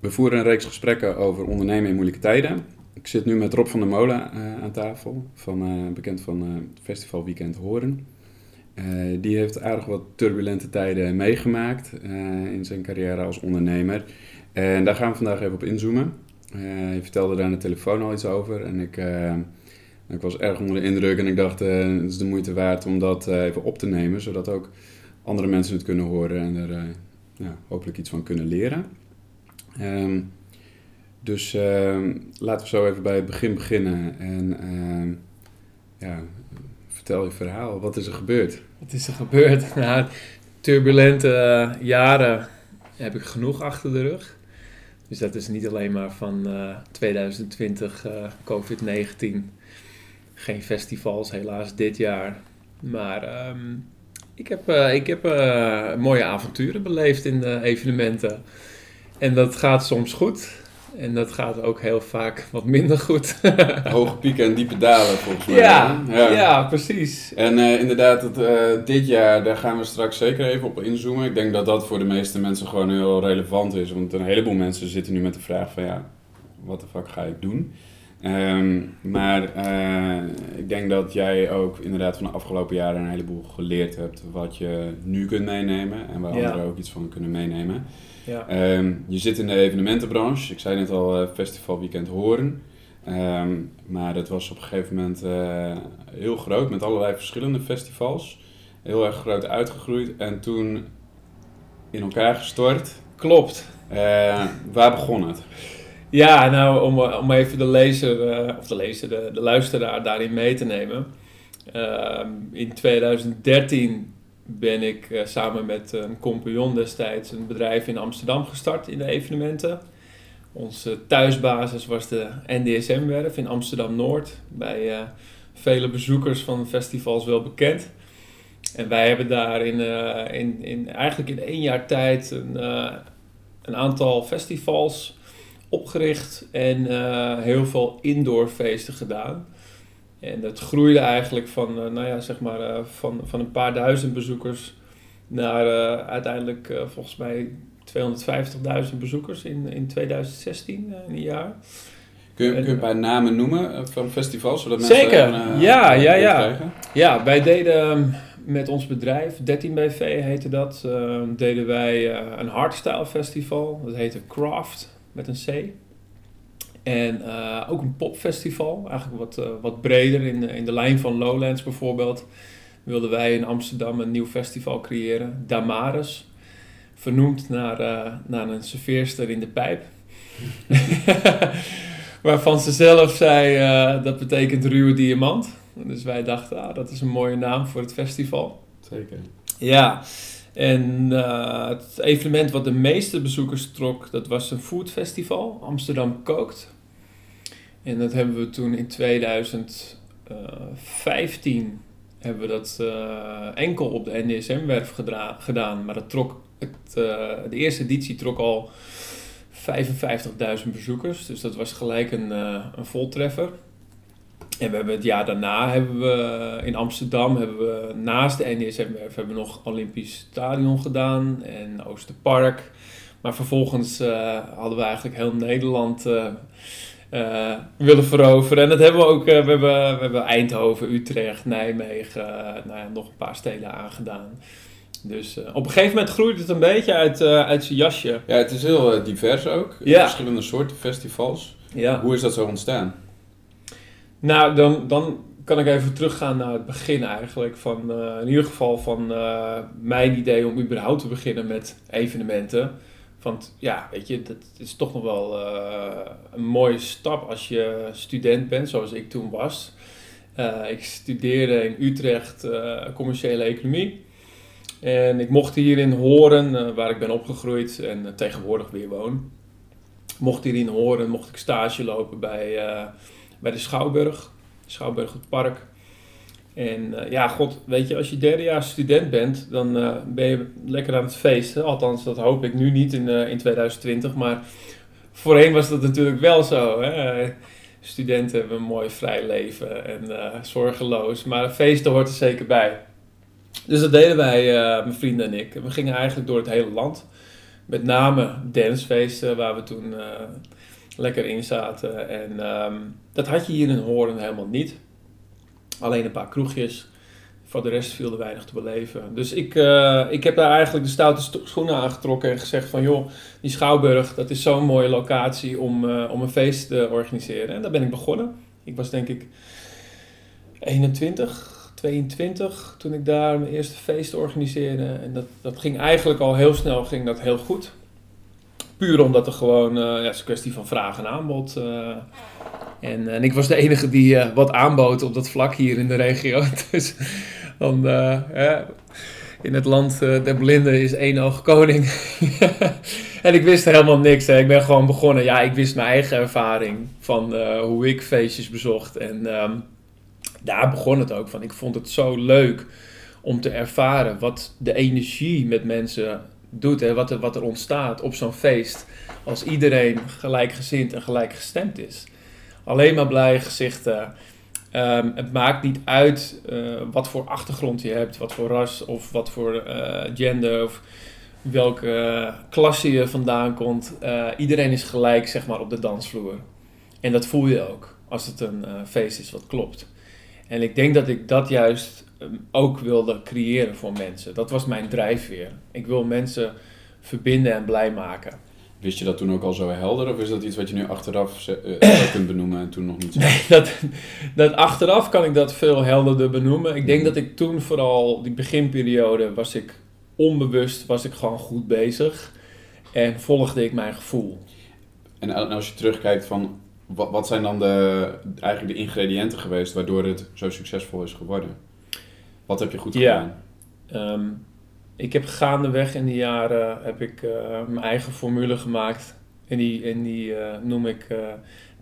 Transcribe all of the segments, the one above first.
We voeren een reeks gesprekken over ondernemen in moeilijke tijden. Ik zit nu met Rob van der Molen uh, aan tafel, van, uh, bekend van uh, het Festival Weekend Horen. die heeft aardig wat turbulente tijden meegemaakt in zijn carrière als ondernemer. En daar gaan we vandaag even op inzoomen. je vertelde daar aan de telefoon al iets over en ik, ik was erg onder de indruk en ik dacht het is de moeite waard om dat even op te nemen, zodat ook andere mensen het kunnen horen en er ja, hopelijk iets van kunnen leren. Um, dus uh, laten we zo even bij het begin beginnen. En uh, ja, vertel je verhaal. Wat is er gebeurd? Wat is er gebeurd? Nou, turbulente eh, jaren heb ik genoeg achter de rug. Dus dat is niet alleen maar van 2020, eh, eh, COVID-19. Geen festivals, helaas dit jaar. Maar ik heb, ik heb mooie avonturen beleefd in de evenementen. En dat gaat soms goed. En dat gaat ook heel vaak wat minder goed. Hoge pieken en diepe dalen volgens mij. Ja, ja. precies. En uh, inderdaad, het, uh, dit jaar, daar gaan we straks zeker even op inzoomen. Ik denk dat dat voor de meeste mensen gewoon heel relevant is. Want een heleboel mensen zitten nu met de vraag van ja, wat de fuck ga ik doen? Um, maar uh, ik denk dat jij ook inderdaad van de afgelopen jaren een heleboel geleerd hebt wat je nu kunt meenemen en waar ja. anderen ook iets van kunnen meenemen. Ja. Um, je zit in de evenementenbranche. Ik zei net al, uh, Festival Weekend Horen. Um, maar dat was op een gegeven moment uh, heel groot met allerlei verschillende festivals. Heel erg groot uitgegroeid en toen in elkaar gestort. Klopt. Uh, waar begon het? Ja, nou om, om even de lezer, of de lezer, de, de luisteraar daarin mee te nemen. Uh, in 2013 ben ik uh, samen met een compagnon destijds een bedrijf in Amsterdam gestart in de evenementen. Onze thuisbasis was de NDSM-werf in Amsterdam-Noord, bij uh, vele bezoekers van festivals wel bekend. En wij hebben daar in, uh, in, in, eigenlijk in één jaar tijd een, een aantal festivals opgericht en heel veel indoorfeesten gedaan. En dat groeide eigenlijk van, uh, nou ja, zeg maar, uh, van, van een paar duizend bezoekers naar uh, uiteindelijk volgens mij 250.000 bezoekers in, in 2016, in een jaar. Kun je, kun je een paar namen noemen van festivals? Zodat mensen Zeker, een, ja, ja, ja. Ja, wij deden ehm, met ons bedrijf, 13BV heette dat, ehm, deden wij een hardstyle festival. Dat heette Craft, met een C. En uh, ook een popfestival, eigenlijk wat, uh, wat breder in de, in de lijn van Lowlands bijvoorbeeld. Wilden wij in Amsterdam een nieuw festival creëren, Damaris. Vernoemd naar, uh, naar een serveerster in de pijp. Waarvan ze zelf zei dat betekent ruwe diamant. Dus wij dachten, ah, dat is een mooie naam voor het festival. Zeker. Ja, en het evenement wat de meeste bezoekers trok, dat was een foodfestival, Amsterdam Kookt. En dat hebben we toen in 2015 hebben we dat uh, enkel op de NDSM-werf gedaan. Maar dat trok het, uh, de eerste editie trok al 55.000 bezoekers. Dus dat was gelijk een, een voltreffer. En we hebben het jaar daarna hebben we in Amsterdam hebben we naast de NDSM-werf hebben we nog Olympisch Stadion gedaan en Oosterpark. Maar vervolgens hadden we eigenlijk heel Nederland uh, willen veroveren. En dat hebben we ook. We, hebben, we hebben Eindhoven, Utrecht, Nijmegen, nou ja, nog een paar steden aangedaan. Dus op een gegeven moment groeit het een beetje uit, uit zijn jasje. Ja, het is heel divers ook. Ja. Verschillende soorten festivals. Ja. Hoe is dat zo ontstaan? Nou, dan, dan kan ik even teruggaan naar het begin eigenlijk. Van, in ieder geval van mijn idee om überhaupt te beginnen met evenementen. Want ja, weet je, dat is toch nog wel uh, een mooie stap als je student bent, zoals ik toen was. Ik studeerde in Utrecht commerciële economie. En ik mocht hierin horen, waar ik ben opgegroeid en tegenwoordig weer woon. Mocht hierin horen, mocht ik stage lopen bij, bij de Schouwburg, Schouwburg het Park. En uh, ja, god, weet je, als je derdejaars student bent, dan uh, ben je lekker aan het feesten. Althans, dat hoop ik nu niet in, uh, in 2020. Maar voorheen was dat natuurlijk wel zo. Hè? Studenten hebben een mooi vrij leven en zorgeloos. Maar feesten hoort er zeker bij. Dus dat deden wij, mijn vrienden en ik. We gingen eigenlijk door het hele land met name dancefeesten waar we toen lekker in zaten. En ehm, dat had je hier in Hoorn helemaal niet. Alleen een paar kroegjes. Voor de rest viel er weinig te beleven. Dus ik, uh, ik heb daar eigenlijk de stoute schoenen aangetrokken en gezegd van joh, die Schouwburg, dat is zo'n mooie locatie om, uh, om een feest te organiseren. En daar ben ik begonnen. Ik was denk ik 21, 22 toen ik daar mijn eerste feest organiseerde. En dat, dat ging eigenlijk al heel snel ging dat heel goed. Puur omdat er gewoon, uh, ja, het is een kwestie van vraag en aanbod. en, en ik was de enige die wat aanbood op dat vlak hier in de regio. Dus dan, uh, in het land uh, der blinden is één oog koning. en ik wist helemaal niks. Hè. Ik ben gewoon begonnen. Ja, ik wist mijn eigen ervaring van uh, hoe ik feestjes bezocht. En um, daar begon het ook van. Ik vond het zo leuk om te ervaren wat de energie met mensen doet. Hè. Wat, er, wat er ontstaat op zo'n feest. Als iedereen gelijkgezind en gelijkgestemd is. Alleen maar blije gezichten Um, het maakt niet uit uh, wat voor achtergrond je hebt, wat voor ras of wat voor uh, gender of welke klasse je vandaan komt. Iedereen is gelijk zeg maar, op de dansvloer. En dat voel je ook als het een feest is wat klopt. En ik denk dat ik dat juist ook wilde creëren voor mensen. Dat was mijn drijfveer. Ik wil mensen verbinden en blij maken. Wist je dat toen ook al zo helder? Of is dat iets wat je nu achteraf uh, kunt benoemen en toen nog niet? Nee, dat, dat achteraf kan ik dat veel helderder benoemen. Ik denk mhm. dat ik toen vooral, die beginperiode, was ik onbewust, was ik gewoon goed bezig. En volgde ik mijn gevoel. En als je terugkijkt van, wat, wat zijn dan de, eigenlijk de ingrediënten geweest waardoor het zo succesvol is geworden? Wat heb je goed gedaan? Ja, um, ik heb gaandeweg in die jaren heb ik, uh, mijn eigen formule gemaakt. En die, en die uh, noem ik uh,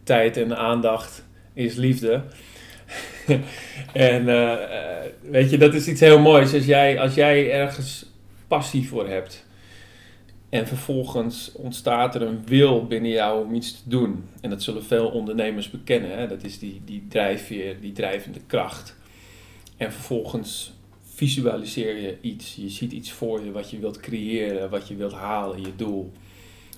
tijd en aandacht is liefde. en weet je, dat is iets heel moois. Als jij, als jij ergens passie voor hebt. En vervolgens ontstaat er een wil binnen jou om iets te doen. En dat zullen veel ondernemers bekennen. Hè? Dat is die, die drijfveer, die drijvende kracht. En vervolgens visualiseer je iets. Je ziet iets voor je wat je wilt creëren, wat je wilt halen, je doel.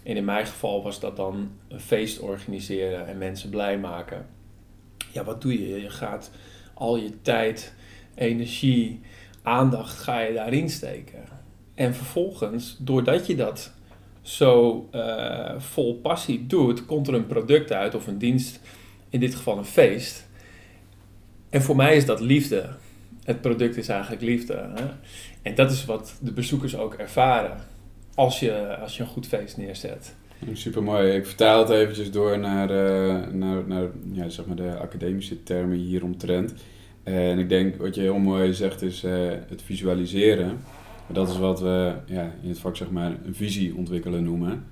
En in mijn geval was dat dan een feest organiseren en mensen blij maken. Ja, wat doe je? Je gaat al je tijd, energie, aandacht ga je daarin steken. En vervolgens, doordat je dat zo uh, vol passie doet, komt er een product uit of een dienst, in dit geval een feest. En voor mij is dat liefde het product is eigenlijk liefde. Hè? En dat is wat de bezoekers ook ervaren als je, als je een goed feest neerzet. Super mooi. Ik vertaal het eventjes door naar, uh, naar, naar ja, zeg maar de academische termen hieromtrent. En ik denk wat je heel mooi zegt is uh, het visualiseren. Dat is wat we ja, in het vak zeg maar een visie ontwikkelen noemen.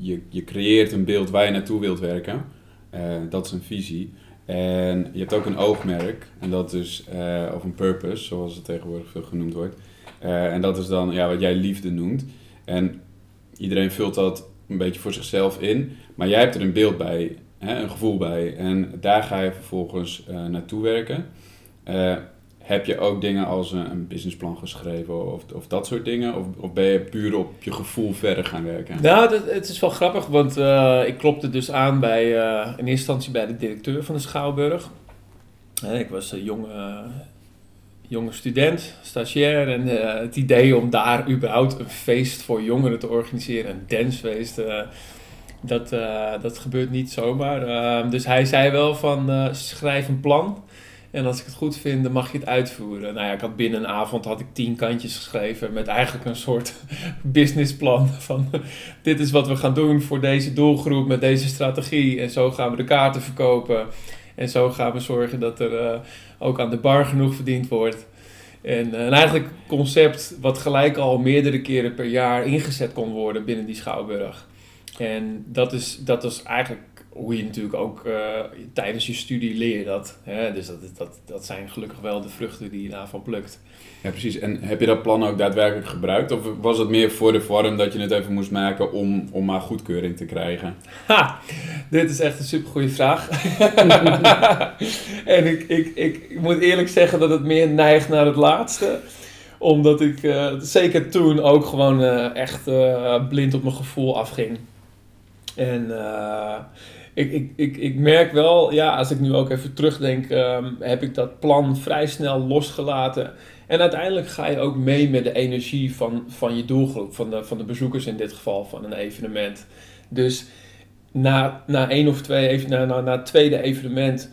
je, je creëert een beeld waar je naartoe wilt werken. Uh, dat is een visie. En je hebt ook een oogmerk, en dat is, uh, of een purpose, zoals het tegenwoordig veel genoemd wordt. Uh, en dat is dan ja, wat jij liefde noemt. En iedereen vult dat een beetje voor zichzelf in, maar jij hebt er een beeld bij, hè, een gevoel bij. En daar ga je vervolgens uh, naartoe werken heb je ook dingen als een, een businessplan geschreven of, of dat soort dingen? Of, of, ben je puur op je gevoel verder gaan werken? Nou, dat, het is wel grappig, want uh, ik klopte dus aan bij, uh, in eerste instantie bij de directeur van de Schouwburg. Ik was een jonge, jonge student, stagiair. En het idee om daar überhaupt een feest voor jongeren te organiseren, een dancefeest... dat, dat gebeurt niet zomaar. dus hij zei wel van schrijf een plan. En als ik het goed vind, dan mag je het uitvoeren. Nou ja, ik had binnen een avond had ik tien kantjes geschreven met eigenlijk een soort businessplan van dit is wat we gaan doen voor deze doelgroep met deze strategie. En zo gaan we de kaarten verkopen. En zo gaan we zorgen dat er uh, ook aan de bar genoeg verdiend wordt. En, uh, en eigenlijk concept wat gelijk al meerdere keren per jaar ingezet kon worden binnen die schouwburg. En dat is, dat is eigenlijk hoe je natuurlijk ook uh, tijdens je studie leert dat. Hè? Dus dat, dat, dat zijn gelukkig wel de vruchten die je daarvan plukt. Ja, precies. En heb je dat plan ook daadwerkelijk gebruikt? Of was het meer voor de vorm dat je het even moest maken om, om maar goedkeuring te krijgen? Ha! Dit is echt een supergoeie vraag. en ik, ik, ik, ik moet eerlijk zeggen dat het meer neigt naar het laatste Omdat ik uh, zeker toen ook gewoon uh, echt blind op mijn gevoel afging. En ik, ik, ik, ik merk wel, ja, als ik nu ook even terugdenk, um, heb ik dat plan vrij snel losgelaten. En uiteindelijk ga je ook mee met de energie van, van je doelgroep, van de, van de bezoekers in dit geval van een evenement. Dus na, na één of twee, na, na, na het tweede evenement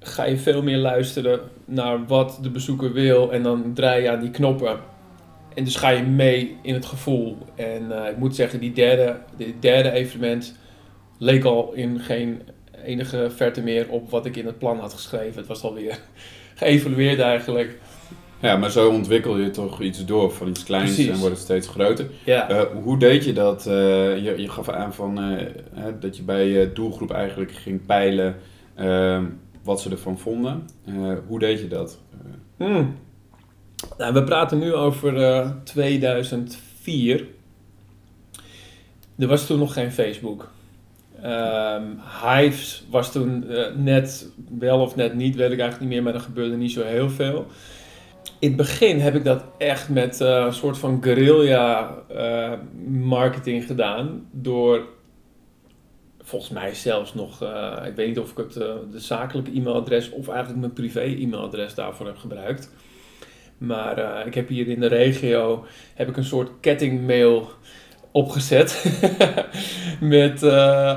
ga je veel meer luisteren naar wat de bezoeker wil en dan draai je aan die knoppen. En dus ga je mee in het gevoel. En uh, ik moet zeggen, die derde, die derde evenement leek al in geen enige verte meer op wat ik in het plan had geschreven. Het was alweer geëvalueerd eigenlijk. Ja, maar zo ontwikkel je toch iets door van iets kleins Precies. en wordt het steeds groter. Ja. Uh, hoe deed je dat? Uh, je, je gaf aan van, uh, dat je bij je doelgroep eigenlijk ging peilen ehm, wat ze ervan vonden. hoe deed je dat? Hmm. Nou, we praten nu over 2004. Er was toen nog geen Facebook. Um, Hives was toen net wel of net niet, weet ik eigenlijk niet meer, maar er gebeurde niet zo heel veel in het begin heb ik dat echt met uh, een soort van guerrilla uh, marketing gedaan. Door volgens mij zelfs nog, ik weet niet of ik het de zakelijke e-mailadres of eigenlijk mijn privé e-mailadres daarvoor heb gebruikt. Maar ik heb hier in de regio heb ik een soort kettingmail opgezet. met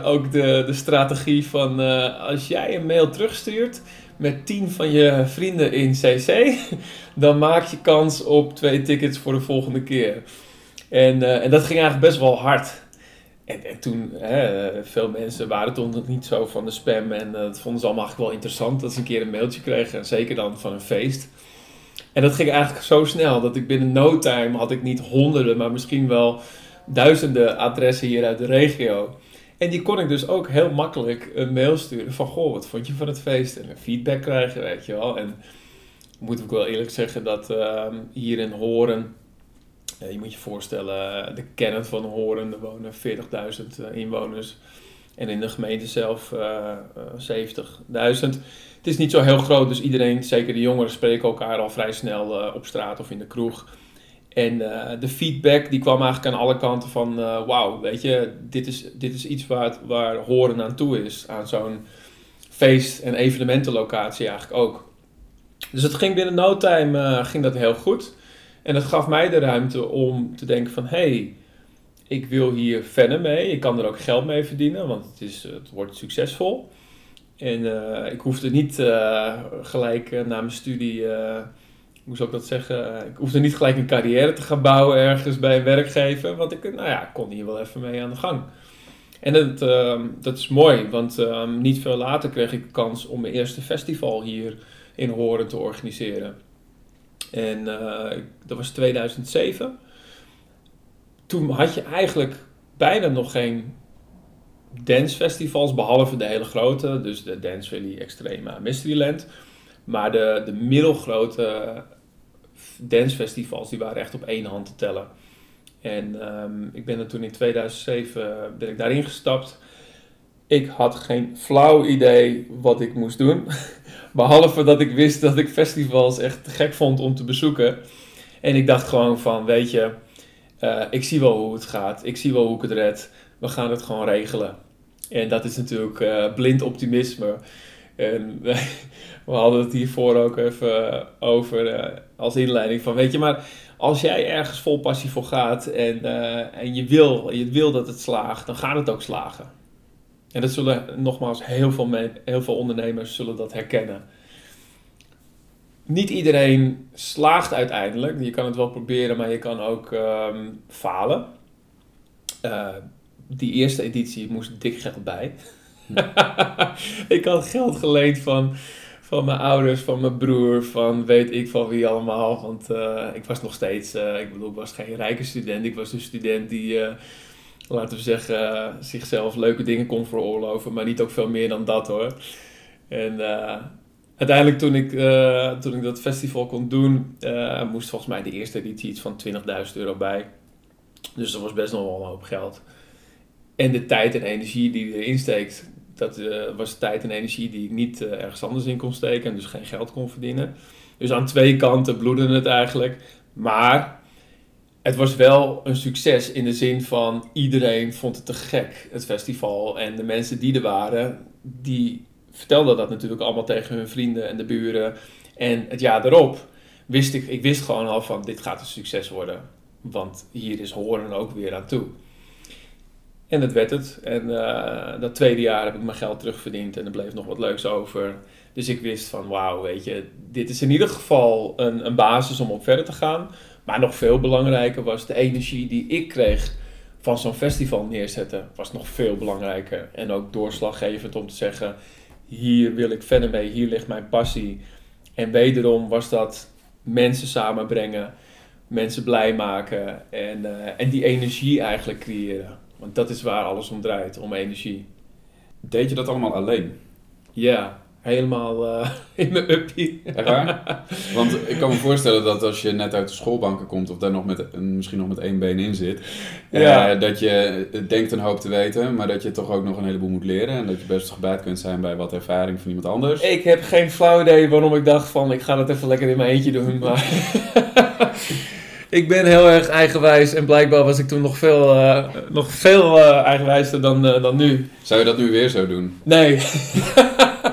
ook de, de strategie van als jij een mail terugstuurt met 10 van je vrienden in CC, dan maak je kans op twee tickets voor de volgende keer. En, uh, en dat ging eigenlijk best wel hard. En, en toen, hè, veel mensen waren toen nog niet zo van de spam en dat vonden ze allemaal eigenlijk wel interessant dat ze een keer een mailtje kregen, zeker dan van een feest. En dat ging eigenlijk zo snel dat ik binnen no time had ik niet honderden, maar misschien wel duizenden adressen hier uit de regio. En die kon ik dus ook heel makkelijk een mail sturen van, goh, wat vond je van het feest? En een feedback krijgen, weet je wel. En moet ik wel eerlijk zeggen dat uh, hier in Horen, uh, je moet je voorstellen, de kern van Horen, er wonen 40.000 uh, inwoners. En in de gemeente zelf 70.000. Eh, het is niet zo heel groot, dus iedereen, zeker de jongeren, spreken elkaar al vrij snel eh, op straat of in de kroeg. En uh, de feedback die kwam eigenlijk aan alle kanten van, uh, wauw, weet je, dit is, dit is iets waar, waar horen aan toe is. Aan zo'n feest- en evenementenlocatie eigenlijk ook. Dus het ging binnen no time uh, ging dat heel goed. En dat gaf mij de ruimte om te denken van, hey, ik wil hier verder mee. Ik kan er ook geld mee verdienen, want het, is, het wordt succesvol. En ik hoefde niet gelijk na mijn studie hoe zou ik dat zeggen? Ik hoefde niet gelijk een carrière te gaan bouwen ergens bij een werkgever. Want ik nou ja, kon hier wel even mee aan de gang. En dat, uh, dat is mooi, want uh, niet veel later kreeg ik de kans om mijn eerste festival hier in Horen te organiseren. En uh, dat was 2007. Toen had je eigenlijk bijna nog geen dancefestivals, behalve de hele grote, dus de Dance Valley Extrema Mysteryland. Maar de, de middelgrote dancefestivals, die waren echt op één hand te tellen. En ehm, ik ben er toen in 2007 ben ik daarin gestapt. Ik had geen flauw idee wat ik moest doen. Behalve dat ik wist dat ik festivals echt gek vond om te bezoeken. En ik dacht gewoon van, weet je, uh, ik zie wel hoe het gaat. Ik zie wel hoe ik het red. We gaan het gewoon regelen. En dat is natuurlijk uh, blind optimisme. En we hadden het hiervoor ook even over uh, als inleiding van, weet je, maar als jij ergens vol passie voor gaat en, uh, en je, wil, je wil dat het slaagt, dan gaat het ook slagen. En dat zullen nogmaals heel veel, heel veel ondernemers zullen dat herkennen. Niet iedereen slaagt uiteindelijk. Je kan het wel proberen, maar je kan ook um, falen. Die eerste editie moest dik geld bij. ik had geld geleend van, van mijn ouders, van mijn broer, van weet ik van wie allemaal. Want uh, ik was nog steeds, uh, ik bedoel, ik was geen rijke student. Ik was een student die, uh, laten we zeggen, zichzelf leuke dingen kon veroorloven. Maar niet ook veel meer dan dat hoor. En uiteindelijk toen ik, toen ik dat festival kon doen, moest volgens mij de eerste editie iets van 20.000 euro bij. Dus dat was best nog wel een hoop geld. En de tijd en energie die erin steekt, dat uh, was tijd en energie die ik niet uh, ergens anders in kon steken en dus geen geld kon verdienen. Dus aan twee kanten bloedde het eigenlijk. Maar het was wel een succes in de zin van iedereen vond het te gek, het festival. En de mensen die er waren, die vertelden dat natuurlijk allemaal tegen hun vrienden en de buren. En het jaar erop wist ik, ik wist gewoon al van dit gaat een succes worden. Want hier is Horen ook weer aan toe. En dat werd het. En uh, dat tweede jaar heb ik mijn geld terugverdiend en er bleef nog wat leuks over. Dus ik wist van wauw, weet je, dit is in ieder geval een, een basis om op verder te gaan. Maar nog veel belangrijker was de energie die ik kreeg van zo'n festival neerzetten. Was nog veel belangrijker. En ook doorslaggevend om te zeggen, hier wil ik verder mee, hier ligt mijn passie. En wederom was dat mensen samenbrengen, mensen blij maken en, uh, en die energie eigenlijk creëren. Want dat is waar alles om draait, om energie. Deed je dat allemaal alleen? Ja, helemaal uh, in mijn uppie. Echt waar? Want ik kan me voorstellen dat als je net uit de schoolbanken komt of daar nog met, misschien nog met één been in zit, ja. uh, dat je denkt een hoop te weten, maar dat je toch ook nog een heleboe moet leren en dat je best gebaat kunt zijn bij wat ervaring van iemand anders. Ik heb geen flauw idee waarom ik dacht van ik ga het even lekker in mijn eentje doen, maar... ik ben heel erg eigenwijs en blijkbaar was ik toen nog veel, uh, nog veel uh, eigenwijzer dan, uh, dan nu. Zou je dat nu weer zo doen? Nee.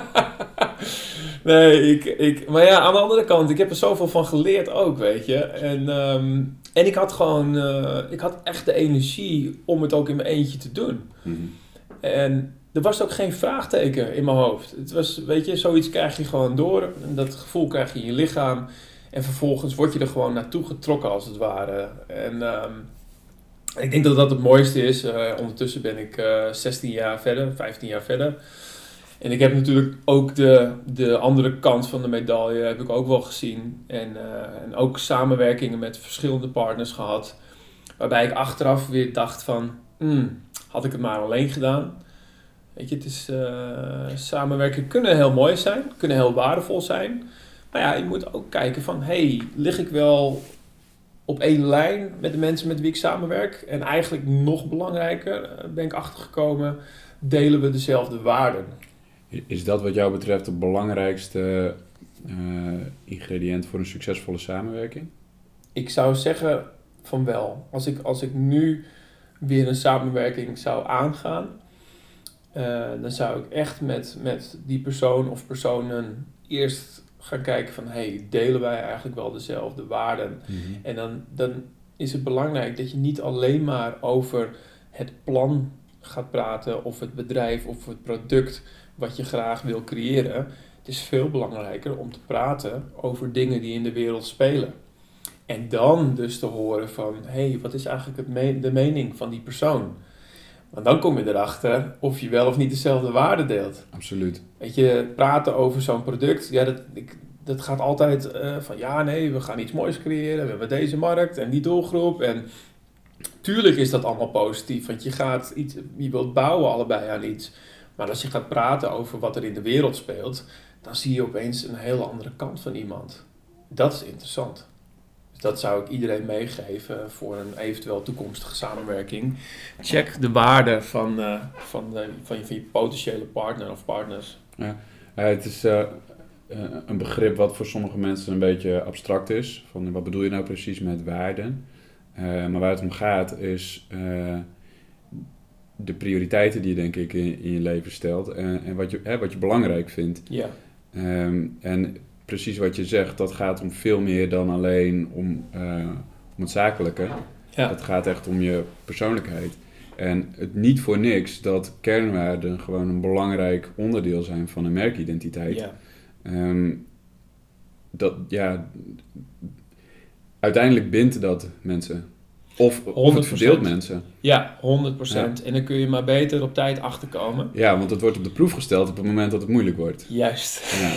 nee, ik, ik, maar ja, aan de andere kant, ik heb er zoveel van geleerd ook, weet je. En, um, en ik had gewoon, ik had echt de energie om het ook in mijn eentje te doen. Mm-hmm. En er was ook geen vraagteken in mijn hoofd. Het was, weet je, zoiets krijg je gewoon door. En dat gevoel krijg je in je lichaam. En vervolgens word je er gewoon naartoe getrokken als het ware. En um, ik denk dat dat het mooiste is. Uh, ondertussen ben ik uh, 16 jaar verder, 15 jaar verder. En ik heb natuurlijk ook de, de andere kant van de medaille heb ik ook wel gezien. En, uh, en ook samenwerkingen met verschillende partners gehad. Waarbij ik achteraf weer dacht van, mm, had ik het maar alleen gedaan. Weet je, het is, samenwerken kunnen heel mooi zijn, kunnen heel waardevol zijn. Maar ja, je moet ook kijken van, hey, lig ik wel op één lijn met de mensen met wie ik samenwerk? En eigenlijk nog belangrijker, ben ik achtergekomen, delen we dezelfde waarden. Is dat wat jou betreft het belangrijkste uh, ingrediënt voor een succesvolle samenwerking? Ik zou zeggen van wel. Als ik, als ik nu weer een samenwerking zou aangaan, uh, dan zou ik echt met, met die persoon of personen eerst gaan kijken van hey, delen wij eigenlijk wel dezelfde waarden? Mm-hmm. En dan, dan is het belangrijk dat je niet alleen maar over het plan gaat praten of het bedrijf of het product wat je graag wil creëren. Het is veel belangrijker om te praten over dingen die in de wereld spelen. En dan dus te horen van, hé, hey, wat is eigenlijk het me de mening van die persoon? Want dan kom je erachter of je wel of niet dezelfde waarde deelt. Absoluut. Weet je, praten over zo'n product, ja, dat, ik, dat gaat altijd uh, van ja, nee, we gaan iets moois creëren. We hebben deze markt en die doelgroep. En tuurlijk is dat allemaal positief, want je gaat iets, je wilt bouwen allebei aan iets. Maar als je gaat praten over wat er in de wereld speelt, dan zie je opeens een hele andere kant van iemand. Dat is interessant. Dus dat zou ik iedereen meegeven voor een eventueel toekomstige samenwerking. Check de waarde van, uh, van, de, van, je, van, je, potentiële partner of partners. Ja, het is uh, een begrip wat voor sommige mensen een beetje abstract is. Van wat bedoel je nou precies met waarden? maar waar het om gaat is de prioriteiten die je denk ik in, in je leven stelt en, en wat, je, hè, wat je belangrijk vindt. Ja. Um, en precies wat je zegt, dat gaat om veel meer dan alleen om, uh, om het zakelijke. Ja. Het gaat echt om je persoonlijkheid. En het niet voor niks dat kernwaarden gewoon een belangrijk onderdeel zijn van een merkidentiteit. Ja. Um, dat, ja, uiteindelijk bindt dat mensen. Of, of het verdeelt mensen. Ja, 100%. Ja. En dan kun je maar beter op tijd achterkomen. Ja, want het wordt op de proef gesteld op het moment dat het moeilijk wordt. Juist. Ja.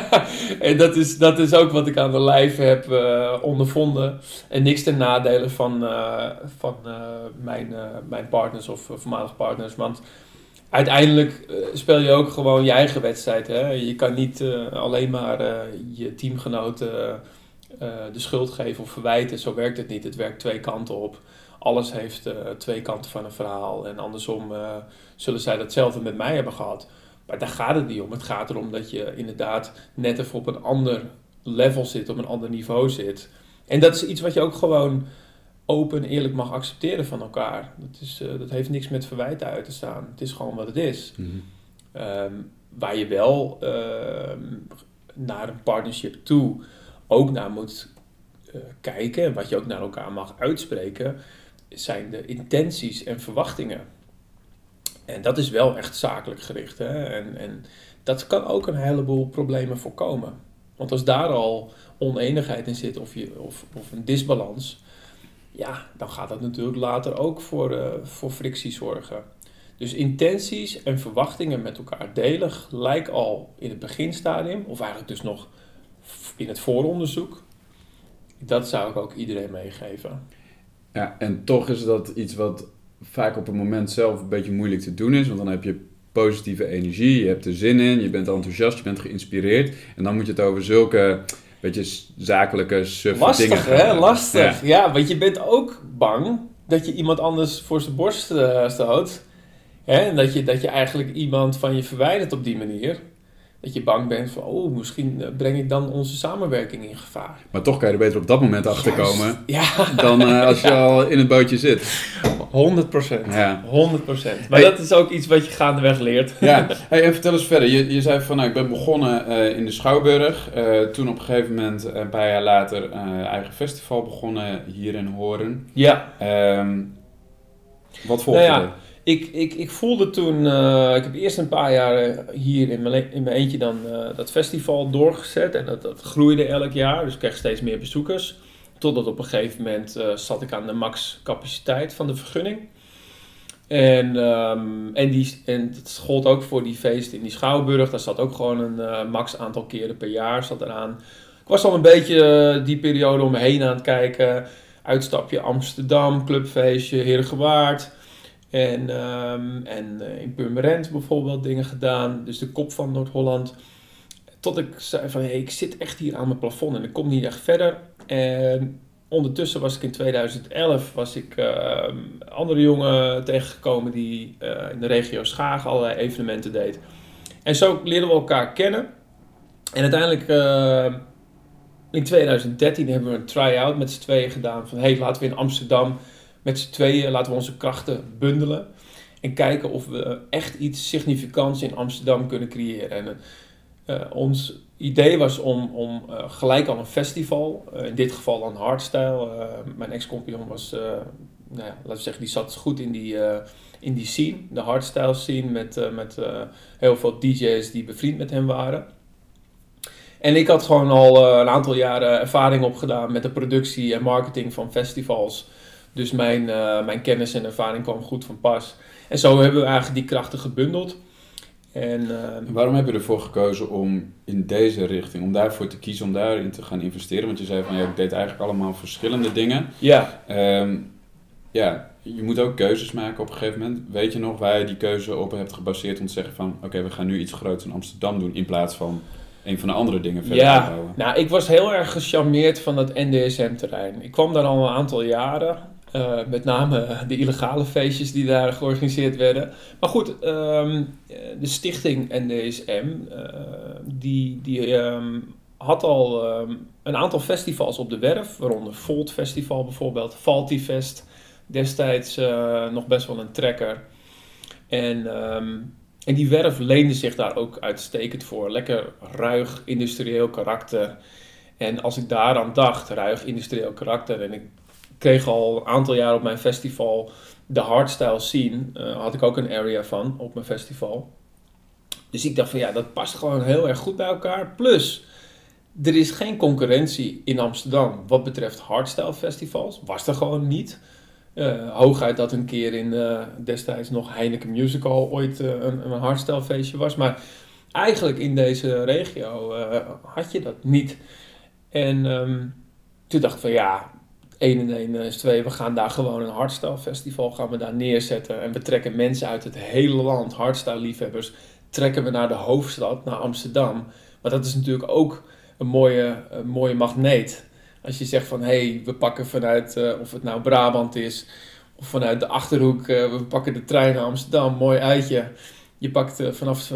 en dat is, dat is ook wat ik aan de lijf heb uh, ondervonden. En niks ten nadele van, uh, van uh, mijn, mijn partners of voormalige partners. Want uiteindelijk speel je ook gewoon je eigen wedstrijd. Hè? Je kan niet alleen maar je teamgenoten de schuld geven of verwijten. Zo werkt het niet. Het werkt twee kanten op. Alles heeft uh, twee kanten van een verhaal. En andersom uh, zullen zij datzelfde met mij hebben gehad. Maar daar gaat het niet om. Het gaat erom dat je inderdaad net even op een ander level zit, op een ander niveau zit. En dat is iets wat je ook gewoon open en eerlijk mag accepteren van elkaar. Dat, is, eh, dat heeft niks met verwijten uit te staan. Het is gewoon wat het is. Mhm. Ehm, waar je wel ehm, naar een partnership toe ook naar moet eh, kijken en wat je ook naar elkaar mag uitspreken, zijn de intenties en verwachtingen. En dat is wel echt zakelijk gericht. Hè? En, en dat kan ook een heleboel problemen voorkomen. Want als daar al oneenigheid in zit of, je, of, of een disbalans, ja, dan gaat dat natuurlijk later ook voor, uh, voor frictie zorgen. Dus intenties en verwachtingen met elkaar delen, gelijk al in het beginstadium, of eigenlijk dus nog in het vooronderzoek, dat zou ik ook iedereen meegeven. Ja, en toch is dat iets wat vaak op het moment zelf een beetje moeilijk te doen is, want dan heb je positieve energie, je hebt er zin in, je bent enthousiast, je bent geïnspireerd. En dan moet je het over zulke beetje zakelijke suffe Lastig, dingen hè? Lastig. Ja. want je bent ook bang dat je iemand anders voor zijn borst uh, stoot. Hè? En dat je, dat je eigenlijk iemand van je verwijdert op die manier dat je bang bent van, oh, misschien eh, breng ik dan onze samenwerking in gevaar. Maar toch kan je er beter op dat moment achter komen ja. dan uh, als je al in het bootje zit. 100 procent. Ja. 100 procent. Maar dat is ook iets wat je gaandeweg leert. Ja, hey, en vertel eens verder. Je, je zei van, nou, ik ben begonnen uh, in de Schouwburg. Uh, toen op een gegeven moment, een paar jaar later, eigen festival begonnen hier in Horen. Ja. Um, wat volgde nou ja, ik, ik, ik voelde toen, uh, ik heb eerst een paar jaar hier in mijn, in mijn eentje dan uh, dat festival doorgezet. En dat, dat groeide elk jaar, dus ik kreeg steeds meer bezoekers. Totdat op een gegeven moment zat ik aan de max capaciteit van de vergunning. En, um, en, die, en dat gold ook voor die feesten in die Schouwburg. Daar zat ook gewoon een max aantal keren per jaar zat eraan. Ik was al een beetje die periode om me heen aan het kijken. Uitstapje Amsterdam, clubfeestje, Herengewaard. En, um, en uh, in Purmerend bijvoorbeeld dingen gedaan. Dus de kop van Noord-Holland. Tot ik zei van, hey, ik zit echt hier aan mijn plafond en ik kom niet echt verder. En ondertussen was ik in 2011 was ik uh, andere jongen tegengekomen die uh, in de regio Schaag allerlei evenementen deed. En zo leerden we elkaar kennen. En uiteindelijk uh, in 2013 hebben we een try-out met z'n tweeën gedaan. Van hey, laten we in Amsterdam met z'n tweeën laten we onze krachten bundelen. En kijken of we echt iets significants in Amsterdam kunnen creëren. En uh, ons idee was om, om uh, gelijk al een festival, uh, in dit geval dan hardstyle. mijn ex-compagnon was, nou ja, laten we zeggen, die zat goed in die, in die scene, de hardstyle scene, met, met heel veel DJ's die bevriend met hem waren. En ik had gewoon al een aantal jaren ervaring opgedaan met de productie en marketing van festivals. Dus mijn, uh, mijn kennis en ervaring kwam goed van pas. En zo hebben we eigenlijk die krachten gebundeld. En, uh, Waarom heb je ervoor gekozen om in deze richting, om daarvoor te kiezen, om daarin te gaan investeren? Want je zei van ja, ik deed eigenlijk allemaal verschillende dingen. Ja. Um, ja, je moet ook keuzes maken op een gegeven moment. Weet je nog waar je die keuze op hebt gebaseerd om te zeggen van oké, okay, we gaan nu iets groots in Amsterdam doen in plaats van een van de andere dingen verder ja, te houden? Nou, ik was heel erg gecharmeerd van dat NDSM-terrein. Ik kwam daar al een aantal jaren. Uh, met name de illegale feestjes die daar georganiseerd werden. Maar goed, um, de stichting NDSM, die, die um, had al um, een aantal festivals op de werf, waaronder Volt Festival bijvoorbeeld, Faltifest, destijds nog best wel een trekker. En, en die werf leende zich daar ook uitstekend voor. Lekker ruig industrieel karakter. En als ik daaraan dacht, ruig industrieel karakter, en ik kreeg al een aantal jaar op mijn festival de hardstyle scene. Uh, had ik ook een area van op mijn festival. Dus ik dacht van ja, dat past gewoon heel erg goed bij elkaar. Plus, er is geen concurrentie in Amsterdam wat betreft hardstyle festivals. Was er gewoon niet. Uh, hooguit dat een keer in uh, destijds nog Heineken Musical ooit een, een hardstyle feestje was. Maar eigenlijk in deze regio had je dat niet. En um, toen dacht ik van ja, 1 en 1 is 2. We gaan daar gewoon een hardstyle festival gaan we daar neerzetten. En we trekken mensen uit het hele land, hardstyle liefhebbers, trekken we naar de hoofdstad, naar Amsterdam. Maar dat is natuurlijk ook een mooie, mooie magneet. Als je zegt van, hé, hey, we pakken vanuit, uh, of het nou Brabant is, of vanuit de Achterhoek, uh, we pakken de trein naar Amsterdam, mooi uitje. Je pakt uh, vanaf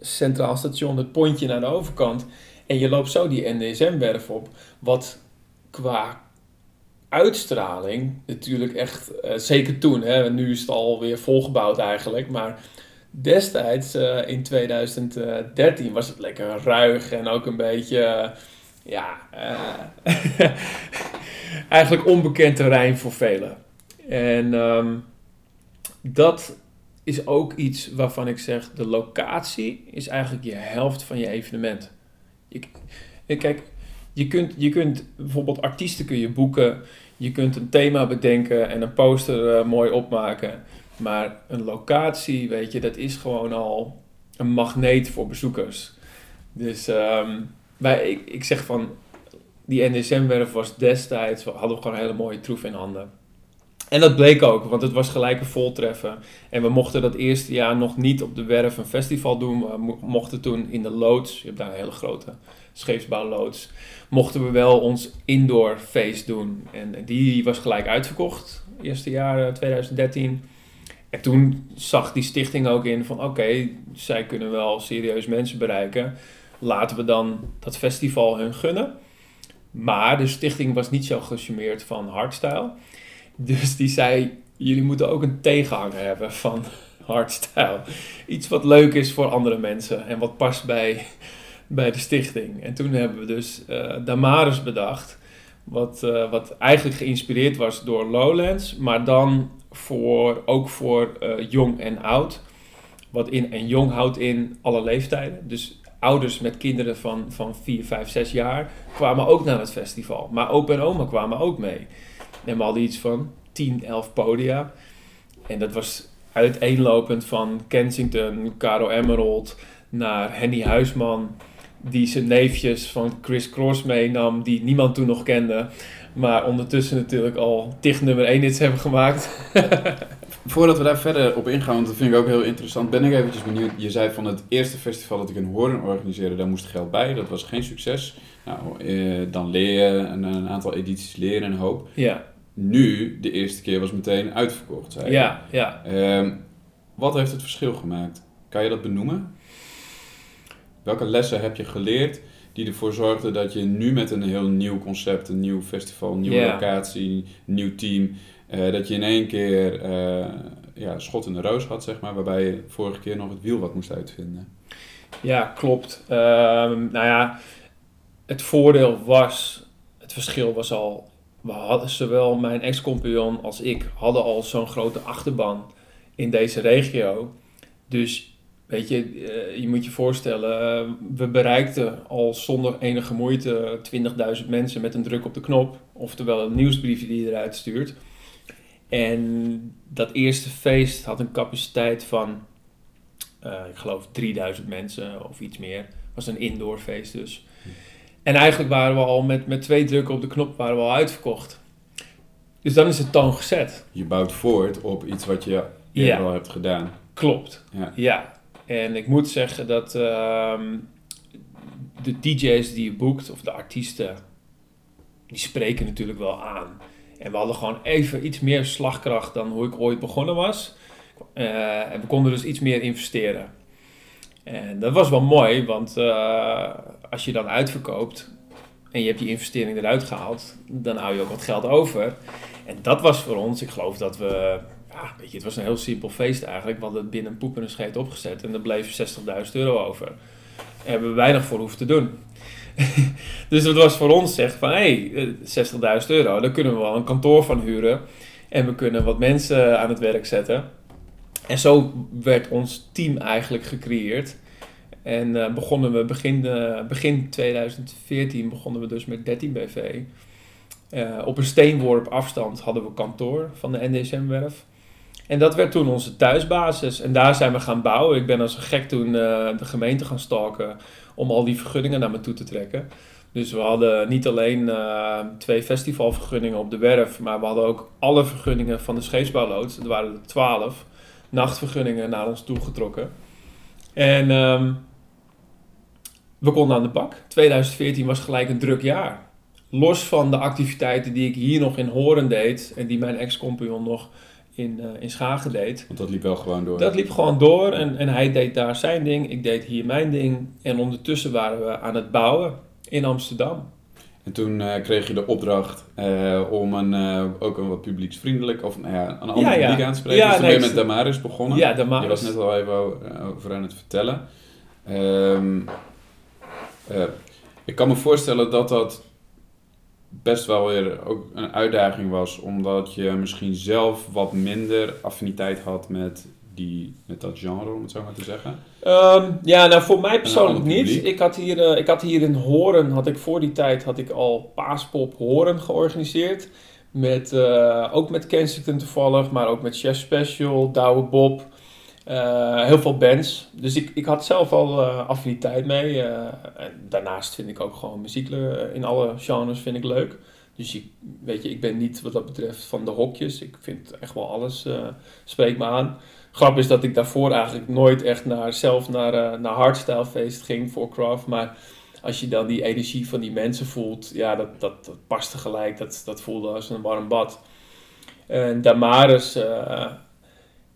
Centraal Station het pontje naar de overkant. En je loopt zo die NDSM-werf op, wat qua uitstraling natuurlijk echt, eh, zeker toen, hè, nu is het alweer volgebouwd eigenlijk, maar destijds eh, in 2013 was het lekker ruig en ook een beetje, eh, ja, eigenlijk onbekend terrein voor velen. En ehm, dat is ook iets waarvan ik zeg, de locatie is eigenlijk je helft van je evenement. Je- kijk, je kunt, je kunt bijvoorbeeld artiesten kun je boeken, je kunt een thema bedenken en een poster eh, mooi opmaken. Maar een locatie, weet je, dat is gewoon al een magneet voor bezoekers. Dus ehm, wij, ik, ik zeg van, die NDSM-werf was destijds, hadden we gewoon een hele mooie troef in handen. En dat bleek ook, want het was gelijk een voltreffen. En we mochten dat eerste jaar nog niet op de werf een festival doen. We mo- mochten toen in de loods, je hebt daar een hele grote scheepsbouwloods, mochten we wel ons indoor feest doen. En die was gelijk uitverkocht, eerste jaar eh, 2013. En toen zag die stichting ook in van oké, zij kunnen wel serieus mensen bereiken. Laten we dan dat festival hun gunnen. Maar de stichting was niet zo gecharmeerd van hardstyle. Dus die zei, jullie moeten ook een tegenhanger hebben van hardstyle. Iets wat leuk is voor andere mensen en wat past bij, bij de stichting. En toen hebben we dus eh Damaris bedacht. Wat, eh, wat eigenlijk geïnspireerd was door Lowlands, maar dan voor, ook voor eh, jong en oud. Wat in, en jong houdt in alle leeftijden. Dus ouders met kinderen van, van 4, 5, 6 jaar kwamen ook naar het festival. Maar opa en oma kwamen ook mee. En we hadden iets van 10, 11 podia. En dat was uiteenlopend van Kensington, Caro Emerald, naar Henny Huisman, die zijn neefjes van Chris Cross meenam, die niemand toen nog kende. Maar ondertussen natuurlijk al tig nummer 1 hits hebben gemaakt. Voordat we daar verder op ingaan, want dat vind ik ook heel interessant, ben ik eventjes benieuwd. Je zei van het eerste festival dat ik in Hoorn organiseerde, daar moest geld bij. Dat was geen succes. Nou, eh, dan leer je een, een aantal edities leren, een hoop. Ja, Nu, de eerste keer was meteen uitverkocht, zei je. ja, ja. Ehm, wat heeft het verschil gemaakt? Kan je dat benoemen? Welke lessen heb je geleerd die ervoor zorgden dat je nu met een heel nieuw concept, een nieuw festival, een nieuwe locatie, nieuw team, eh, dat je in één keer eh, ja, schot in de roos had, zeg maar, waarbij je vorige keer nog het wiel wat moest uitvinden? Ja, klopt. Ehm, nou ja, het voordeel was, het verschil was al, we hadden zowel mijn ex-compagnon als ik hadden al zo'n grote achterban in deze regio. Dus weet je, eh, je moet je voorstellen, eh, we bereikten al zonder enige moeite 20.000 mensen met een druk op de knop, oftewel een nieuwsbriefje die je eruit stuurt. En dat eerste feest had een capaciteit van eh, ik geloof 3000 mensen of iets meer. was een indoor feest dus. En eigenlijk waren we al met, met twee drukken op de knop waren we al uitverkocht. Dus dan is het toon gezet. Je bouwt voort op iets wat je eerder Ja. al hebt gedaan. Klopt. Ja. Ja. En ik moet zeggen dat ehm, de DJ's die je boekt, of de artiesten, die spreken natuurlijk wel aan. En we hadden gewoon even iets meer slagkracht dan hoe ik ooit begonnen was. Eh, en we konden dus iets meer investeren. En dat was wel mooi, want eh, als je dan uitverkoopt en je hebt die investering eruit gehaald, dan hou je ook wat geld over. En dat was voor ons, ik geloof dat we, ja, weet je, het was een heel simpel feest eigenlijk. We hadden het binnen een poep en een scheet opgezet en er bleef 60.000 euro over. Daar hebben we weinig voor hoeven te doen. dus dat was voor ons zeg van, hé, hey, 60.000 euro, daar kunnen we wel een kantoor van huren. En we kunnen wat mensen aan het werk zetten. En zo werd ons team eigenlijk gecreëerd. En eh, begonnen we begin, eh, begin 2014 begonnen we dus met 13 BV. Eh, op een steenworp afstand hadden we kantoor van de NDSM-werf. En dat werd toen onze thuisbasis. En daar zijn we gaan bouwen. Ik ben als een gek toen eh, de gemeente gaan stalken om al die vergunningen naar me toe te trekken. Dus we hadden niet alleen eh, twee festivalvergunningen op de werf, maar we hadden ook alle vergunningen van de scheepsbouwloods. Er waren er twaalf nachtvergunningen naar ons toe getrokken. En ehm, we konden aan de bak. 2014 was gelijk een druk jaar. Los van de activiteiten die ik hier nog in Horen deed en die mijn ex-compagnon nog in, eh, in Schagen deed. Want dat liep wel gewoon door. Dat liep gewoon door en, en hij deed daar zijn ding, ik deed hier mijn ding. En ondertussen waren we aan het bouwen in Amsterdam. En toen eh, kreeg je de opdracht eh, om een, ook een wat publieksvriendelijk of nou ja, een ander Ja, ja. publiek aan te spreken. Ja, dus toen nee, ben je met Damaris begonnen. Ja, Damaris. Je was net al even over aan het vertellen. Ehm, eh, ik kan me voorstellen dat dat best wel weer ook een uitdaging was, omdat je misschien zelf wat minder affiniteit had met, die, met dat genre, om het zo maar te zeggen. Ehm, ja, nou voor mij persoonlijk niet. Ik had, hier, eh, ik had hier in Horen, had ik voor die tijd had ik al Paaspop Horen georganiseerd. Met, eh, ook met Kensington toevallig, maar ook met Chef Special, Douwe Bob. Eh, heel veel bands. Dus ik, ik had zelf al eh, affiniteit mee. eh, en daarnaast vind ik ook gewoon muziek in alle genres vind ik leuk. Dus ik, weet je, ik ben niet wat dat betreft van de hokjes. Ik vind echt wel alles spreekt me aan. Grap is dat ik daarvoor eigenlijk nooit echt naar, zelf naar, naar hardstyle feest ging voor craft. Maar als je dan die energie van die mensen voelt, ja, dat, dat, dat past tegelijk. Dat, dat voelde als een warm bad. En Damaris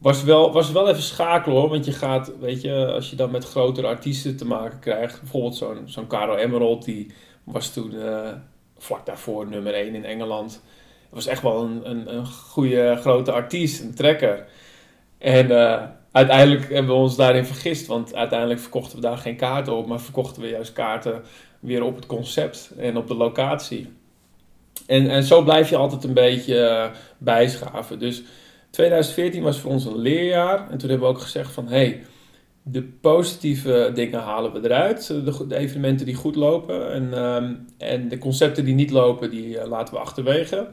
was, wel, was wel even schakelen hoor. Want je gaat, weet je, als je dan met grotere artiesten te maken krijgt. Bijvoorbeeld zo'n zo'n Caro Emerald, die was toen eh, vlak daarvoor nummer 1 in Engeland. Het was echt wel een, een, een goede grote artiest, een trekker. En eh, uiteindelijk hebben we ons daarin vergist, want uiteindelijk verkochten we daar geen kaarten op, maar verkochten we juist kaarten weer op het concept en op de locatie. En, en zo blijf je altijd een beetje eh, bijschaven. Dus 2014 was voor ons een leerjaar en toen hebben we ook gezegd van hey, de positieve dingen halen we eruit, de, de evenementen die goed lopen en, ehm, en de concepten die niet lopen, die eh, laten we achterwege.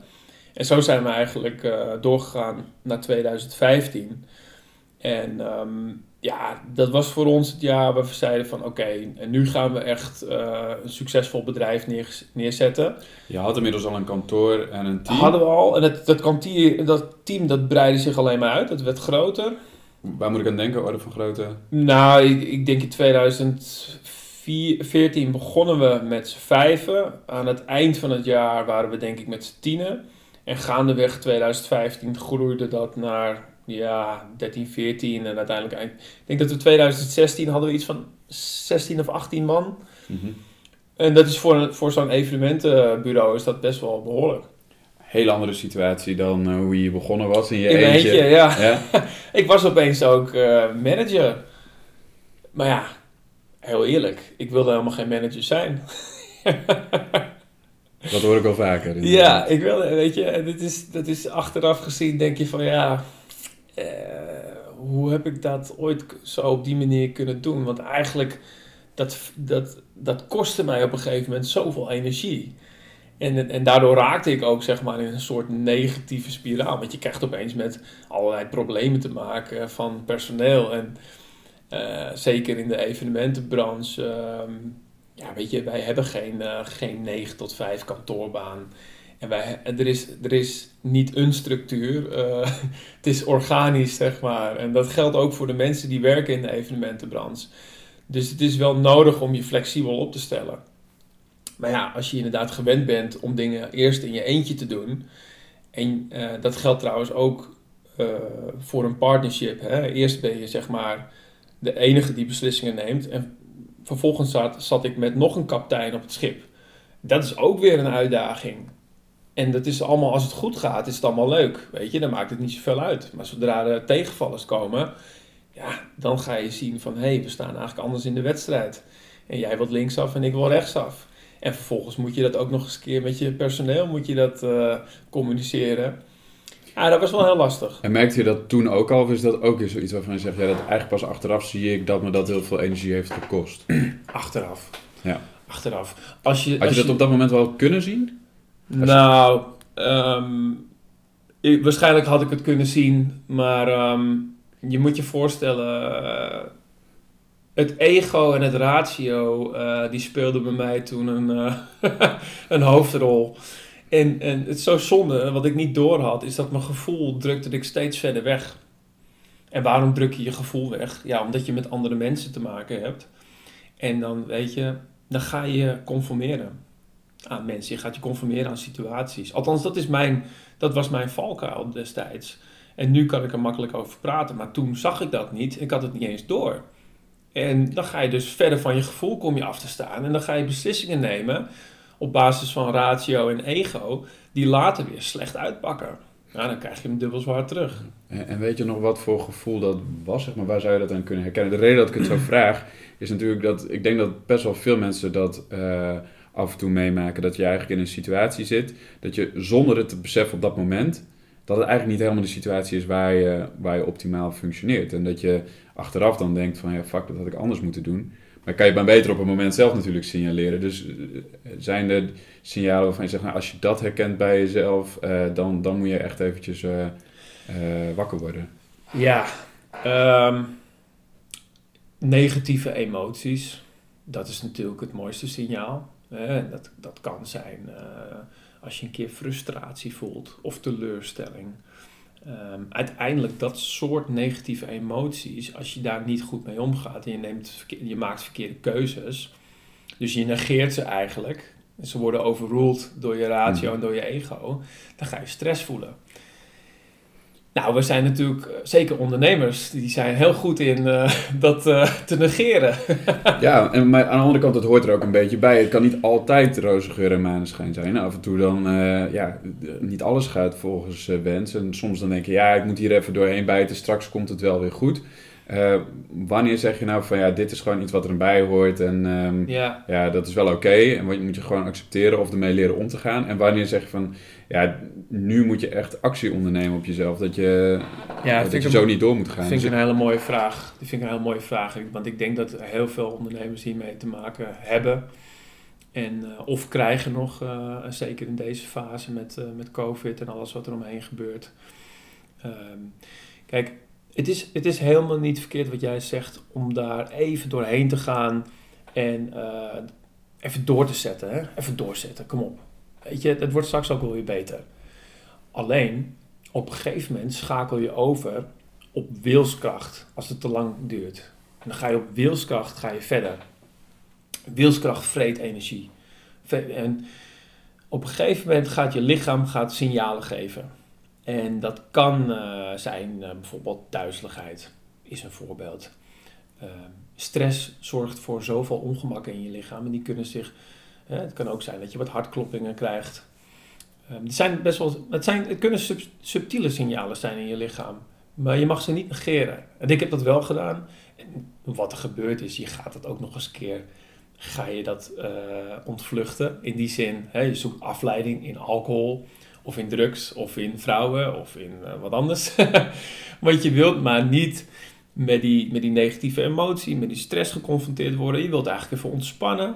En zo zijn we eigenlijk eh, doorgegaan naar 2015. En ehm, ja, dat was voor ons het jaar waar we zeiden van oké, en nu gaan we echt eh, een succesvol bedrijf neer, neerzetten. Je had inmiddels al een kantoor en een team. Hadden we al, en dat, dat, kantier, dat team dat breidde zich alleen maar uit, dat werd groter. Waar moet ik aan denken, orde van grootte? Nou, ik, ik denk in 2014 begonnen we met z'n vijven. Aan het eind van het jaar waren we denk ik met z'n tienen. En gaandeweg 2015 groeide dat naar ja, 13, 14 en uiteindelijk eind. Ik denk dat we 2016 hadden we iets van 16 of 18 man. Mhm. En dat is voor, een- voor zo'n evenementenbureau is dat best wel behoorlijk. Hele andere situatie dan eh, hoe je begonnen was in je In eentje. eentje, ja. Ja? Ik was opeens ook eh, manager. Maar ja, heel eerlijk, ik wilde helemaal geen manager zijn. Dat hoor ik al vaker. Ja, ik wilde, weet je, dit is, dat is achteraf gezien, denk je van ja, eh, hoe heb ik dat ooit zo op die manier kunnen doen? Want eigenlijk, dat, dat, dat kostte mij op een gegeven moment zoveel energie. En, en daardoor raakte ik ook zeg maar in een soort negatieve spiraal. Want je krijgt opeens met allerlei problemen te maken van personeel. En eh, zeker in de evenementenbranche. ehm, ja, weet je, wij hebben geen, eh, geen 9 tot 5 kantoorbaan. En wij, er, is, er is niet een structuur. eh, het is organisch, zeg maar. En dat geldt ook voor de mensen die werken in de evenementenbranche. Dus het is wel nodig om je flexibel op te stellen. Maar ja, als je inderdaad gewend bent om dingen eerst in je eentje te doen. En eh, dat geldt trouwens ook eh, voor een partnership. Hè? Eerst ben je zeg maar de enige die beslissingen neemt. En vervolgens zat, zat ik met nog een kapitein op het schip. Dat is ook weer een uitdaging. En dat is allemaal, als het goed gaat, is het allemaal leuk. Weet je, dan maakt het niet zoveel uit. Maar zodra er tegenvallers komen, ja, dan ga je zien van hé, hey, we staan eigenlijk anders in de wedstrijd. En jij wilt linksaf en ik wil rechtsaf. En vervolgens moet je dat ook nog eens een keer met je personeel moet je dat, eh, communiceren. Ja, dat was wel heel lastig. En merkte je dat toen ook al, of is dat ook weer zoiets waarvan je zegt, ja, dat eigenlijk pas achteraf zie ik dat me dat heel veel energie heeft gekost? Achteraf. Ja. Achteraf. Als je, Had als je dat op dat moment wel kunnen zien? Nou, ehm, ik- waarschijnlijk had ik het kunnen zien, maar ehm, je moet je voorstellen, eh, het ego en het ratio, eh, die speelden bij mij toen een, eh, een hoofdrol. En, en het is zo zonde, wat ik niet door had, is dat mijn gevoel drukte ik steeds verder weg. En waarom druk je je gevoel weg? Ja, omdat je met andere mensen te maken hebt. En dan weet je, dan ga je je conformeren aan mensen. Je gaat je conformeren aan situaties. Althans, dat, is mijn, dat was mijn valkuil destijds. En nu kan ik er makkelijk over praten. Maar toen zag ik dat niet. Ik had het niet eens door. En dan ga je dus verder van je gevoel kom je af te staan. En dan ga je beslissingen nemen op basis van ratio en ego, die later weer slecht uitpakken. Nou, dan krijg je hem dubbel zwaar terug. En, en weet je nog wat voor gevoel dat was? Zeg maar, waar zou je dat aan kunnen herkennen? De reden dat ik het zo vraag, is natuurlijk dat ik denk dat best wel veel mensen dat uh, af en toe meemaken. Dat je eigenlijk in een situatie zit, dat je zonder het te beseffen op dat moment, dat het eigenlijk niet helemaal de situatie is waar je, waar je optimaal functioneert. En dat je achteraf dan denkt van ja, fuck, dat had ik anders moeten doen. Maar kan je maar beter op het moment zelf natuurlijk signaleren. Dus uh, zijn er signalen waarvan je zegt, nou, als je dat herkent bij jezelf, uh, dan, dan moet je echt eventjes uh, wakker worden. Ja, um, negatieve emoties, dat is natuurlijk het mooiste signaal. Dat, dat kan zijn als je een keer frustratie voelt of teleurstelling. Um, uiteindelijk dat soort negatieve emoties, als je daar niet goed mee omgaat en je, neemt, je maakt verkeerde keuzes, dus je negeert ze eigenlijk, en ze worden overruled door je ratio mm. en door je ego, dan ga je stress voelen. Nou, we zijn natuurlijk, eh, zeker ondernemers, die zijn heel goed in uh, dat uh, te negeren. ja, en maar aan de andere kant, het hoort er ook een beetje bij. Het kan niet altijd roze geur en maneschijn zijn. Af en toe dan, ja, niet alles gaat volgens wens. En soms dan denk je, ja, ik moet hier even doorheen bijten, straks komt het wel weer goed. Wanneer zeg je nou van, ja, dit is gewoon iets wat erbij hoort en um, ja. ja. dat is wel oké. Okay, en moet je gewoon accepteren of ermee leren om te gaan. En wanneer zeg je van, ja, nu moet je echt actie ondernemen op jezelf. Dat je, ja, dat je zo niet door moet gaan. Dat vind ik dus een hele mooie vraag. Die vind ik een hele mooie vraag. Want ik denk dat heel veel ondernemers hiermee te maken hebben. En, uh, of krijgen nog, uh, zeker in deze fase met, met COVID en alles wat er omheen gebeurt. Um, kijk, het is, het is helemaal niet verkeerd wat jij zegt om daar even doorheen te gaan en even door te zetten. Hè? Even doorzetten, kom op. Weet je, het wordt straks ook wel weer beter. Alleen, op een gegeven moment schakel je over op wilskracht als het te lang duurt. En dan ga je op wilskracht ga je verder. Wilskracht vreet energie. En op een gegeven moment gaat je lichaam gaat signalen geven. En dat kan uh, zijn uh, bijvoorbeeld duizeligheid, is een voorbeeld. Uh, stress zorgt voor zoveel ongemakken in je lichaam en die kunnen zich het kan ook zijn dat je wat hartkloppingen krijgt. Um, die zijn best wel, het, zijn, het kunnen sub, subtiele signalen zijn in je lichaam. Maar je mag ze niet negeren. En ik heb dat wel gedaan. En wat er gebeurt is, je gaat dat ook nog eens een keer... Ga je dat ontvluchten. In die zin, hè, je zoekt afleiding in alcohol... Of in drugs, of in vrouwen, of in uh, wat anders. wat je wilt, maar niet met die, met die negatieve emotie, met die stress geconfronteerd worden. Je wilt eigenlijk even ontspannen.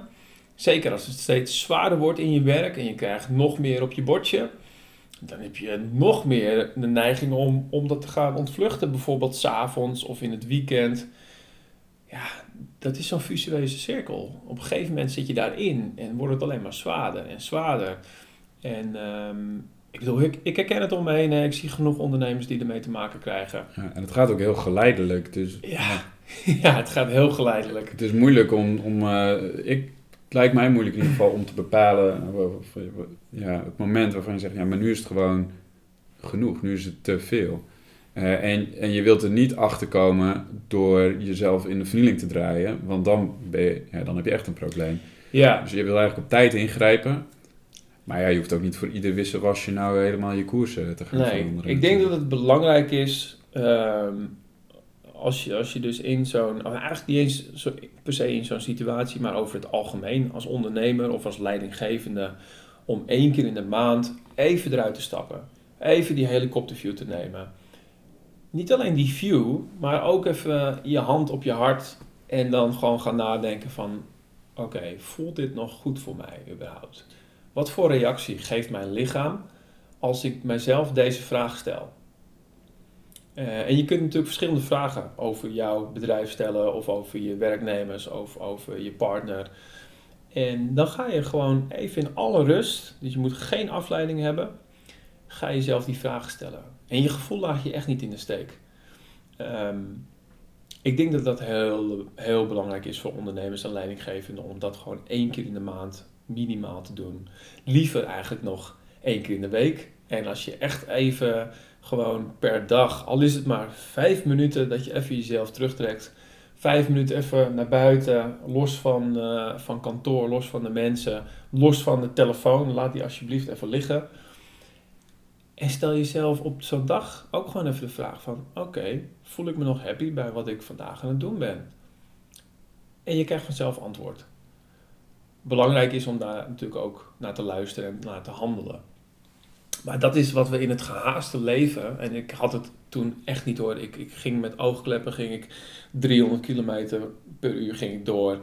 Zeker als het steeds zwaarder wordt in je werk en je krijgt nog meer op je bordje. Dan heb je nog meer de neiging om, om dat te gaan ontvluchten. Bijvoorbeeld s'avonds of in het weekend. Ja, dat is zo'n visueuze cirkel. Op een gegeven moment zit je daarin en wordt het alleen maar zwaarder en zwaarder. En um, ik bedoel, ik, ik herken het om me heen. Ik zie genoeg ondernemers die ermee te maken krijgen. Ja, en het gaat ook heel geleidelijk. Dus, ja, ja. het gaat heel geleidelijk. Het is moeilijk om... om uh, ik lijkt mij moeilijk in ieder geval om te bepalen ja, het moment waarvan je zegt, ja, maar nu is het gewoon genoeg, nu is het te veel. Uh, en, en je wilt er niet achter komen door jezelf in de vernieling te draaien, want dan, ben je, ja, dan heb je echt een probleem. Ja. Dus je wil eigenlijk op tijd ingrijpen, maar ja, je hoeft ook niet voor ieder wisselwasje nou helemaal je koersen te gaan nee, veranderen. Ik denk dat het belangrijk is um, als je, als je dus in zo'n, eigenlijk niet eens zo, per se in zo'n situatie, maar over het algemeen als ondernemer of als leidinggevende, om één keer in de maand even eruit te stappen. Even die helikopterview te nemen. Niet alleen die view, maar ook even je hand op je hart en dan gewoon gaan nadenken van, oké, voelt dit nog goed voor mij überhaupt? Wat voor reactie geeft mijn lichaam als ik mijzelf deze vraag stel? Uh, en je kunt natuurlijk verschillende vragen over jouw bedrijf stellen, of over je werknemers, of over je partner. En dan ga je gewoon even in alle rust, dus je moet geen afleiding hebben, ga je jezelf die vragen stellen. En je gevoel laat je echt niet in de steek. Um, ik denk dat dat heel, heel belangrijk is voor ondernemers en leidinggevenden om dat gewoon één keer in de maand minimaal te doen. Liever eigenlijk nog één keer in de week. En als je echt even gewoon per dag, al is het maar vijf minuten, dat je even jezelf terugtrekt vijf minuten even naar buiten, los van, uh, van kantoor, los van de mensen, los van de telefoon. Laat die alsjeblieft even liggen. En stel jezelf op zo'n dag ook gewoon even de vraag van... Oké, voel ik me nog happy bij wat ik vandaag aan het doen ben? En je krijgt vanzelf antwoord. Belangrijk is om daar natuurlijk ook naar te luisteren en naar te handelen. Maar dat is wat we in het gehaaste leven. En ik had het toen echt niet hoor. Ik, ik ging met oogkleppen ging ik 300 kilometer per uur ging ik door.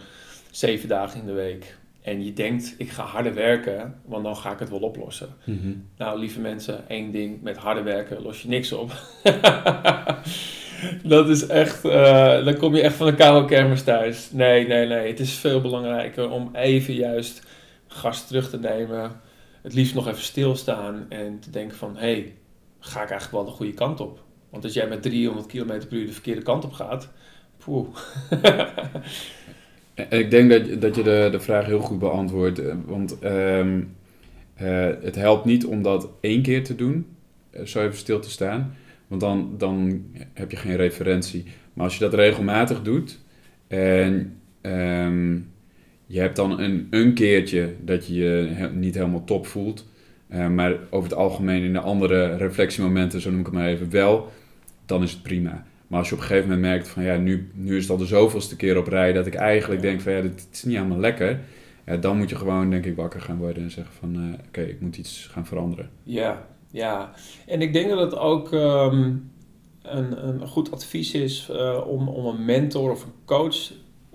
Zeven dagen in de week. En je denkt, ik ga harder werken, want dan ga ik het wel oplossen. Mhm. Nou, lieve mensen, één ding, met harder werken los je niks op. dat is echt, uh, dan kom je echt van een koude thuis. Nee, nee, nee. Het is veel belangrijker om even juist gas terug te nemen. Het liefst nog even stilstaan en te denken van, hé, hey, ga ik eigenlijk wel de goede kant op? Want als jij met 300 km per uur de verkeerde kant op gaat, poeh. Ik denk dat, dat je de, de vraag heel goed beantwoordt. Eh, want ehm, eh, het helpt niet om dat één keer te doen, zo even stil te staan. Want dan, dan heb je geen referentie. Maar als je dat regelmatig doet en ehm, je hebt dan een, een keertje dat je je niet helemaal top voelt. maar over het algemeen in de andere reflectiemomenten, zo noem ik het maar even, wel, dan is het prima. Maar als je op een gegeven moment merkt van ja, nu, nu is het al de zoveelste keer op rij dat ik eigenlijk denk van ja, dit, is niet helemaal lekker. Ja, dan moet je gewoon denk ik wakker gaan worden en zeggen van uh, oké, ik moet iets gaan veranderen. Ja, ja. En ik denk dat het ook ehm, een, een goed advies is uh, om, om een mentor of een coach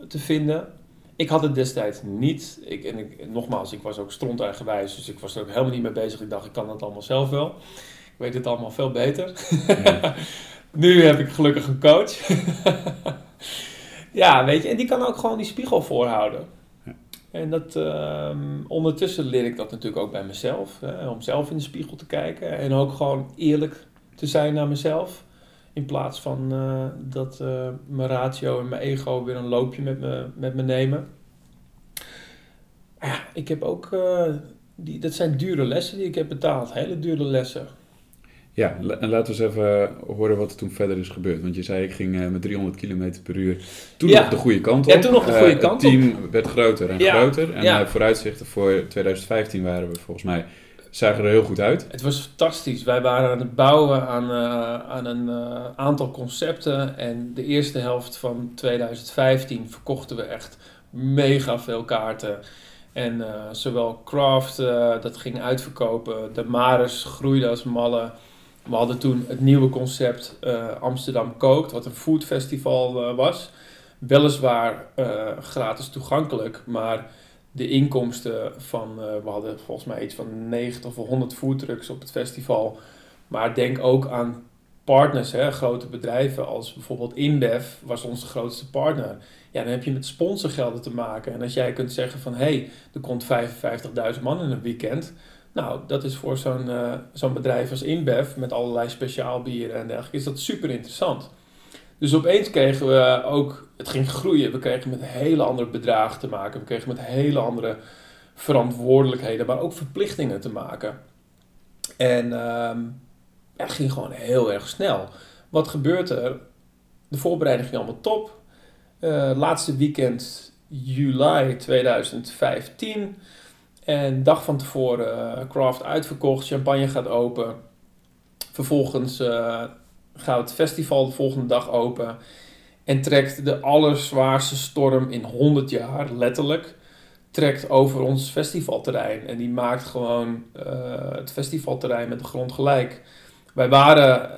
te vinden. Ik had het destijds niet. Ik, en ik, nogmaals, ik was ook strontuigenwijs, dus ik was er ook helemaal niet mee bezig. Ik dacht, ik kan dat allemaal zelf wel. Ik weet het allemaal veel beter. Ja. Nu heb ik gelukkig een coach. ja, weet je, en die kan ook gewoon die spiegel voorhouden. En dat, um, ondertussen leer ik dat natuurlijk ook bij mezelf. Hè, om zelf in de spiegel te kijken. En ook gewoon eerlijk te zijn naar mezelf. In plaats van uh, dat uh, mijn ratio en mijn ego weer een loopje met me, met me nemen. Ja, ik heb ook... Uh, die, dat zijn dure lessen die ik heb betaald. Hele dure lessen. Ja, en laten we eens even horen wat er toen verder is gebeurd. Want je zei, ik ging uh, met 300 km per uur toen nog de goede kant op. Ja, toen nog de goede uh, kant op. Het team werd groter en groter. En ja. uh, vooruitzichten voor 2015 waren we volgens mij, zagen er heel goed uit. Het was fantastisch. Wij waren aan het bouwen aan, aan een aantal concepten. En de eerste helft van 2015 verkochten we echt mega veel kaarten. En zowel Craft, dat ging uitverkopen. De Maris groeide als malle. We hadden toen het nieuwe concept uh, Amsterdam Kookt, wat een foodfestival uh, was. Weliswaar uh, gratis toegankelijk, maar de inkomsten van, we hadden volgens mij iets van 90 of 100 foodtrucks op het festival. Maar denk ook aan partners, hè, grote bedrijven als bijvoorbeeld InBev was onze grootste partner. Ja, dan heb je met sponsorgelden te maken. En als jij kunt zeggen van, hé, hey, er komt 55.000 man in een weekend nou, dat is voor zo'n uh, zo'n bedrijf als InBev met allerlei speciaalbieren en dergelijke, is dat super interessant. Dus opeens kregen we ook, het ging groeien, we kregen met hele andere bedragen te maken, we kregen met hele andere verantwoordelijkheden, maar ook verplichtingen te maken. En uh, het ging gewoon heel erg snel. Wat gebeurt er? De voorbereiding ging allemaal top. Uh, laatste weekend juli 2015 en dag van tevoren uh, craft uitverkocht, champagne gaat open. Vervolgens uh, gaat het festival de volgende dag open. En trekt de allerzwaarste storm in 100 jaar, letterlijk, trekt over ons festivalterrein. En die maakt gewoon uh, het festivalterrein met de grond gelijk. Wij waren,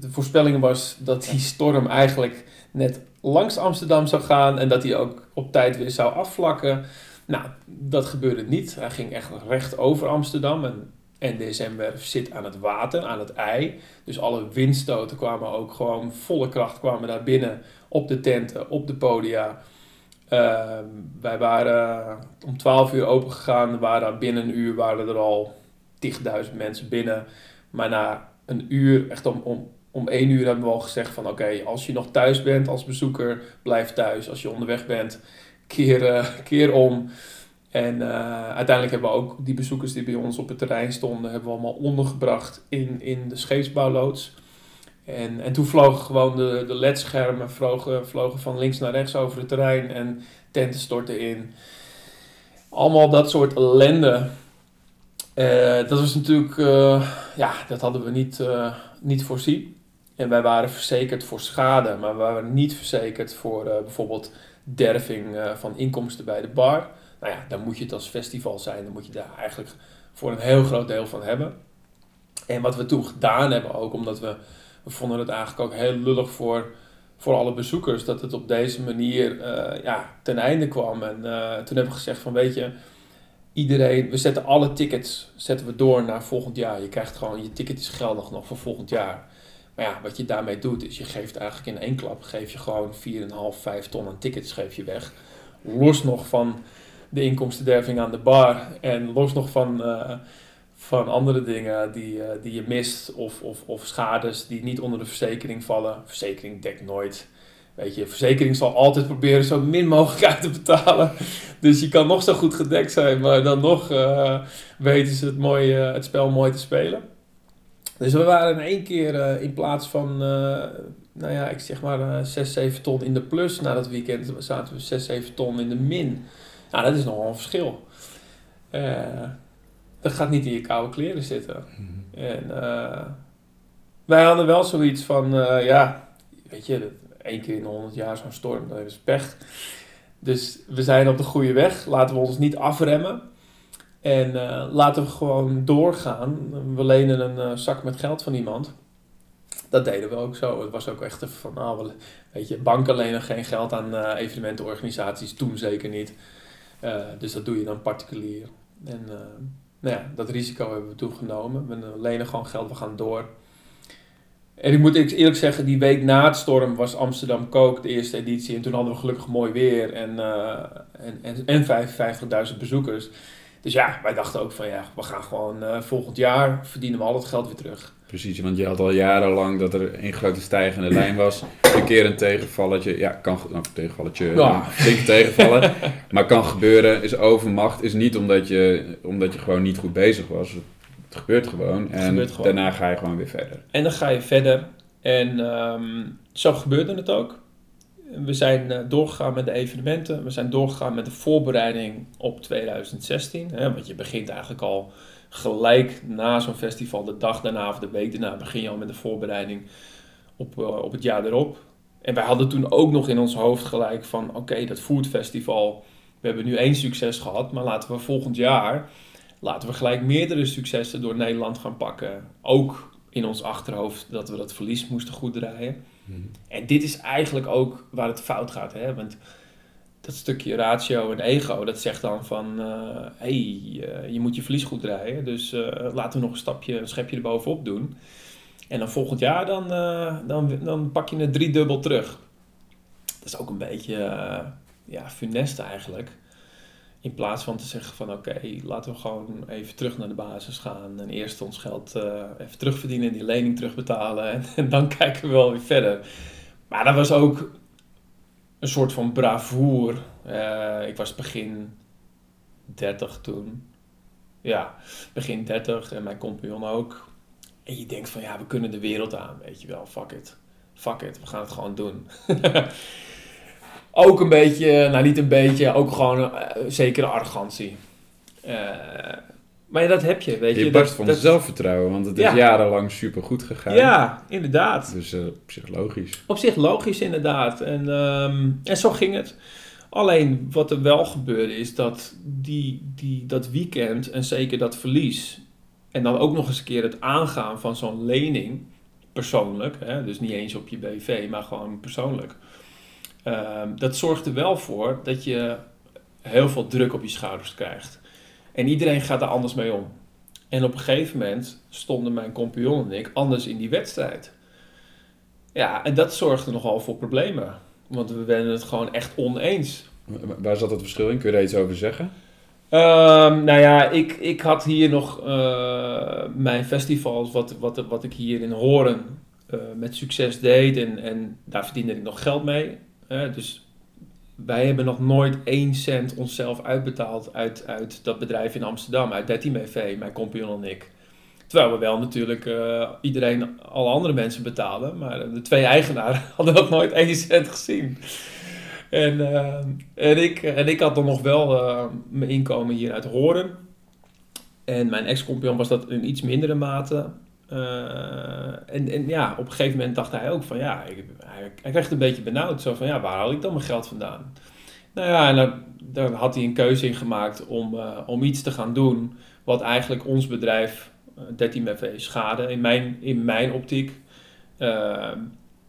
de voorspelling was dat die storm eigenlijk net langs Amsterdam zou gaan en dat die ook op tijd weer zou afvlakken. Nou, dat gebeurde niet. Hij ging echt recht over Amsterdam. En NDSM-werf zit aan het water, aan het ei. Dus alle windstoten kwamen ook gewoon volle kracht kwamen daar binnen op de tenten, op de podia. Uh, wij waren om 12 uur open gegaan. Waren binnen een uur waren er al 10.000 mensen binnen. Maar na een uur, echt om, om, om één uur hebben we al gezegd van oké, als je nog thuis bent als bezoeker, blijf thuis. Als je onderweg bent, keer, uh, keer om. En uh, uiteindelijk hebben we ook die bezoekers die bij ons op het terrein stonden, hebben we allemaal ondergebracht in, in de scheepsbouwloods. En, en toen vlogen gewoon de, de ledschermen vlogen, vlogen van links naar rechts over het terrein en tenten stortten in. Allemaal dat soort ellende. Eh, dat was natuurlijk, uh, ja, dat hadden we niet, uh, niet voorzien. En wij waren verzekerd voor schade, maar we waren niet verzekerd voor bijvoorbeeld derving van inkomsten bij de bar. Nou ja, dan moet je het als festival zijn, dan moet je daar eigenlijk voor een heel groot deel van hebben. En wat we toen gedaan hebben ook, omdat we, we vonden het eigenlijk ook heel lullig voor, voor alle bezoekers, dat het op deze manier ja, ten einde kwam. En toen hebben we gezegd van weet je, iedereen, we zetten alle tickets zetten we door naar volgend jaar. Je krijgt gewoon, je ticket is geldig nog voor volgend jaar. Maar ja, wat je daarmee doet, is je geeft eigenlijk in één klap, geef je gewoon 4,5, 5 ton aan tickets geef je weg. Los nog van de inkomstenderving aan de bar en los nog van, uh, van andere dingen die, uh, die je mist of, of, of schades die niet onder de verzekering vallen. Verzekering dekt nooit Weet je, verzekering zal altijd proberen zo min mogelijk uit te betalen. Dus je kan nog zo goed gedekt zijn, maar dan nog uh, weten ze het, mooi, uh, het spel mooi te spelen. Dus we waren in één keer uh, in plaats van, nou ja, ik zeg maar 6, 7 ton in de plus na dat weekend, zaten we 6, 7 ton in de min. Nou, dat is nogal een verschil. dat gaat niet in je koude kleren zitten. Mm-hmm. En wij hadden wel zoiets van, ja, weet je, één keer in de 100 jaar zo'n storm, dat is pech. Dus we zijn op de goede weg. Laten we ons niet afremmen. En uh, laten we gewoon doorgaan. We lenen een uh, zak met geld van iemand. Dat deden we ook zo. Het was ook echt van, nou, weet je, banken lenen geen geld aan uh, evenementenorganisaties. Toen zeker niet. dus dat doe je dan particulier. En nou ja, dat risico hebben we toen genomen. We lenen gewoon geld, we gaan door. En ik moet eerlijk zeggen, die week na het storm was Amsterdam Kook de eerste editie. En toen hadden we gelukkig mooi weer en, en, en, en 55.000 bezoekers. Dus ja, wij dachten ook van ja, we gaan gewoon uh, volgend jaar verdienen we al het geld weer terug. Precies, want je had al jarenlang dat er een grote stijgende lijn was. Een keer een tegenvalletje, ja, kan nou, tegenvalletje, ja. flink tegenvallen. maar kan gebeuren, is overmacht, is niet omdat je, omdat je gewoon niet goed bezig was het gebeurt gewoon. En daarna ga je gewoon weer verder. En dan ga je verder. En um, zo gebeurde het ook. We zijn uh, doorgegaan met de evenementen. We zijn doorgegaan met de voorbereiding op 2016. Hè, want je begint eigenlijk al gelijk na zo'n festival, de dag daarna of de week daarna, begin je al met de voorbereiding op, uh, op het jaar erop. En wij hadden toen ook nog in ons hoofd gelijk van, oké, dat Food Festival, we hebben nu één succes gehad, maar laten we volgend jaar laten we gelijk meerdere successen door Nederland gaan pakken. Ook in ons achterhoofd dat we dat verlies moesten goed draaien. Mhm. En dit is eigenlijk ook waar het fout gaat. Hè? Want dat stukje ratio en ego, dat zegt dan van... Uh, hey, uh, je moet je verlies goed draaien. Dus uh, laten we nog een stapje, een schepje erbovenop doen. En dan volgend jaar, dan, dan, dan pak je het driedubbel terug. Dat is ook een beetje ja, funest eigenlijk. In plaats van te zeggen van oké, laten we gewoon even terug naar de basis gaan en eerst ons geld uh, even terugverdienen en die lening terugbetalen en, en, dan kijken we wel weer verder. Maar dat was ook een soort van bravoer. Uh, ik was begin 30 toen. Ja, begin 30 en mijn compagnon ook. En je denkt van ja, we kunnen de wereld aan, weet je wel, fuck it. Fuck it, we gaan het gewoon doen. ook een beetje, nou niet een beetje, ook gewoon uh, zekere arrogantie. Uh, maar ja, dat heb je, weet je. Je barst van dat, zelfvertrouwen, want het is jarenlang super goed gegaan. Ja, inderdaad. Dus uh, op zich logisch. Op zich logisch, inderdaad. En, um, en zo ging het. Alleen wat er wel gebeurde is dat die, die, dat weekend en zeker dat verlies... en dan ook nog eens een keer het aangaan van zo'n lening, persoonlijk... Hè, dus niet eens op je BV, maar gewoon persoonlijk Ehm, dat zorgt er wel voor dat je heel veel druk op je schouders krijgt. En iedereen gaat er anders mee om. En op een gegeven moment stonden mijn compagnon en ik anders in die wedstrijd. Ja, en dat zorgde nogal voor problemen. Want we werden het gewoon echt oneens. Waar zat het verschil in? Kun je daar iets over zeggen? Um, nou ja, ik, ik had hier nog uh, mijn festivals, wat, wat, wat ik hier in Horen uh, met succes deed. En, en daar verdiende ik nog geld mee dus wij hebben nog nooit één cent onszelf uitbetaald uit, uit dat bedrijf in Amsterdam, uit Betty BV, mijn compagnon en ik. Terwijl we wel natuurlijk uh, iedereen, alle andere mensen betalen. Maar de twee eigenaren hadden nog nooit één cent gezien. En, uh, en, ik, en ik had dan nog wel uh, mijn inkomen hier uit Horen. En mijn ex-compagnon was dat in iets mindere mate. En, en ja, op een gegeven moment dacht hij ook van ja, ik, hij, kreeg het een beetje benauwd. Zo van ja, waar haal ik dan mijn geld vandaan? Nou ja, en dan had hij een keuze in gemaakt om, om iets te gaan doen wat eigenlijk ons bedrijf 13 MV schade in mijn, in mijn optiek.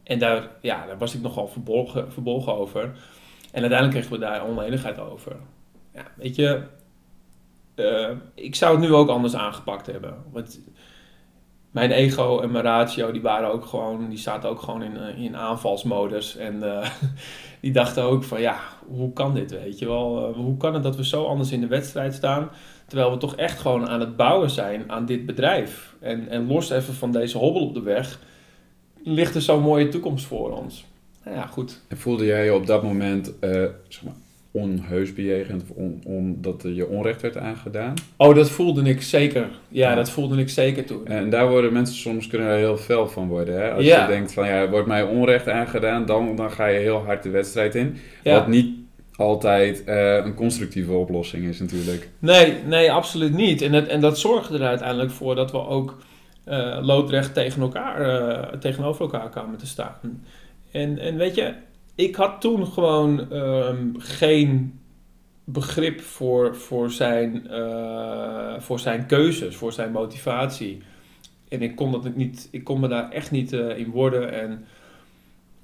En daar, ja, daar was ik nogal verbolgen, verbolgen over. En uiteindelijk kregen we daar oneenigheid over. Ja, weet je, ik zou het nu ook anders aangepakt hebben. Mijn ego en mijn ratio, die waren ook gewoon, die zaten ook gewoon in, eh, in aanvalsmodus. En uh, die dachten ook van, ja, hoe kan dit, weet je wel? hoe kan het dat we zo anders in de wedstrijd staan? Terwijl we toch echt gewoon aan het bouwen zijn aan dit bedrijf. En, en los even van deze hobbel op de weg, ligt er zo'n mooie toekomst voor ons. Nou ja, goed. En voelde jij je op dat moment zeg maar, onheus bejegend of omdat je onrecht werd aangedaan? Oh, dat voelde ik zeker. Ja, dat voelde ik zeker toen. En daar worden mensen soms kunnen er heel fel van worden. Hè? Als je denkt van ja, wordt mij onrecht aangedaan, dan, dan ga je heel hard de wedstrijd in. Wat niet altijd uh, een constructieve oplossing is natuurlijk. Nee, nee, absoluut niet. En, het, en dat zorgde er uiteindelijk voor dat we ook uh, loodrecht tegen elkaar, uh, tegenover elkaar kwamen te staan. En, en weet je, ik had toen gewoon um, geen begrip voor, voor, zijn, voor zijn keuzes, voor zijn motivatie. En ik kon, dat niet, ik kon me daar echt niet in worden. En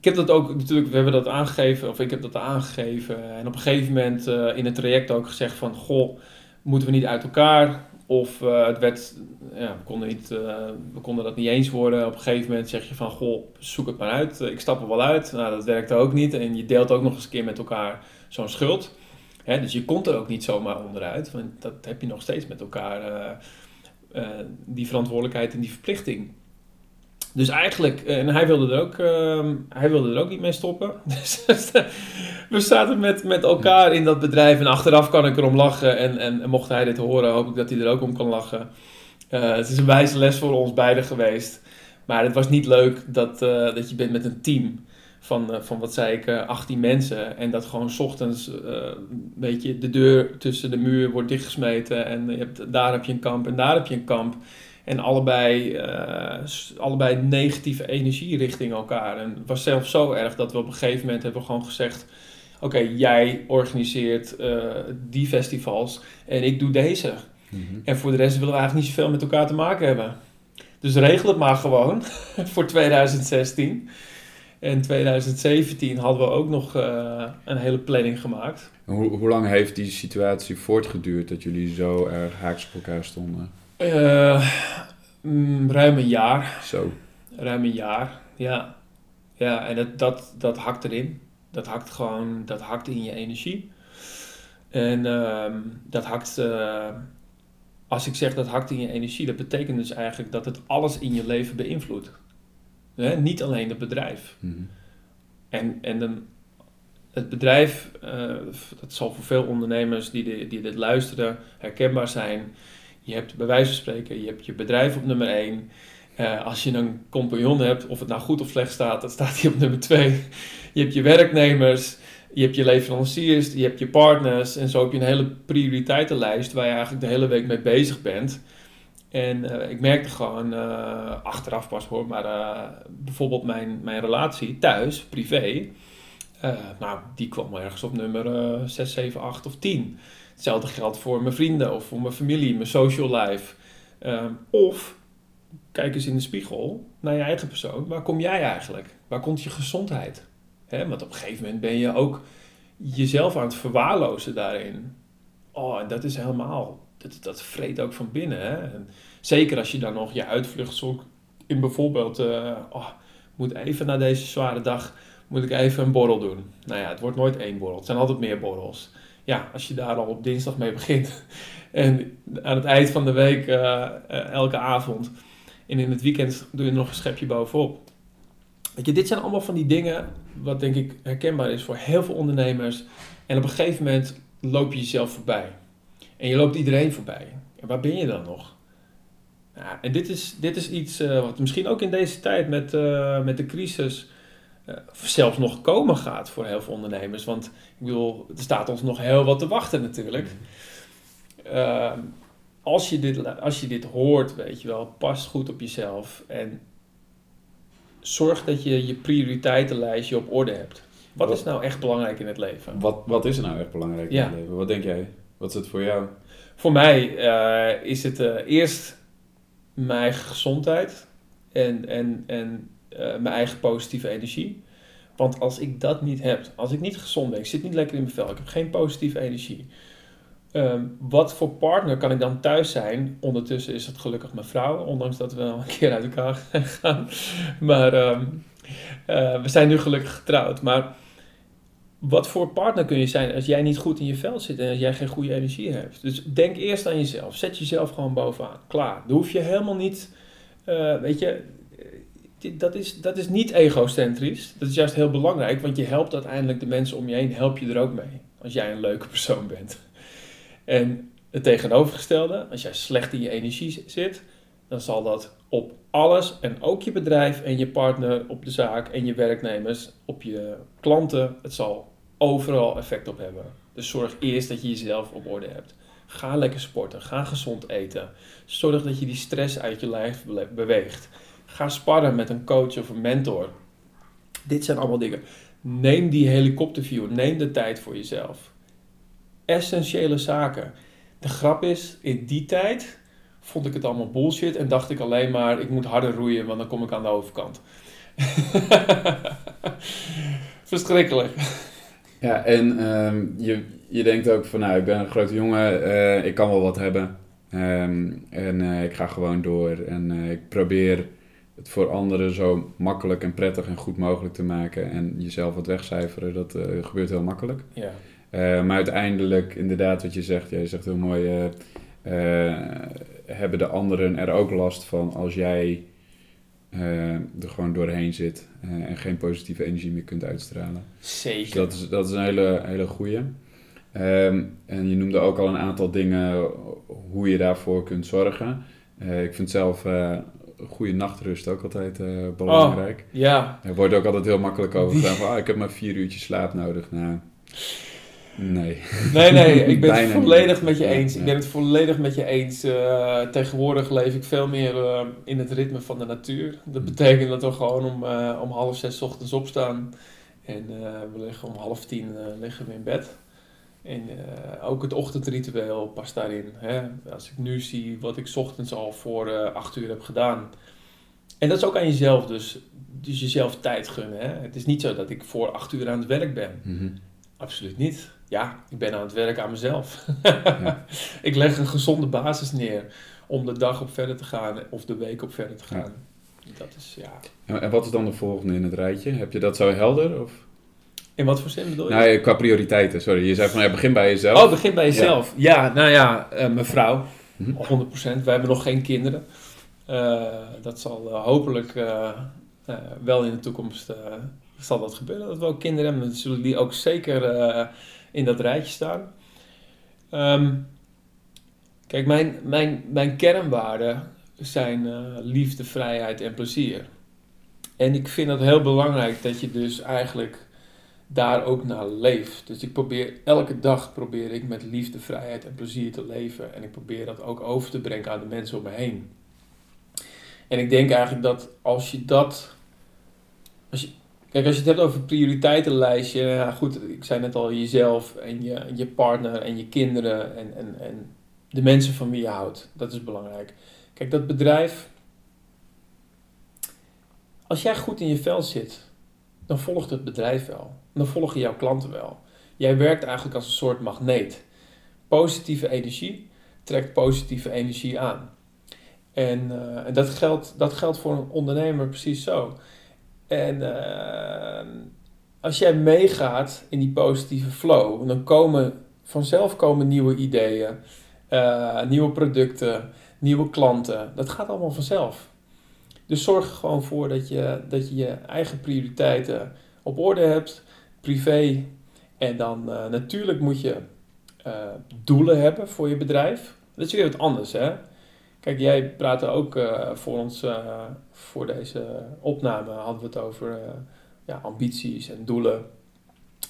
ik heb dat ook natuurlijk, we hebben dat aangegeven, of ik heb dat aangegeven. En op een gegeven moment uh, in het traject ook gezegd van, goh, moeten we niet uit elkaar? Of uh, het werd, ja, we konden, niet, uh, we konden dat niet eens worden. Op een gegeven moment zeg je van, goh, zoek het maar uit. ik stap er wel uit. Nou, dat werkte ook niet. En je deelt ook nog eens een keer met elkaar zo'n schuld. Hè, dus je komt er ook niet zomaar onderuit. Want dat heb je nog steeds met elkaar, die verantwoordelijkheid en die verplichting. Dus eigenlijk, eh, en hij wilde er ook, uh, hij wilde er ook niet mee stoppen. Dus we zaten met, met elkaar in dat bedrijf en achteraf kan ik erom lachen. En, en, mocht hij dit horen, hoop ik dat hij er ook om kan lachen. Uh, het is een wijze les voor ons beiden geweest. Maar het was niet leuk dat, uh, dat je bent met een team van, van wat zei ik, 18 mensen. En dat gewoon s ochtends, weet je, de deur tussen de muur wordt dichtgesmeten. En je hebt, daar heb je een kamp en daar heb je een kamp. En allebei, uh, allebei negatieve energie richting elkaar. En het was zelfs zo erg dat we op een gegeven moment hebben gewoon gezegd... Oké, jij organiseert uh, die festivals en ik doe deze. Mhm. En voor de rest willen we eigenlijk niet zoveel met elkaar te maken hebben. Dus regel het maar gewoon voor 2016. En 2017 hadden we ook nog uh, een hele planning gemaakt. Hoe, hoe lang heeft die situatie voortgeduurd dat jullie zo erg haaks op elkaar stonden? Uh, ruim een jaar. Zo. Ruim een jaar, ja. Ja, en dat, dat, dat hakt erin. Dat hakt gewoon, dat hakt in je energie. En uh, dat hakt, uh, als ik zeg dat hakt in je energie, dat betekent dus eigenlijk dat het alles in je leven beïnvloedt. Hè? Niet alleen het bedrijf. Mm -hmm. En, en dan, het bedrijf, uh, dat zal voor veel ondernemers die, de, die dit luisteren herkenbaar zijn je hebt bij wijze van spreken, je hebt je bedrijf op nummer 1. Uh, eh, als je een compagnon hebt, of het nou goed of slecht staat, dan staat hij op nummer 2. Je hebt je werknemers, je hebt je leveranciers, je hebt je partners. En zo heb je een hele prioriteitenlijst waar je eigenlijk de hele week mee bezig bent. En uh, ik merkte gewoon, uh, achteraf pas hoor, maar bijvoorbeeld mijn, mijn relatie thuis, privé, nou, die kwam ergens op nummer 6, 7, 8 of 10. Hetzelfde geldt voor mijn vrienden of voor mijn familie, mijn social life. Ehm, of kijk eens in de spiegel naar je eigen persoon. Waar kom jij eigenlijk? Waar komt je gezondheid? He, want op een gegeven moment ben je ook jezelf aan het verwaarlozen daarin. Oh, en dat is helemaal, dat, dat vreet ook van binnen. Hè? En zeker als je dan nog je uitvlucht zoekt in bijvoorbeeld, uh, oh, moet even na deze zware dag, moet ik even een borrel doen. Nou ja, het wordt nooit één borrel, het zijn altijd meer borrels ja, als je daar al op dinsdag mee begint en aan het eind van de week uh, elke avond en in het weekend doe je nog een schepje bovenop. Weet je, dit zijn allemaal van die dingen wat denk ik herkenbaar is voor heel veel ondernemers. En op een gegeven moment loop je jezelf voorbij. En je loopt iedereen voorbij. En waar ben je dan nog? En dit is, dit is iets uh, wat misschien ook in deze tijd met, met de crisis uh, zelfs nog komen gaat voor heel veel ondernemers. Want ik bedoel, er staat ons nog heel wat te wachten natuurlijk. Mm. als, je dit, als je dit hoort, weet je wel, pas goed op jezelf en zorg dat je je prioriteitenlijstje op orde hebt. Wat, wat, is nou echt belangrijk in het leven? Wat, wat is er nou echt belangrijk in het leven? Wat denk jij? Wat is het voor jou? Voor mij uh, is het uh, eerst mijn gezondheid en, en, en uh, mijn eigen positieve energie. Want als ik dat niet heb, als ik niet gezond ben, ik zit niet lekker in mijn vel, ik heb geen positieve energie. Um, wat voor partner kan ik dan thuis zijn? Ondertussen is het gelukkig mijn vrouw, ondanks dat we al een keer uit elkaar gaan. Maar um, we zijn nu gelukkig getrouwd. Maar wat voor partner kun je zijn als jij niet goed in je vel zit en als jij geen goede energie hebt? Dus denk eerst aan jezelf. Zet jezelf gewoon bovenaan. Klaar. Dan hoef je helemaal niet, uh, weet je, dat is, dat is niet egocentrisch. Dat is juist heel belangrijk, want je helpt uiteindelijk de mensen om je heen, help je er ook mee. Als jij een leuke persoon bent. En het tegenovergestelde, als jij slecht in je energie zit, dan zal dat op alles en ook je bedrijf en je partner op de zaak en je werknemers, op je klanten, het zal overal effect op hebben. Dus zorg eerst dat je jezelf op orde hebt. Ga lekker sporten, ga gezond eten. Zorg dat je die stress uit je lijf beweegt. Ga sparren met een coach of een mentor. Dit zijn allemaal dingen. Neem die helikopterview, neem de tijd voor jezelf. Essentiële zaken. De grap is, in die tijd vond ik het allemaal bullshit en dacht ik alleen maar, ik moet harder roeien, want dan kom ik aan de overkant. Verschrikkelijk. Ja, en um, je, je denkt ook van, nou, ik ben een grote jongen, uh, ik kan wel wat hebben. Um, en uh, ik ga gewoon door. En uh, ik probeer het voor anderen zo makkelijk en prettig en goed mogelijk te maken. En jezelf wat wegcijferen, dat gebeurt heel makkelijk. Ja. maar uiteindelijk, inderdaad, wat je zegt, jij zegt heel mooi, hebben de anderen er ook last van als jij er gewoon doorheen zit en geen positieve energie meer kunt uitstralen. Zeker. Dus dat is, dat is een hele, hele goeie. Um, en je noemde ook al een aantal dingen hoe je daarvoor kunt zorgen. Uh, ik vind zelf goede nachtrust ook altijd belangrijk. Oh, ja. Er wordt ook altijd heel makkelijk over gedaan van, ah, ik heb maar vier uurtjes slaap nodig. Nou, Nee. Nee, nee, ik ben het volledig met je eens. Ik ben het volledig met je eens. Uh, tegenwoordig leef ik veel meer uh, in het ritme van de natuur. Dat hm. betekent dat we gewoon om, om half zes ochtends opstaan. En we liggen om half tien liggen we in bed. En ook het ochtendritueel past daarin. Hè? Als ik nu zie wat ik ochtends al voor acht uur heb gedaan. En dat is ook aan jezelf dus. Dus jezelf tijd gunnen. Hè? Het is niet zo dat ik voor acht uur aan het werk ben. Mm -hmm. Absoluut niet ja, ik ben aan het werk aan mezelf. ja. ik leg een gezonde basis neer om de dag op verder te gaan of de week op verder te gaan. Dat is, ja. En wat is dan de volgende in het rijtje? Heb je dat zo helder? Of? In wat voor zin bedoel je? Nou, qua prioriteiten, sorry. Je zei van, ja, begin bij jezelf. Oh, begin bij jezelf. Ja, nou ja, uh, mevrouw, hm? 100%. Wij hebben nog geen kinderen. Uh, dat zal uh, hopelijk wel in de toekomst zal dat gebeuren, dat we ook kinderen hebben. Dan zullen die ook zeker in dat rijtje staan. Um, kijk, mijn, mijn, mijn kernwaarden zijn liefde, vrijheid en plezier. En ik vind het heel belangrijk dat je dus eigenlijk daar ook naar leeft. Dus ik probeer elke dag probeer ik met liefde, vrijheid en plezier te leven. En ik probeer dat ook over te brengen aan de mensen om me heen. En ik denk eigenlijk dat als je dat. Als je, Kijk, als je het hebt over prioriteitenlijstje, ja, goed, ik zei net al, jezelf en je, je partner en je kinderen en, en, en de mensen van wie je houdt. Dat is belangrijk. Kijk, dat bedrijf, als jij goed in je vel zit, dan volgt het bedrijf wel. Dan volgen jouw klanten wel. Jij werkt eigenlijk als een soort magneet. Positieve energie trekt positieve energie aan. En, en dat, geldt, dat geldt voor een ondernemer precies zo. En uh, als jij meegaat in die positieve flow, dan komen vanzelf komen nieuwe ideeën, uh, nieuwe producten, nieuwe klanten. Dat gaat allemaal vanzelf. Dus zorg er gewoon voor dat je, dat je je eigen prioriteiten op orde hebt, privé. En dan uh, natuurlijk moet je doelen hebben voor je bedrijf. Dat is weer wat anders, hè? Kijk, jij praatte ook uh, voor ons, voor deze opname, hadden we het over ja, ambities en doelen.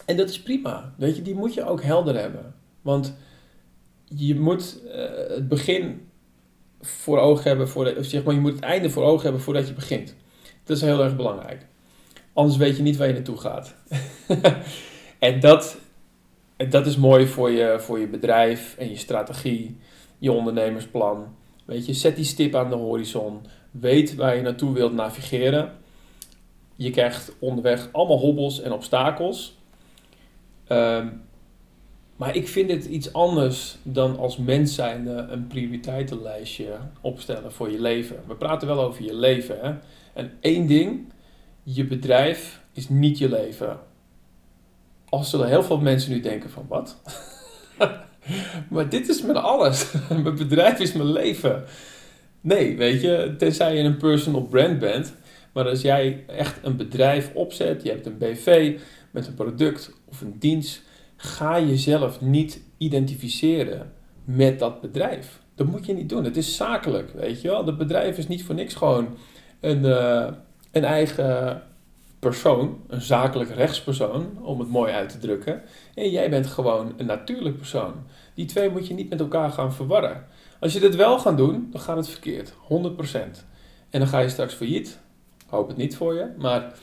En dat is prima. Weet je, die moet je ook helder hebben. Want je moet het begin voor ogen hebben, voor of zeg maar, je moet het einde voor ogen hebben voordat je begint. Dat is heel erg belangrijk. Anders weet je niet waar je naartoe gaat. en dat, dat is mooi voor je, voor je bedrijf en je strategie, je ondernemersplan. Weet je, zet die stip aan de horizon. Weet waar je naartoe wilt navigeren. Je krijgt onderweg allemaal hobbels en obstakels. Um, maar ik vind het iets anders dan als mens zijnde een prioriteitenlijstje opstellen voor je leven. We praten wel over je leven. Hè? En één ding, je bedrijf is niet je leven. Al zullen heel veel mensen nu denken van wat? maar dit is mijn alles. mijn bedrijf is mijn leven. Nee, weet je, tenzij je een personal brand bent. Maar als jij echt een bedrijf opzet, je hebt een BV met een product of een dienst ga jezelf niet identificeren met dat bedrijf. Dat moet je niet doen. Het is zakelijk, weet je wel. Dat bedrijf is niet voor niks gewoon een, uh, een eigen persoon, een zakelijk rechtspersoon, om het mooi uit te drukken. En jij bent gewoon een natuurlijk persoon. Die twee moet je niet met elkaar gaan verwarren. Als je dit wel gaat doen, dan gaat het verkeerd. 100%. En dan ga je straks failliet. Ik hoop het niet voor je, maar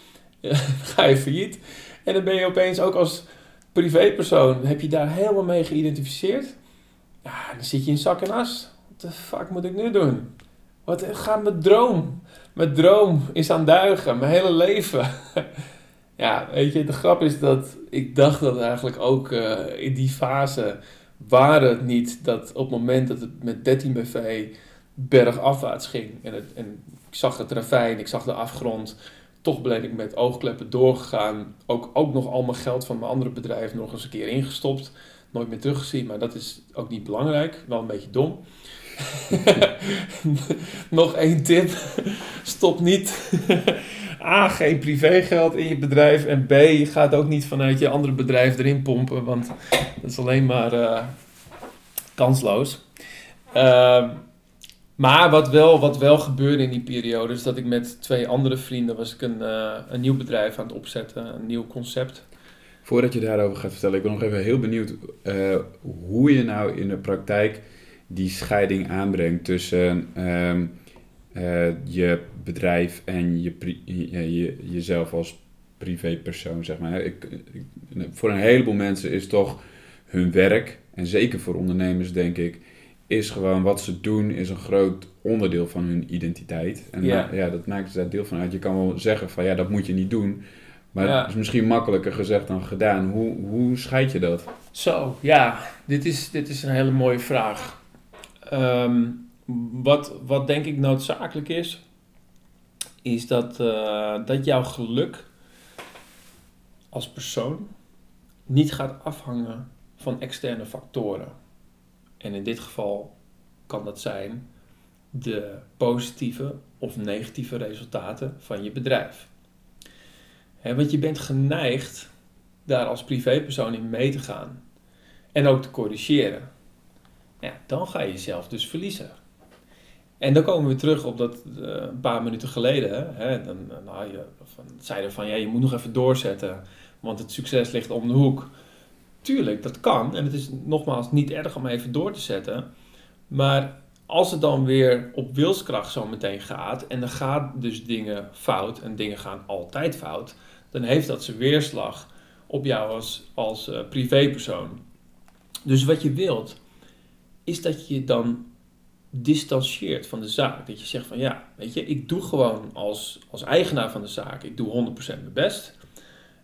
ga je failliet. En dan ben je opeens ook als privépersoon, heb je daar helemaal mee geïdentificeerd? Dan zit je in zak en as. Wat de fuck moet ik nu doen? Wat gaat mijn droom? Mijn droom is aan duigen, mijn hele leven. ja, weet je, de grap is dat ik dacht dat eigenlijk ook uh, in die fase waren het niet dat op het moment dat het met 13 BV bergafwaarts ging en, het, en ik zag het ravijn, ik zag de afgrond, toch ben ik met oogkleppen doorgegaan. Ook, ook nog al mijn geld van mijn andere bedrijf nog eens een keer ingestopt. Nooit meer teruggezien, maar dat is ook niet belangrijk. Wel een beetje dom. nog één tip. Stop niet. A, geen privégeld in je bedrijf. En B, je gaat ook niet vanuit je andere bedrijf erin pompen. Want dat is alleen maar uh, kansloos. Uh, maar wat wel, wat wel gebeurde in die periode, is dat ik met twee andere vrienden was ik een, uh, een nieuw bedrijf aan het opzetten, een nieuw concept. Voordat je daarover gaat vertellen, ik ben nog even heel benieuwd uh, hoe je nou in de praktijk die scheiding aanbrengt tussen uh, je bedrijf en je, je, jezelf als privépersoon, zeg maar. Ik, ik, voor een heleboel mensen is toch hun werk, en zeker voor ondernemers denk ik, is gewoon wat ze doen, is een groot onderdeel van hun identiteit. En ja, ja dat maakt er deel van uit. Je kan wel zeggen van ja, dat moet je niet doen. Maar het is misschien makkelijker gezegd dan gedaan. Hoe, hoe scheid je dat? Zo, ja, dit is, dit is een hele mooie vraag. Ehm, wat, wat denk ik noodzakelijk is, is dat, uh, dat jouw geluk als persoon niet gaat afhangen van externe factoren. En in dit geval kan dat zijn de positieve of negatieve resultaten van je bedrijf. want je bent geneigd daar als privépersoon in mee te gaan en ook te corrigeren. Ja, dan ga je jezelf dus verliezen. En dan komen we terug op dat uh, een paar minuten geleden. Hè, dan, nou, je, van, van ja, je moet nog even doorzetten, want het succes ligt om de hoek. Tuurlijk, dat kan. En het is nogmaals niet erg om even door te zetten. Maar als het dan weer op wilskracht zo meteen gaat en er gaat dus dingen fout en dingen gaan altijd fout, dan heeft dat zijn weerslag op jou als, als uh, privépersoon. Dus wat je wilt, is dat je dan distancieert van de zaak. Dat je zegt van ja, weet je, ik doe gewoon als, als eigenaar van de zaak, ik doe 100% mijn best.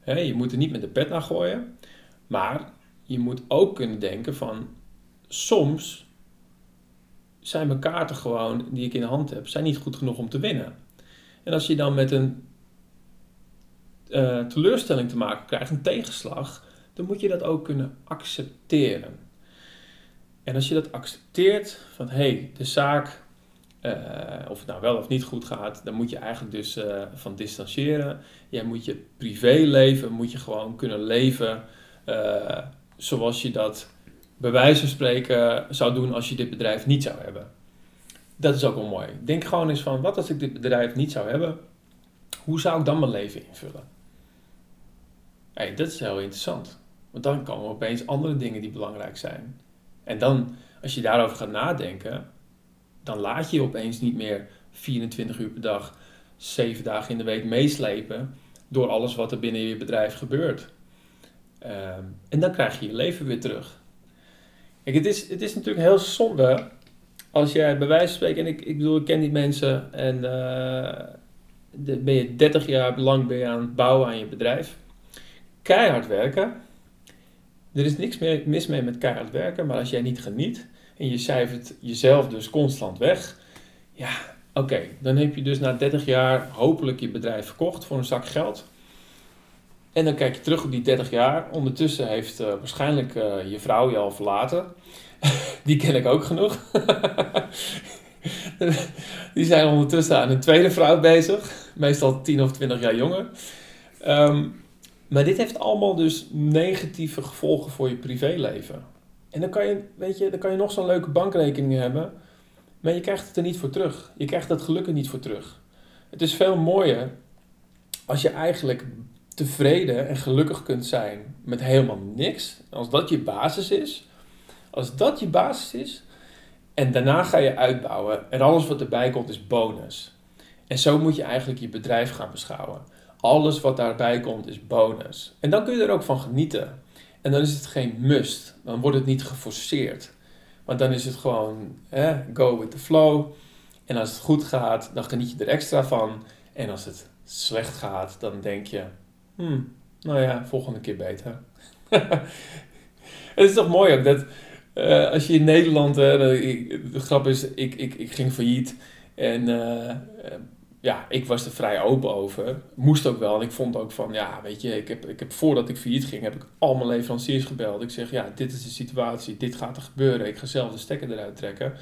je moet er niet met de pet naar gooien. Maar je moet ook kunnen denken van soms zijn mijn kaarten gewoon die ik in de hand heb, zijn niet goed genoeg om te winnen. En als je dan met een uh, teleurstelling te maken krijgt, een tegenslag, dan moet je dat ook kunnen accepteren. En als je dat accepteert, van hé, hey, de zaak, uh, of het nou wel of niet goed gaat, dan moet je eigenlijk dus uh, van distancieren. Jij moet je privéleven, moet je gewoon kunnen leven uh, zoals je dat bij wijze van spreken zou doen als je dit bedrijf niet zou hebben. dat is ook wel mooi. Denk gewoon eens van, wat als ik dit bedrijf niet zou hebben? Hoe zou ik dan mijn leven invullen? Dat is heel interessant. Want dan komen opeens andere dingen die belangrijk zijn. En dan, als je daarover gaat nadenken, dan laat je je opeens niet meer 24 uur per dag, 7 dagen in de week meeslepen door alles wat er binnen je bedrijf gebeurt. Ehm, en dan krijg je je leven weer terug. Kijk, het is, het is natuurlijk heel zonde als jij bij wijze van spreken, en ik, ik bedoel, ik ken die mensen en uh, ben je 30 jaar lang ben je aan het bouwen aan je bedrijf. Keihard werken. Er is niks meer mis mee met keihard werken, maar als jij niet geniet en je cijfert jezelf dus constant weg, ja, oké, dan heb je dus na 30 jaar hopelijk je bedrijf verkocht voor een zak geld. En dan kijk je terug op die 30 jaar. Ondertussen heeft uh, waarschijnlijk uh, je vrouw je al verlaten. die ken ik ook genoeg. die zijn ondertussen aan een tweede vrouw bezig. Meestal 10 of 20 jaar jonger. Um, maar dit heeft allemaal dus negatieve gevolgen voor je privéleven. En dan kan je, weet je, dan kan je nog zo'n leuke bankrekening hebben. Maar je krijgt het er niet voor terug. Je krijgt dat geluk er niet voor terug. Het is veel mooier als je eigenlijk tevreden en gelukkig kunt zijn met helemaal niks. Als dat je basis is. Als dat je basis is. En daarna ga je uitbouwen. En alles wat erbij komt is bonus. En zo moet je eigenlijk je bedrijf gaan beschouwen. Alles wat daarbij komt is bonus. En dan kun je er ook van genieten. En dan is het geen must. Dan wordt het niet geforceerd. Want dan is het gewoon go with the flow. En als het goed gaat, dan geniet je er extra van. En als het slecht gaat, dan denk je, hmm, nou ja, volgende keer beter. het is toch mooi ook dat uh, als je in Nederland, de, grap is, ik, ik, ik ging failliet en uh, ja, ik was er vrij open over. Moest ook wel. En ik vond ook van, ja, weet je, ik heb, ik heb voordat ik failliet ging, heb ik al mijn leveranciers gebeld. Ik zeg, ja, dit is de situatie, dit gaat er gebeuren. Ik ga zelf de stekker eruit trekken.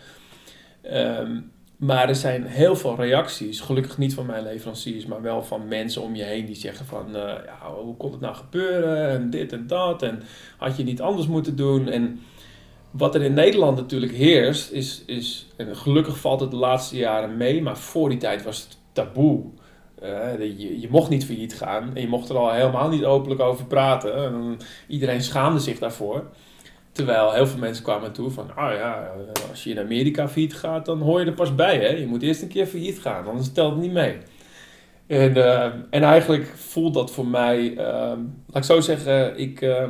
Um, maar er zijn heel veel reacties, gelukkig niet van mijn leveranciers, maar wel van mensen om je heen die zeggen van, uh, ja, hoe kon het nou gebeuren en dit en dat en had je niet anders moeten doen. En wat er in Nederland natuurlijk heerst, is, is en gelukkig valt het de laatste jaren mee, maar voor die tijd was het taboe. Uh, je, je, mocht niet failliet gaan en je mocht er al helemaal niet openlijk over praten. iedereen schaamde zich daarvoor. Terwijl heel veel mensen kwamen toe van, ah ja, als je in Amerika failliet gaat, dan hoor je er pas bij. Hè? Je moet eerst een keer failliet gaan, anders telt het niet mee. En, uh, en eigenlijk voelt dat voor mij, uh, laat ik zo zeggen, ik, uh,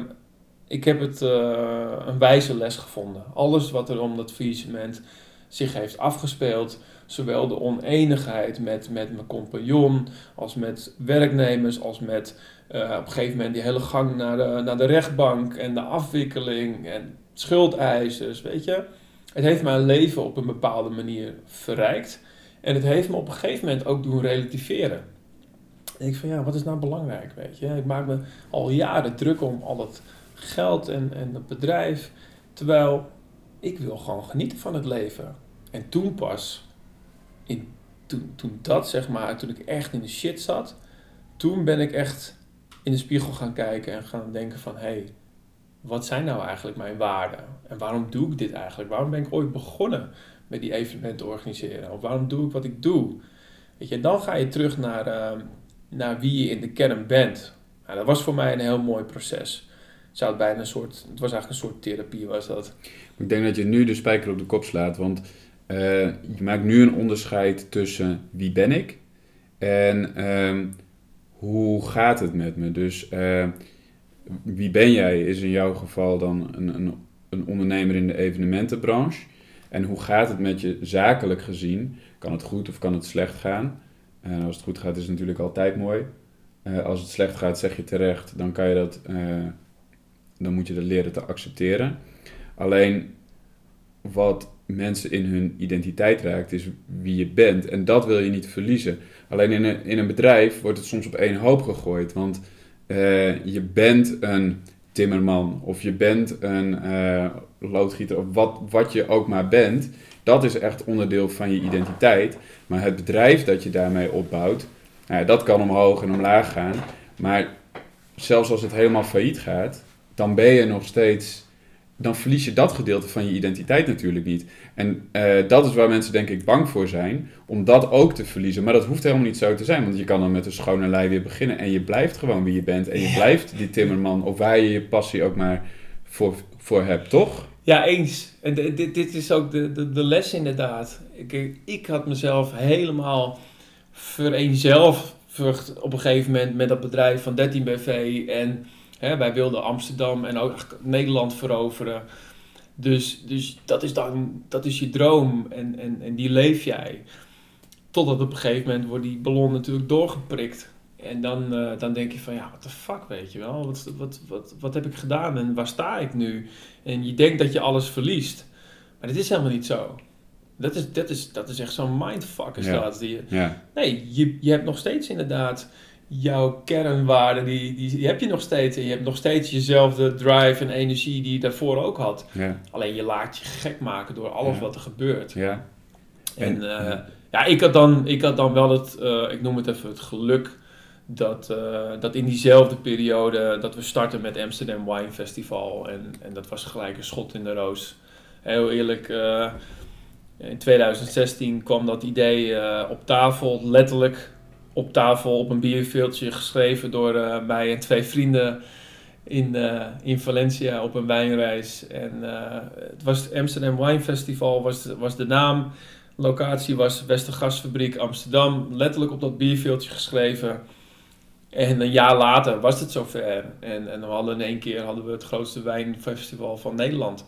ik heb het een wijze les gevonden. Alles wat er om dat faillissement zich heeft afgespeeld, zowel de oneenigheid met, met mijn compagnon, als met werknemers, als met uh, op een gegeven moment die hele gang naar de, naar de rechtbank en de afwikkeling en schuldeisers, weet je. Het heeft mijn leven op een bepaalde manier verrijkt. En het heeft me op een gegeven moment ook doen relativeren. En ik van ja, wat is nou belangrijk, weet je. Ik maak me al jaren druk om al dat geld en, en het bedrijf. Terwijl ik wil gewoon genieten van het leven. En toen pas, toen, toen dat zeg maar, toen ik echt in de shit zat, toen ben ik echt in de spiegel gaan kijken en gaan denken van... hé, hey, wat zijn nou eigenlijk mijn waarden? En waarom doe ik dit eigenlijk? Waarom ben ik ooit begonnen met die evenementen organiseren? Of waarom doe ik wat ik doe? Weet je, dan ga je terug naar, uh, naar wie je in de kern bent. Nou, dat was voor mij een heel mooi proces. Zou het bijna een soort, het was eigenlijk een soort therapie was dat. Ik denk dat je nu de spijker op de kop slaat, want je maakt nu een onderscheid tussen wie ben ik en uh, hoe gaat het met me? Dus uh, wie ben jij is in jouw geval dan een, een, een, ondernemer in de evenementenbranche. En hoe gaat het met je zakelijk gezien? Kan het goed of kan het slecht gaan? Uh, als het goed gaat is het natuurlijk altijd mooi. Uh, als het slecht gaat zeg je terecht, dan kan je dat, dan moet je dat leren te accepteren. Alleen wat mensen in hun identiteit raakt, is wie je bent. En dat wil je niet verliezen. Alleen in een, in een bedrijf wordt het soms op één hoop gegooid. Want uh, je bent een timmerman of je bent een uh, loodgieter of wat, wat je ook maar bent. Dat is echt onderdeel van je identiteit. Maar het bedrijf dat je daarmee opbouwt, nou dat kan omhoog en omlaag gaan. Maar zelfs als het helemaal failliet gaat, dan ben je nog steeds dan verlies je dat gedeelte van je identiteit natuurlijk niet. En eh, dat is waar mensen denk ik bang voor zijn, om dat ook te verliezen. Maar dat hoeft helemaal niet zo te zijn, want je kan dan met een schone lei weer beginnen en je blijft gewoon wie je bent. En je blijft die timmerman, of waar je je passie ook maar voor, voor hebt, toch? Ja, eens. En dit, dit is ook de, de, de les inderdaad. Ik, ik had mezelf helemaal vereenzelvigd op een gegeven moment met dat bedrijf van 13 BV. En hè, wij wilden Amsterdam en ook Nederland veroveren. Dus, dus dat is dan dat is je droom en, en, en die leef jij. Totdat op een gegeven moment wordt die ballon natuurlijk doorgeprikt. En dan, uh, dan denk je van, ja, what the fuck, weet je wel. Wat, wat, wat, wat heb ik gedaan en waar sta ik nu? En je denkt dat je alles verliest. Maar dat is helemaal niet zo. Dat is, dat is, dat is echt zo'n mindfuck is Ja. dat. Die, Ja, nee, je, je hebt nog steeds inderdaad jouw kernwaarden, die, die, die heb je nog steeds. En je hebt nog steeds jezelfde drive en energie die je daarvoor ook had. ja, Alleen je laat je gek maken door alles Ja. wat er gebeurt. ja. En, En- eh, ja. ik had, dan, ik had dan wel het, eh, ik noem het even het geluk, dat, eh, dat in diezelfde periode dat we starten met Amsterdam Wine Festival. En, en dat was gelijk een schot in de roos. Heel eerlijk, in 2016 kwam dat idee op tafel, letterlijk op tafel op een bierveeltje geschreven door eh, mij en twee vrienden in, eh, in Valencia op een wijnreis. En eh, het was Amsterdam Wine Festival was, was de naam. Locatie was Westergasfabriek Amsterdam. Letterlijk op dat bierveeltje geschreven. En een jaar later was het zover. En, en we hadden in één keer hadden we het grootste wijnfestival van Nederland.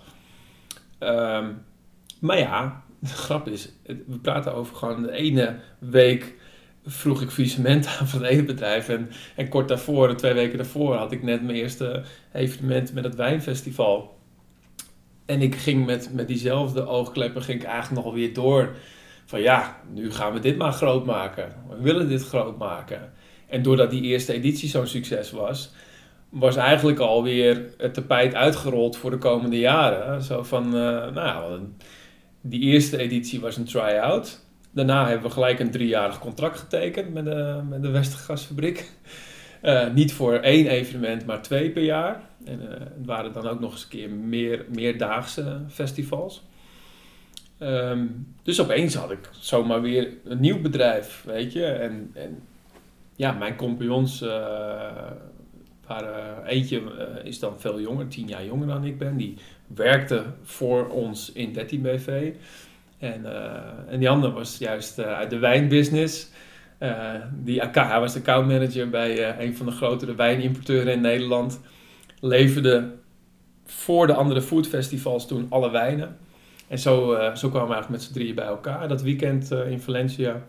Ehm, maar ja, de grap is, het- we praten over gewoon de ene week vroeg ik faillissement aan van het bedrijf. En, en kort daarvoor, twee weken daarvoor, had ik net mijn eerste evenement met het wijnfestival. En ik ging met, met diezelfde oogkleppen ging ik eigenlijk nog weer door. Van ja, nu gaan we dit maar groot maken. We willen dit groot maken. En doordat die eerste editie zo'n succes was, was eigenlijk alweer het tapijt uitgerold voor de komende jaren. Zo van, eh, nou, die eerste editie was een try-out. Daarna hebben we gelijk een driejarig contract getekend met de, met de Westergasfabriek. Eh, niet voor één evenement, maar twee per jaar. En eh, het waren dan ook nog eens een keer meer, meerdaagse festivals. Ehm, dus opeens had ik zomaar weer een nieuw bedrijf, weet je. En, en ja, mijn compagnons eh, waren... Eentje eh, is dan veel jonger, tien jaar jonger dan ik ben. Die werkte voor ons in 13 BV. En, eh, en die andere was juist eh, uit de wijnbusiness. Eh, die, hij was accountmanager bij een van de grotere wijnimporteuren in Nederland. Leverde voor de andere foodfestivals toen alle wijnen. En zo, zo kwamen we eigenlijk met z'n drieën bij elkaar dat weekend in Valencia.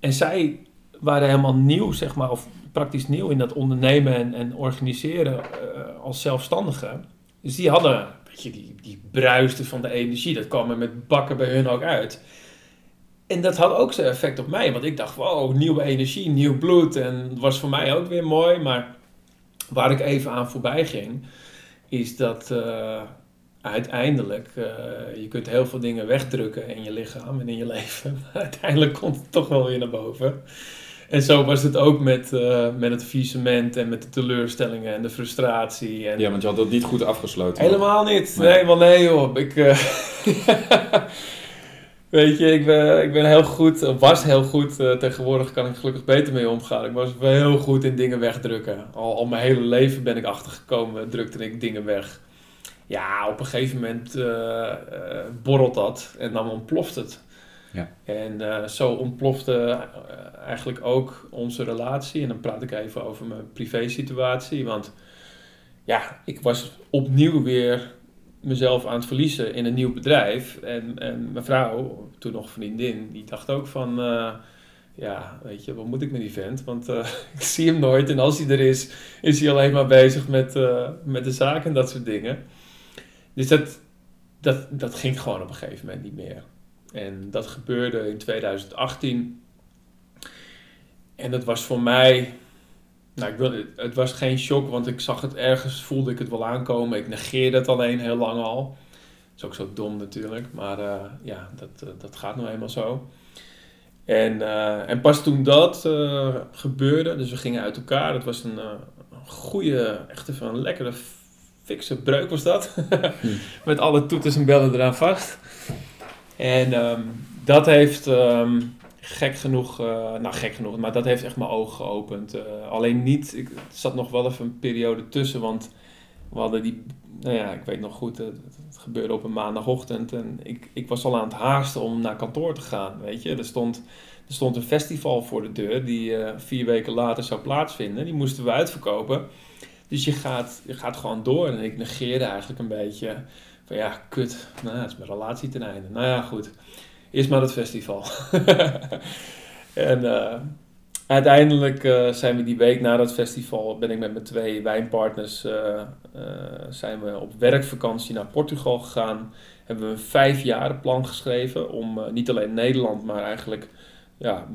En zij waren helemaal nieuw, zeg maar, of praktisch nieuw in dat ondernemen en, en organiseren als zelfstandigen. Dus die hadden, die, die bruisten van de energie. Dat kwam er met bakken bij hun ook uit. En dat had ook zijn effect op mij. Want ik dacht, wow, nieuwe energie, nieuw bloed. En het was voor mij ook weer mooi. Maar waar ik even aan voorbij ging, is dat eh, uiteindelijk, eh, je kunt heel veel dingen wegdrukken in je lichaam en in je leven. Maar uiteindelijk komt het toch wel weer naar boven. En zo was het ook met, eh, met het faillissement en met de teleurstellingen en de frustratie. En ja, want je had dat niet goed afgesloten. Helemaal niet. Nee. Nee, wel nee joh. Ik, eh, weet je, ik ben, ik ben heel goed, of was heel goed. eh, tegenwoordig kan ik gelukkig beter mee omgaan. Ik was wel heel goed in dingen wegdrukken. Al, al mijn hele leven ben ik achtergekomen, drukte ik dingen weg. Ja, op een gegeven moment eh, eh, borrelt dat en dan ontploft het. Ja. En eh, zo ontplofte eh, eigenlijk ook onze relatie. En dan praat ik even over mijn privé situatie. Want ja, ik was opnieuw weer mezelf aan het verliezen in een nieuw bedrijf. En, en mijn vrouw, toen nog vriendin, die dacht ook van... eh, ja, weet je, wat moet ik met die vent? Want ik zie hem nooit. En als hij er is, is hij alleen maar bezig met, met de zaak en dat soort dingen. Dus dat, dat, dat ging gewoon op een gegeven moment niet meer. En dat gebeurde in 2018. En dat was voor mij... Nou, ik wil, het was geen shock, want ik zag het ergens, voelde ik het wel aankomen. Ik negeerde het alleen heel lang al. Dat is ook zo dom natuurlijk, maar eh, ja, dat, eh, dat gaat nou eenmaal zo. En, eh, en pas toen dat gebeurde, dus we gingen uit elkaar. Het was een goede, echt even een lekkere fikse breuk was dat. Met alle toeters en bellen eraan vast. En ehm, dat heeft ehm, gek genoeg, uh, nou gek genoeg, maar dat heeft echt mijn ogen geopend. Uh, alleen niet, ik, zat nog wel even een periode tussen, want we hadden die, nou ja, ik weet nog goed, het, gebeurde op een maandagochtend en ik, ik was al aan het haasten om naar kantoor te gaan, weet je. Er stond, er stond een festival voor de deur die uh, vier weken later zou plaatsvinden. Die moesten we uitverkopen. Dus je gaat, je gaat gewoon door. En ik negeerde eigenlijk een beetje ja, kut, nou, het is mijn relatie ten einde. Nou ja, goed. Eerst maar het festival. en uh, uiteindelijk uh, zijn we die week na dat festival, ben ik met mijn twee wijnpartners, uh, zijn we op werkvakantie naar Portugal gegaan. Hebben we een vijfjaren plan geschreven om niet alleen Nederland, maar eigenlijk, ja,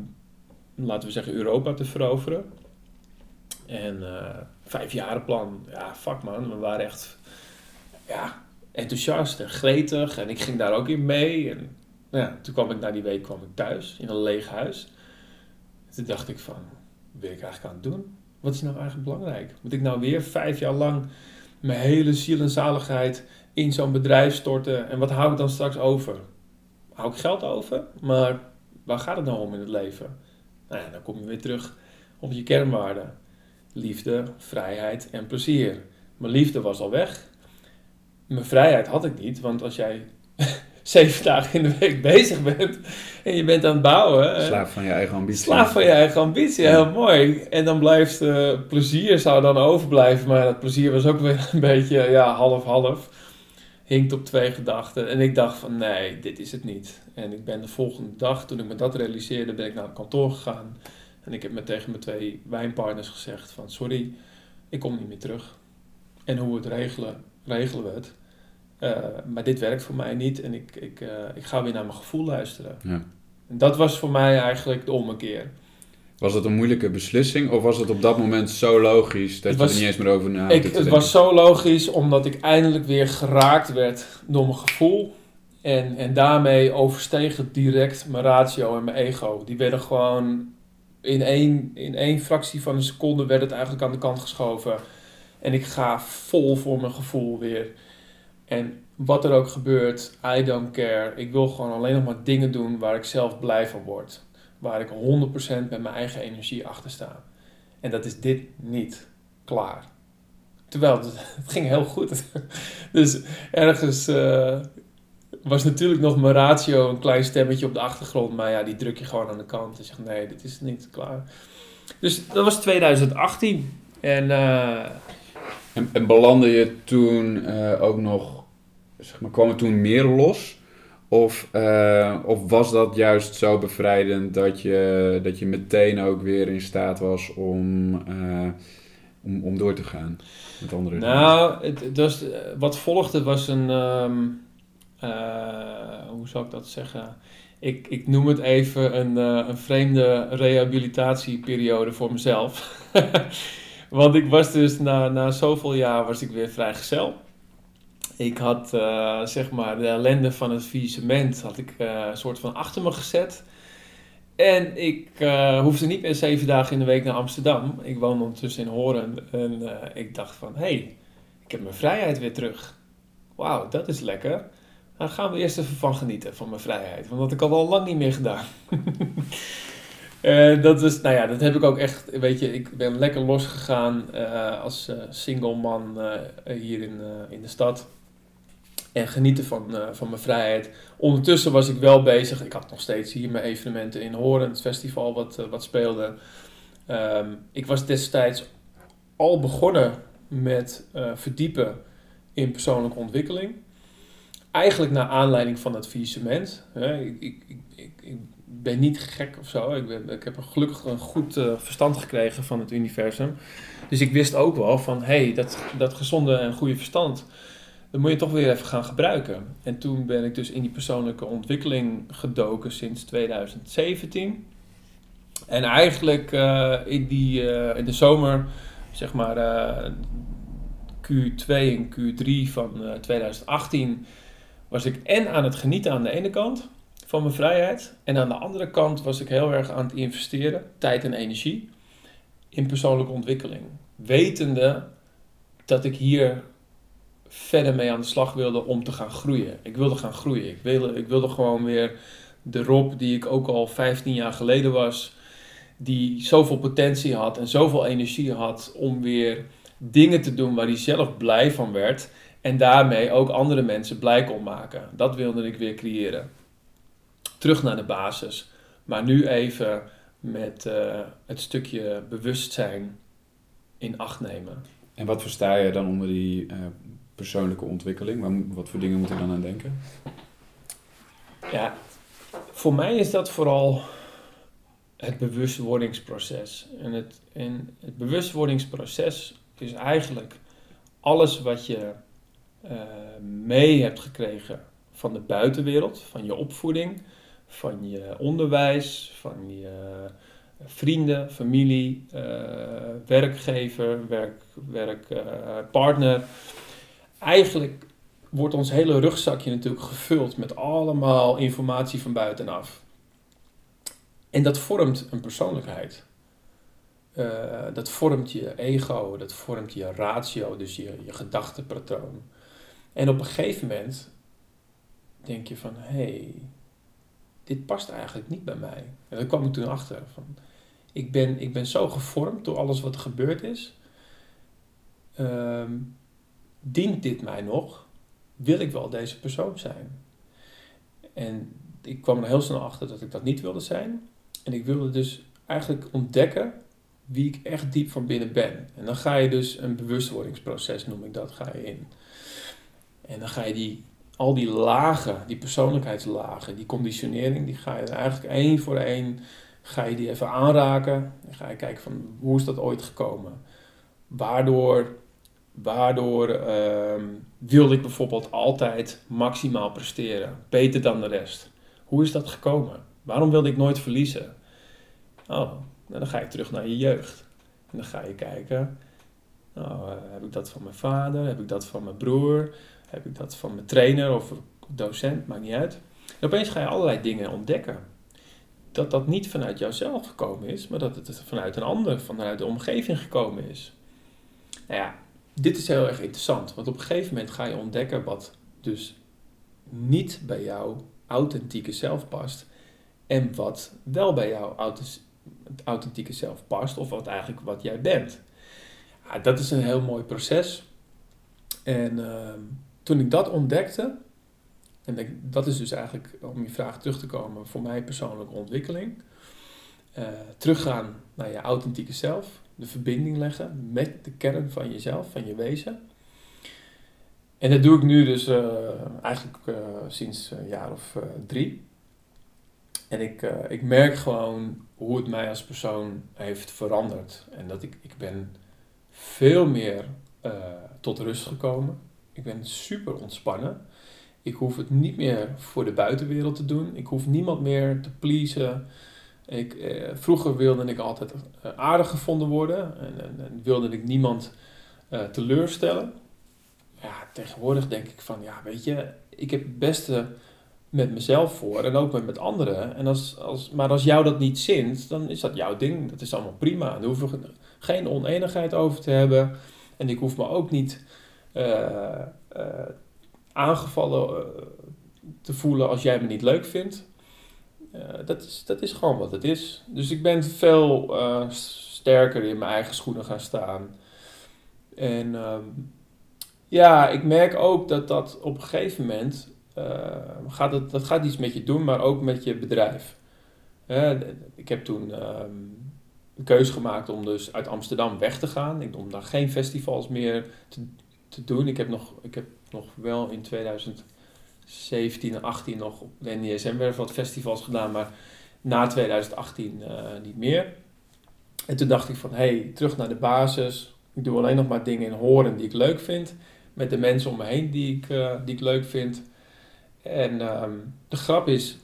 laten we zeggen Europa te veroveren. En vijfjaren plan, ja, fuck man, we waren echt, ja, enthousiast en gretig. En ik ging daar ook in mee. En ja, toen kwam ik na die week kwam ik thuis in een leeg huis. Toen dacht ik van, wat ben ik eigenlijk aan het doen? Wat is nou eigenlijk belangrijk? Moet ik nou weer vijf jaar lang mijn hele ziel en zaligheid in zo'n bedrijf storten? En wat hou ik dan straks over? Hou ik geld over? Maar waar gaat het nou om in het leven? Nou ja, dan kom je weer terug op je kernwaarden. Liefde, vrijheid en plezier. Mijn liefde was al weg. Mijn vrijheid had ik niet, want als jij zeven dagen in de week bezig bent en je bent aan het bouwen. Slaaf van je eigen ambitie. Slaaf van je eigen ambitie, heel mooi. En dan blijft uh, plezier, zou dan overblijven, maar dat plezier was ook weer een beetje ja, half-half. Hinkt op twee gedachten. En ik dacht van nee, dit is het niet. En ik ben de volgende dag, toen ik me dat realiseerde, ben ik naar het kantoor gegaan. En ik heb met tegen mijn twee wijnpartners gezegd van sorry, ik kom niet meer terug. En hoe we het regelen, regelen we het. Uh, maar dit werkt voor mij niet en ik, ik, uh, ik ga weer naar mijn gevoel luisteren. Ja. En dat was voor mij eigenlijk de ommekeer. Was het een moeilijke beslissing of was het op dat moment zo logisch dat was, je er niet eens meer over na ik, Het was zo logisch omdat ik eindelijk weer geraakt werd door mijn gevoel. En, en daarmee oversteeg het direct mijn ratio en mijn ego. Die werden gewoon in één, in één fractie van een seconde werd het eigenlijk aan de kant geschoven. En ik ga vol voor mijn gevoel weer. En wat er ook gebeurt, I don't care. Ik wil gewoon alleen nog maar dingen doen waar ik zelf blij van word. Waar ik 100% met mijn eigen energie achter sta. En dat is dit niet. Klaar. Terwijl het, ging heel goed. dus ergens uh, was natuurlijk nog mijn ratio een klein stemmetje op de achtergrond. Maar ja, die druk je gewoon aan de kant. En zegt nee, dit is niet klaar. Dus dat was 2018. En, uh, en, belandde je toen uh, ook nog zeg maar, kwam er toen meer los? Of, uh, of was dat juist zo bevrijdend dat je, dat je meteen ook weer in staat was om, uh, om, om door te gaan met andere Nou, het, het wat volgde was een, uh, hoe zou ik dat zeggen? Ik, ik noem het even een, een vreemde rehabilitatieperiode voor mezelf. Want ik was dus na, na zoveel jaar was ik weer vrijgezel. Ik had uh, zeg maar de ellende van het faillissement had ik uh, een soort van achter me gezet. En ik uh, hoefde niet meer zeven dagen in de week naar Amsterdam. Ik woonde ondertussen in Horen. En ik dacht van, hé, hey, ik heb mijn vrijheid weer terug. Wauw, dat is lekker. Dan gaan we eerst even van genieten, van mijn vrijheid. Want dat heb ik al lang niet meer gedaan. Uh, dat, is, nou ja, dat heb ik ook echt, weet je, ik ben lekker losgegaan uh, als uh, single man hier in, in de stad en genieten van, van mijn vrijheid. Ondertussen was ik wel bezig. Ik had nog steeds hier mijn evenementen in Horen, het festival wat, wat speelde. Um, ik was destijds al begonnen met verdiepen in persoonlijke ontwikkeling. Eigenlijk naar aanleiding van het faillissement. Ik, ik, ik, ben niet gek of zo. Ik, ik heb gelukkig een goed verstand gekregen van het universum. Dus ik wist ook wel van, hé, hey, dat, dat gezonde en goede verstand dat moet je toch weer even gaan gebruiken. En toen ben ik dus in die persoonlijke ontwikkeling gedoken sinds 2017. En eigenlijk uh, in, die, uh, in de zomer, zeg maar uh, Q2 en Q3 van 2018, was ik en aan het genieten aan de ene kant van mijn vrijheid. En aan de andere kant was ik heel erg aan het investeren, tijd en energie, in persoonlijke ontwikkeling. Wetende dat ik hier verder mee aan de slag wilde om te gaan groeien. Ik wilde gaan groeien. Ik wilde, ik wilde gewoon weer de Rob die ik ook al 15 jaar geleden was, die zoveel potentie had en zoveel energie had om weer dingen te doen waar hij zelf blij van werd en daarmee ook andere mensen blij kon maken. Dat wilde ik weer creëren. Terug naar de basis, maar nu even met uh, het stukje bewustzijn in acht nemen. En wat versta je dan onder die uh, persoonlijke ontwikkeling? Wat voor dingen moet je dan aan denken? Ja, voor mij is dat vooral het bewustwordingsproces. En het, en het bewustwordingsproces is eigenlijk alles wat je uh, mee hebt gekregen van de buitenwereld, van je opvoeding, van je onderwijs, van je vrienden, familie, uh, werkgever, werk, werkpartner. Uh, eigenlijk wordt ons hele rugzakje natuurlijk gevuld met allemaal informatie van buitenaf. En dat vormt een persoonlijkheid. Dat vormt je ego, dat vormt je ratio, dus je, je gedachtepatroon. En op een gegeven moment denk je van, hé, hey, dit past eigenlijk niet bij mij. En daar kwam ik toen achter. Van, ik, ben, ik ben zo gevormd door alles wat er gebeurd is. Um, dient dit mij nog? Wil ik wel deze persoon zijn? En ik kwam er heel snel achter dat ik dat niet wilde zijn. En ik wilde dus eigenlijk ontdekken wie ik echt diep van binnen ben. En dan ga je dus een bewustwordingsproces, noem ik dat, ga je in. En dan ga je die, al die lagen, die persoonlijkheidslagen, die conditionering, die ga je eigenlijk één voor één, ga je die even aanraken. En ga je kijken van, hoe is dat ooit gekomen? Waardoor, waardoor uh, wilde ik bijvoorbeeld altijd maximaal presteren, beter dan de rest? Hoe is dat gekomen? Waarom wilde ik nooit verliezen? Oh, dan ga je terug naar je jeugd. En dan ga je kijken, nou, uh, heb ik dat van mijn vader? Heb ik dat van mijn broer? Heb ik dat van mijn trainer of docent? Maakt niet uit. En opeens ga je allerlei dingen ontdekken. Dat dat niet vanuit jouzelf gekomen is, maar dat het vanuit een ander, vanuit de omgeving gekomen is. Nou ja, dit is heel erg interessant, want op een gegeven moment ga je ontdekken wat dus niet bij jouw authentieke zelf past en wat wel bij jouw authentieke zelf past, of wat eigenlijk wat jij bent. Ja, dat is een heel mooi proces. En uh, toen ik dat ontdekte, en dat is dus eigenlijk, om je vraag terug te komen, voor mij persoonlijke ontwikkeling. Uh, teruggaan naar je authentieke zelf, de verbinding leggen met de kern van jezelf, van je wezen. En dat doe ik nu dus uh, eigenlijk uh, sinds een jaar of drie. En ik, ik merk gewoon hoe het mij als persoon heeft veranderd. En dat ik, ik ben veel meer tot rust gekomen. Ik ben super ontspannen. Ik hoef het niet meer voor de buitenwereld te doen. Ik hoef niemand meer te pleasen. Ik, eh, vroeger wilde ik altijd eh, aardig gevonden worden en, en, wilde ik niemand eh, teleurstellen. Ja, tegenwoordig denk ik van, ja, weet je, ik heb het beste met mezelf voor en ook met, met anderen. En als, als, maar als jou dat niet zint, dan is dat jouw ding. Dat is allemaal prima. Daar hoeven we geen oneenigheid over te hebben. En ik hoef me ook niet aangevallen uh, te voelen als jij me niet leuk vindt. dat, is, dat is gewoon wat het is. Dus ik ben veel sterker in mijn eigen schoenen gaan staan. En uh, ja, ik merk ook dat dat op een gegeven moment gaat het, dat gaat iets met je doen, maar ook met je bedrijf. Ik heb toen uh, de keuze gemaakt om dus uit Amsterdam weg te gaan. Ik, om daar geen festivals meer te, te doen. Ik heb nog, ik heb nog wel in 2017 en 18 nog op de NDSM weer wat festivals gedaan, maar na 2018 uh, niet meer. En toen dacht ik van, hé, hey, terug naar de basis. Ik doe alleen nog maar dingen in horen die ik leuk vind. Met de mensen om me heen die ik, uh, die ik leuk vind. En um, de grap is,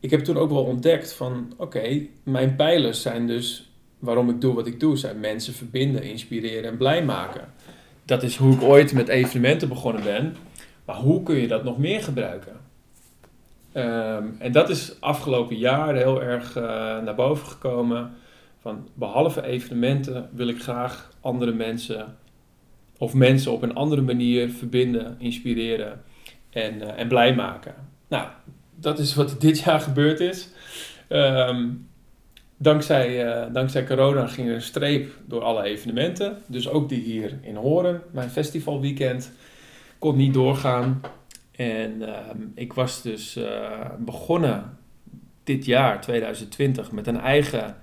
ik heb toen ook wel ontdekt van, oké, mijn pijlers zijn dus, waarom ik doe wat ik doe, zijn mensen verbinden, inspireren en blij maken dat is hoe ik ooit met evenementen begonnen ben. Maar hoe kun je dat nog meer gebruiken? Um, en dat is afgelopen jaar heel erg uh, naar boven gekomen. Van behalve evenementen wil ik graag andere mensen of mensen op een andere manier verbinden, inspireren en, eh, en blij maken. Nou, dat is wat dit jaar gebeurd is. Ehm, dankzij, uh, dankzij corona ging er een streep door alle evenementen. Dus ook die hier in Horen, mijn festivalweekend, kon niet doorgaan. En ehm, ik was dus begonnen dit jaar, 2020, met een eigen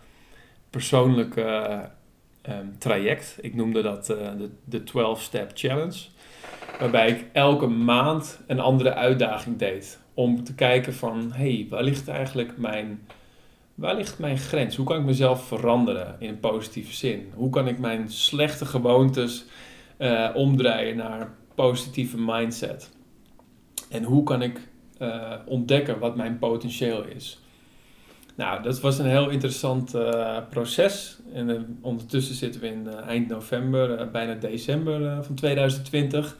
persoonlijke ehm, traject. Ik noemde dat uh, de, de 12-step challenge. Waarbij ik elke maand een andere uitdaging deed. Om te kijken van, hey, waar ligt eigenlijk mijn, waar ligt mijn grens? Hoe kan ik mezelf veranderen in een positieve zin? Hoe kan ik mijn slechte gewoontes uh, omdraaien naar positieve mindset? En hoe kan ik uh, ontdekken wat mijn potentieel is? Nou, dat was een heel interessant uh, proces. En ondertussen zitten we in eind november, bijna december van 2020.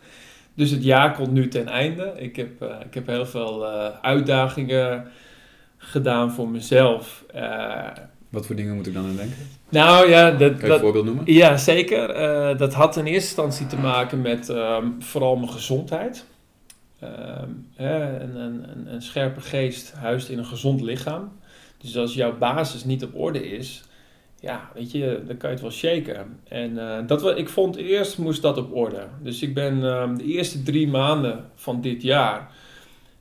Dus het jaar komt nu ten einde. Ik heb, ik heb heel veel uitdagingen gedaan voor mezelf. Wat voor dingen moet ik dan aan denken? Nou ja, dat, kan je een voorbeeld noemen? Ja, zeker. dat had in eerste instantie te maken met um, vooral mijn gezondheid. Um, een, een, een scherpe geest huist in een gezond lichaam. Dus als jouw basis niet op orde is, ja, weet je, dan kan je het wel shaken. En uh, dat, ik vond eerst moest dat op orde. Dus ik ben uh, de eerste drie maanden van dit jaar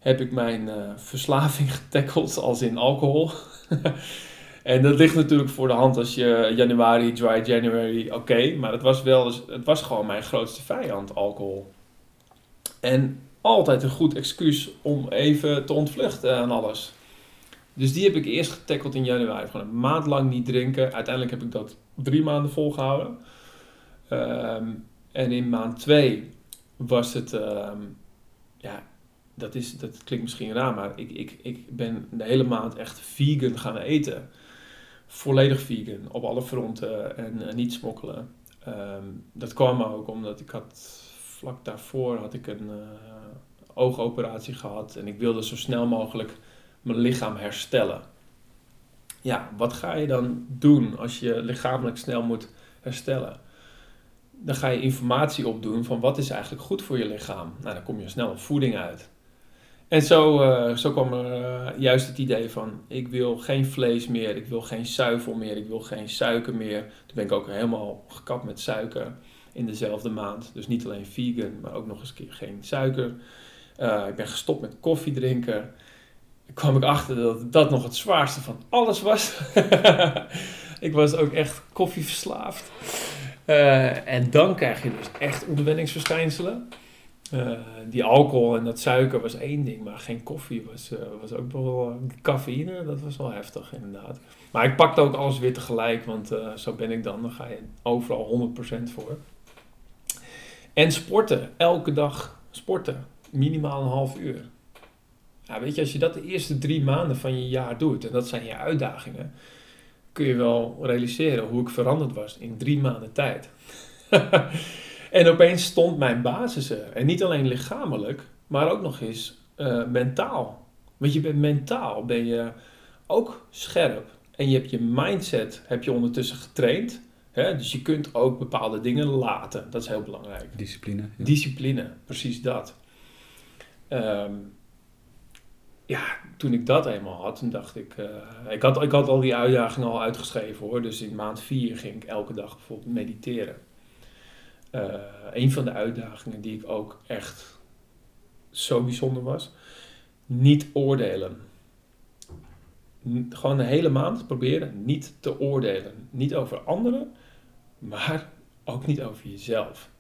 heb ik mijn uh, verslaving getackeld als in alcohol. en dat ligt natuurlijk voor de hand als je januari, dry January, oké. Maar het was wel, het was gewoon mijn grootste vijand, alcohol. En altijd een goed excuus om even te ontvluchten aan alles. Dus die heb ik eerst getackeld in januari. Gewoon een maand lang niet drinken. Uiteindelijk heb ik dat drie maanden volgehouden. Um, en in maand twee was het... Um, ja, dat, is, dat klinkt misschien raar, maar ik, ik, ik ben de hele maand echt vegan gaan eten. Volledig vegan, op alle fronten en niet smokkelen. Um, dat kwam ook omdat ik had... Vlak daarvoor had ik een uh, oogoperatie gehad. En ik wilde zo snel mogelijk mijn lichaam herstellen. Ja, wat ga je dan doen als je lichamelijk snel moet herstellen? Dan ga je informatie opdoen van wat is eigenlijk goed voor je lichaam. Nou, dan kom je snel op voeding uit. En zo, uh, zo kwam er uh, juist het idee van, ik wil geen vlees meer, ik wil geen zuivel meer, ik wil geen suiker meer. Toen ben ik ook helemaal gekapt met suiker in dezelfde maand. Dus niet alleen vegan, maar ook nog eens een keer geen suiker. Uh, ik ben gestopt met koffie drinken kwam ik achter dat dat nog het zwaarste van alles was. ik was ook echt koffieverslaafd. En dan krijg je dus echt onderwenningsverschijnselen. Uh, die alcohol en dat suiker was één ding, maar geen koffie was, uh, was ook wel cafeïne. Dat was wel heftig, inderdaad. Maar ik pakte ook alles weer tegelijk, want zo ben ik dan. Dan ga je overal 100% voor. En sporten, elke dag sporten, minimaal een half uur. Ja, weet je, als je dat de eerste drie maanden van je jaar doet, en dat zijn je uitdagingen, kun je wel realiseren hoe ik veranderd was in drie maanden tijd. en opeens stond mijn basis er. En niet alleen lichamelijk, maar ook nog eens uh, mentaal. Want je bent mentaal, ben je ook scherp. En je hebt je mindset, heb je ondertussen getraind. Hè? Dus je kunt ook bepaalde dingen laten. Dat is heel belangrijk. Discipline. Ja. Discipline, precies dat. Um, ja, toen ik dat eenmaal had, toen dacht ik, uh, ik, had, ik had al die uitdagingen al uitgeschreven hoor. Dus in maand 4 ging ik elke dag bijvoorbeeld mediteren. Uh, een van de uitdagingen die ik ook echt zo bijzonder was, niet oordelen. Gewoon de hele maand proberen niet te oordelen. Niet over anderen, maar ook niet over jezelf.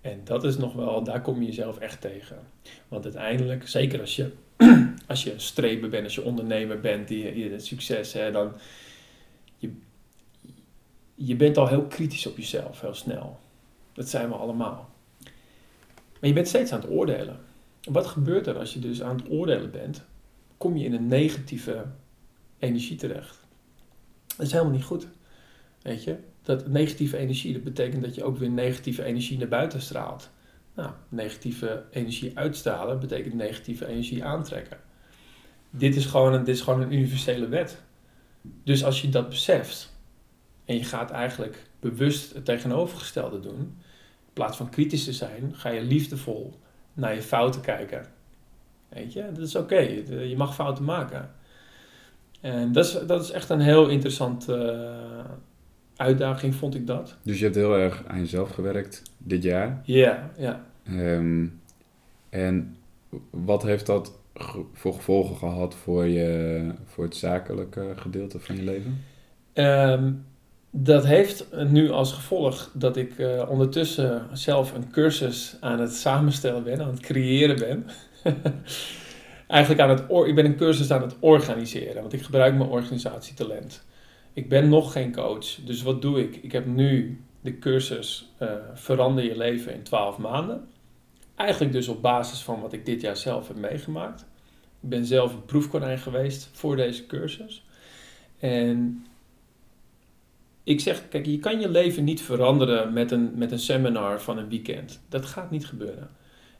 En dat is nog wel, daar kom je jezelf echt tegen. Want uiteindelijk, zeker als je als je een streber bent, als je ondernemer bent, die, het succes, hè, dan je, je bent al heel kritisch op jezelf, heel snel. Dat zijn we allemaal. Maar je bent steeds aan het oordelen. wat gebeurt er als je dus aan het oordelen bent? Kom je in een negatieve energie terecht. Dat is helemaal niet goed. Weet je? Dat negatieve energie, dat betekent dat je ook weer negatieve energie naar buiten straalt. Nou, negatieve energie uitstralen betekent negatieve energie aantrekken. Dit is, gewoon een, dit is gewoon een universele wet. Dus als je dat beseft en je gaat eigenlijk bewust het tegenovergestelde doen, plaats van kritisch te zijn, ga je liefdevol naar je fouten kijken. Weet je, dat is oké. Je mag fouten maken. En dat is, dat is echt een heel interessante uitdaging, vond ik dat. Dus je hebt heel erg aan jezelf gewerkt dit jaar. Ja, ja. Ehm, en wat heeft dat voor gevolgen gehad voor, je, voor het zakelijke gedeelte van je leven? Ehm, dat heeft nu als gevolg dat ik uh, ondertussen zelf een cursus aan het samenstellen ben, aan het creëren ben. Eigenlijk aan het, ik ben een cursus aan het organiseren, want ik gebruik mijn organisatietalent. Ik ben nog geen coach, dus wat doe ik? Ik heb nu de cursus uh, Verander je leven in 12 maanden. Eigenlijk dus op basis van wat ik dit jaar zelf heb meegemaakt. Ik ben zelf een proefkonijn geweest voor deze cursus. En ik zeg, kijk, je kan je leven niet veranderen met een, met een seminar van een weekend. Dat gaat niet gebeuren.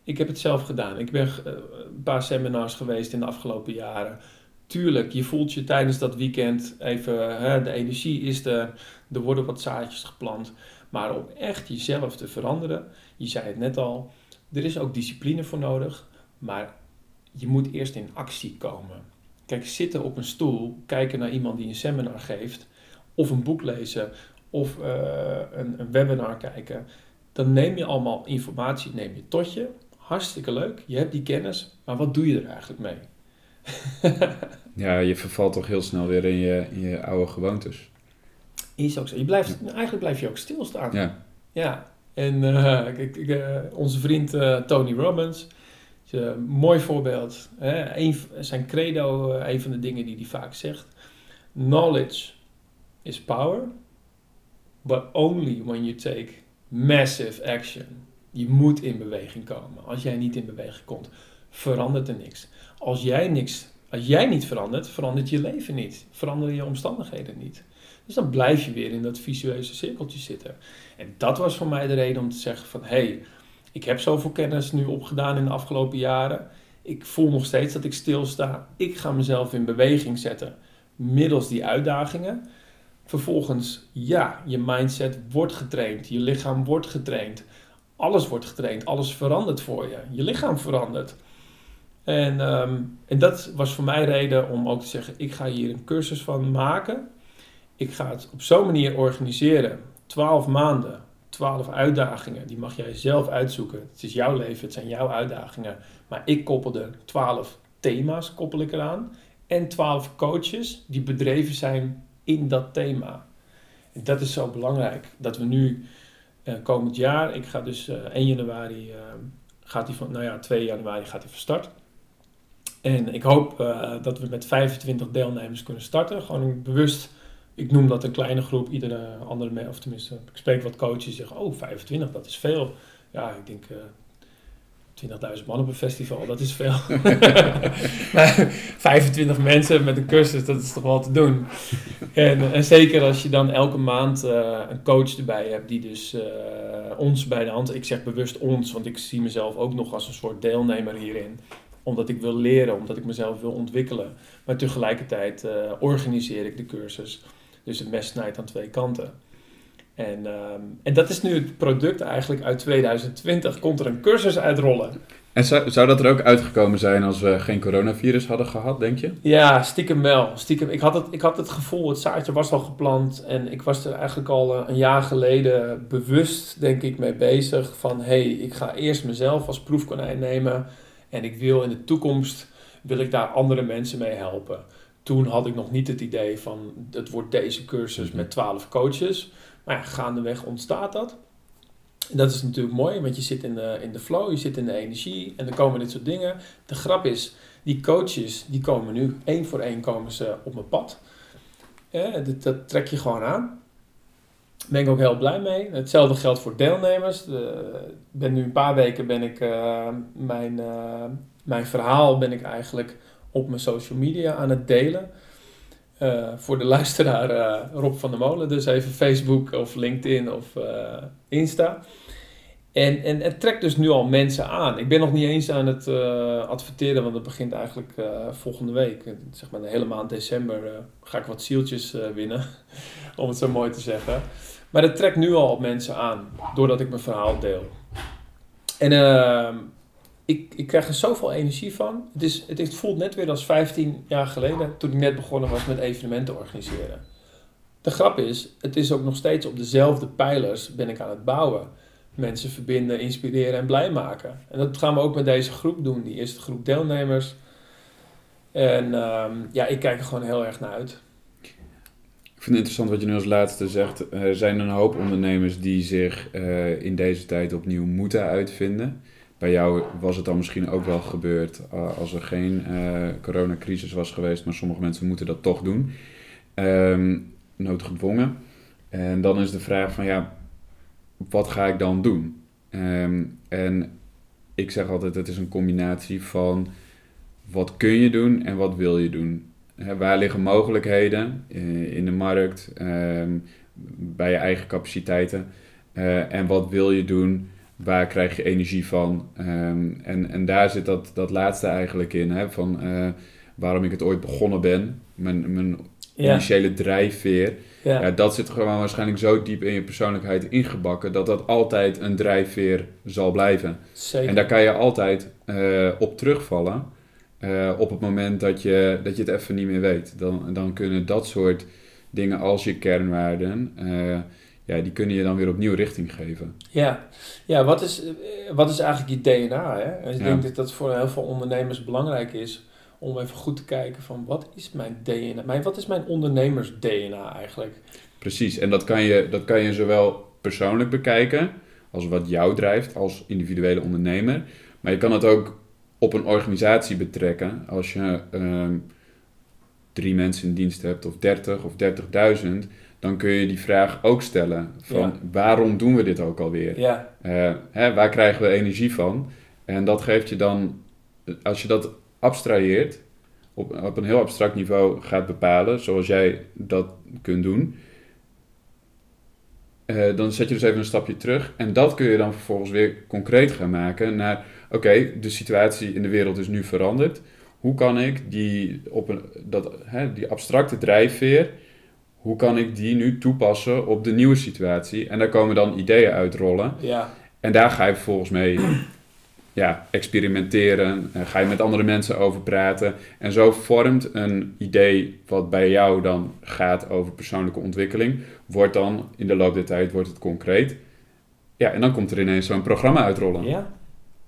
Ik heb het zelf gedaan. Ik ben uh, een paar seminars geweest in de afgelopen jaren. Tuurlijk, je voelt je tijdens dat weekend even, hè, de energie is er, er worden wat zaadjes geplant. Maar om echt jezelf te veranderen, je zei het net al, er is ook discipline voor nodig, maar je moet eerst in actie komen. Kijk, zitten op een stoel, kijken naar iemand die een seminar geeft, of een boek lezen, of uh, een, een, webinar kijken, dan neem je allemaal informatie, neem je tot je. Hartstikke leuk, je hebt die kennis, maar wat doe je er eigenlijk mee? ja, je vervalt toch heel snel weer in je, in je oude gewoontes. Is ook zo. Je blijft, Eigenlijk blijf je ook stilstaan. Ja. Ja, en uh, ik, ik, uh, onze vriend Tony Robbins, een mooi voorbeeld. Hè? Een, zijn credo, een van de dingen die hij vaak zegt. Knowledge is power, but only when you take massive action. Je moet in beweging komen. Als jij niet in beweging komt, verandert er niks. Als jij niks, als jij niet verandert, verandert je leven niet. Veranderen je omstandigheden niet. Dus dan blijf je weer in dat visueuze cirkeltje zitten. En dat was voor mij de reden om te zeggen van... hé, hey, ik heb zoveel kennis nu opgedaan in de afgelopen jaren. Ik voel nog steeds dat ik stilsta. Ik ga mezelf in beweging zetten middels die uitdagingen. Vervolgens, ja, je mindset wordt getraind. Je lichaam wordt getraind. Alles wordt getraind. Alles verandert voor je. Je lichaam verandert. En, um, en dat was voor mij reden om ook te zeggen: ik ga hier een cursus van maken. Ik ga het op zo'n manier organiseren. 12 maanden, 12 uitdagingen. Die mag jij zelf uitzoeken. Het is jouw leven, het zijn jouw uitdagingen. Maar ik koppel er 12 thema's koppel ik eraan. En 12 coaches die bedreven zijn in dat thema. En dat is zo belangrijk. Dat we nu uh, komend jaar, ik ga dus uh, 1 januari, uh, gaat hij van, nou ja, 2 januari gaat hij van start. En ik hoop dat we met 25 deelnemers kunnen starten. Gewoon bewust, ik noem dat een kleine groep. Iedere andere, of tenminste, ik spreek wat coaches zeggen, oh 25, dat is veel. Ja, ik denk 20.000 man op een festival, dat is veel. maar 25 mensen met een cursus, dat is toch wel te doen. En, en zeker als je dan elke maand uh, een coach erbij hebt die dus uh, ons bij de hand... Ik zeg bewust ons, want ik zie mezelf ook nog als een soort deelnemer hierin omdat ik wil leren, omdat ik mezelf wil ontwikkelen. Maar tegelijkertijd organiseer ik de cursus. Dus het mes snijdt aan twee kanten. En, um, en dat is nu het product eigenlijk uit 2020. Komt er een cursus uitrollen. En zou, zou dat er ook uitgekomen zijn als we geen coronavirus hadden gehad, denk je? Ja, stiekem wel. Stiekem. Ik, had het, ik had het gevoel, het zaadje was al geplant. En ik was er eigenlijk al een jaar geleden bewust, denk ik, mee bezig. Van, hé, hey, ik ga eerst mezelf als proefkonijn nemen en ik wil in de toekomst, wil ik daar andere mensen mee helpen. Toen had ik nog niet het idee van, het wordt deze cursus met 12 coaches. Maar ja, gaandeweg ontstaat dat. En dat is natuurlijk mooi, want je zit in de, in de flow, je zit in de energie en dan komen dit soort dingen. De grap is, die coaches, die komen nu, één voor één komen ze op mijn pad. Dat, trek je gewoon aan. Daar ben ik ook heel blij mee. Hetzelfde geldt voor deelnemers. De, ben nu een paar weken ben ik uh, mijn, uh, mijn verhaal ben ik eigenlijk op mijn social media aan het delen. Uh, voor de luisteraar Rob van der Molen. Dus even Facebook of LinkedIn of Insta. En, en het trekt dus nu al mensen aan. Ik ben nog niet eens aan het adverteren, want het begint eigenlijk volgende week. Zeg maar de hele maand december ga ik wat zieltjes winnen, om het zo mooi te zeggen. Maar dat trekt nu al mensen aan, doordat ik mijn verhaal deel. En ehm, ik, ik krijg er zoveel energie van. Het, is, het, voelt net weer als 15 jaar geleden, toen ik net begonnen was met evenementen organiseren. De grap is, het is ook nog steeds op dezelfde pijlers ben ik aan het bouwen. Mensen verbinden, inspireren en blij maken. En dat gaan we ook met deze groep doen, die eerste groep deelnemers. En ehm, ja, ik kijk er gewoon heel erg naar uit. Ik vind het interessant wat je nu als laatste zegt. Er zijn een hoop ondernemers die zich uh, in deze tijd opnieuw moeten uitvinden. Bij jou was het dan misschien ook wel gebeurd uh, als er geen uh, coronacrisis was geweest, maar sommige mensen moeten dat toch doen. Um, noodgedwongen. En dan is de vraag van ja, wat ga ik dan doen? Um, en ik zeg altijd, het is een combinatie van wat kun je doen en wat wil je doen. Waar liggen mogelijkheden uh, in de markt, um, bij je eigen capaciteiten? En wat wil je doen? Waar krijg je energie van? Um, en, en daar zit dat, dat laatste eigenlijk in, hè, van uh, waarom ik het ooit begonnen ben. Mijn, mijn ja. initiële drijfveer. Ja. ja. dat zit gewoon waarschijnlijk zo diep in je persoonlijkheid ingebakken dat dat altijd een drijfveer zal blijven. Zeker. En daar kan je altijd uh, op terugvallen uh, op het moment dat je, dat je het even niet meer weet. Dan, dan kunnen dat soort dingen als je kernwaarden, uh, ja, die kunnen je dan weer opnieuw richting geven. Ja, ja wat, is, wat is eigenlijk je DNA? Hè? En ik ja. denk dat dat voor heel veel ondernemers belangrijk is om even goed te kijken van wat is mijn DNA, mijn, wat is mijn ondernemers DNA eigenlijk? Precies, en dat kan, je, dat kan je zowel persoonlijk bekijken als wat jou drijft als individuele ondernemer. Maar je kan het ook op een organisatie betrekken. Als je uh, drie mensen in dienst hebt of 30 of 30.000, dan kun je die vraag ook stellen van ja. waarom doen we dit ook alweer? Ja. Uh, hè, waar krijgen we energie van? En dat geeft je dan, als je dat abstraheert, op, op een heel abstract niveau gaat bepalen, zoals jij dat kunt doen, uh, dan zet je dus even een stapje terug. En dat kun je dan vervolgens weer concreet gaan maken naar, oké, okay, de situatie in de wereld is nu veranderd. Hoe kan ik die, op een, dat, hè, die abstracte drijfveer, hoe kan ik die nu toepassen op de nieuwe situatie? En daar komen dan ideeën uitrollen. Ja. En daar ga je vervolgens mee ja, experimenteren, ga je met andere mensen over praten. En zo vormt een idee wat bij jou dan gaat over persoonlijke ontwikkeling, wordt dan in de loop der tijd wordt het concreet. Ja, en dan komt er ineens zo'n programma uitrollen. Ja,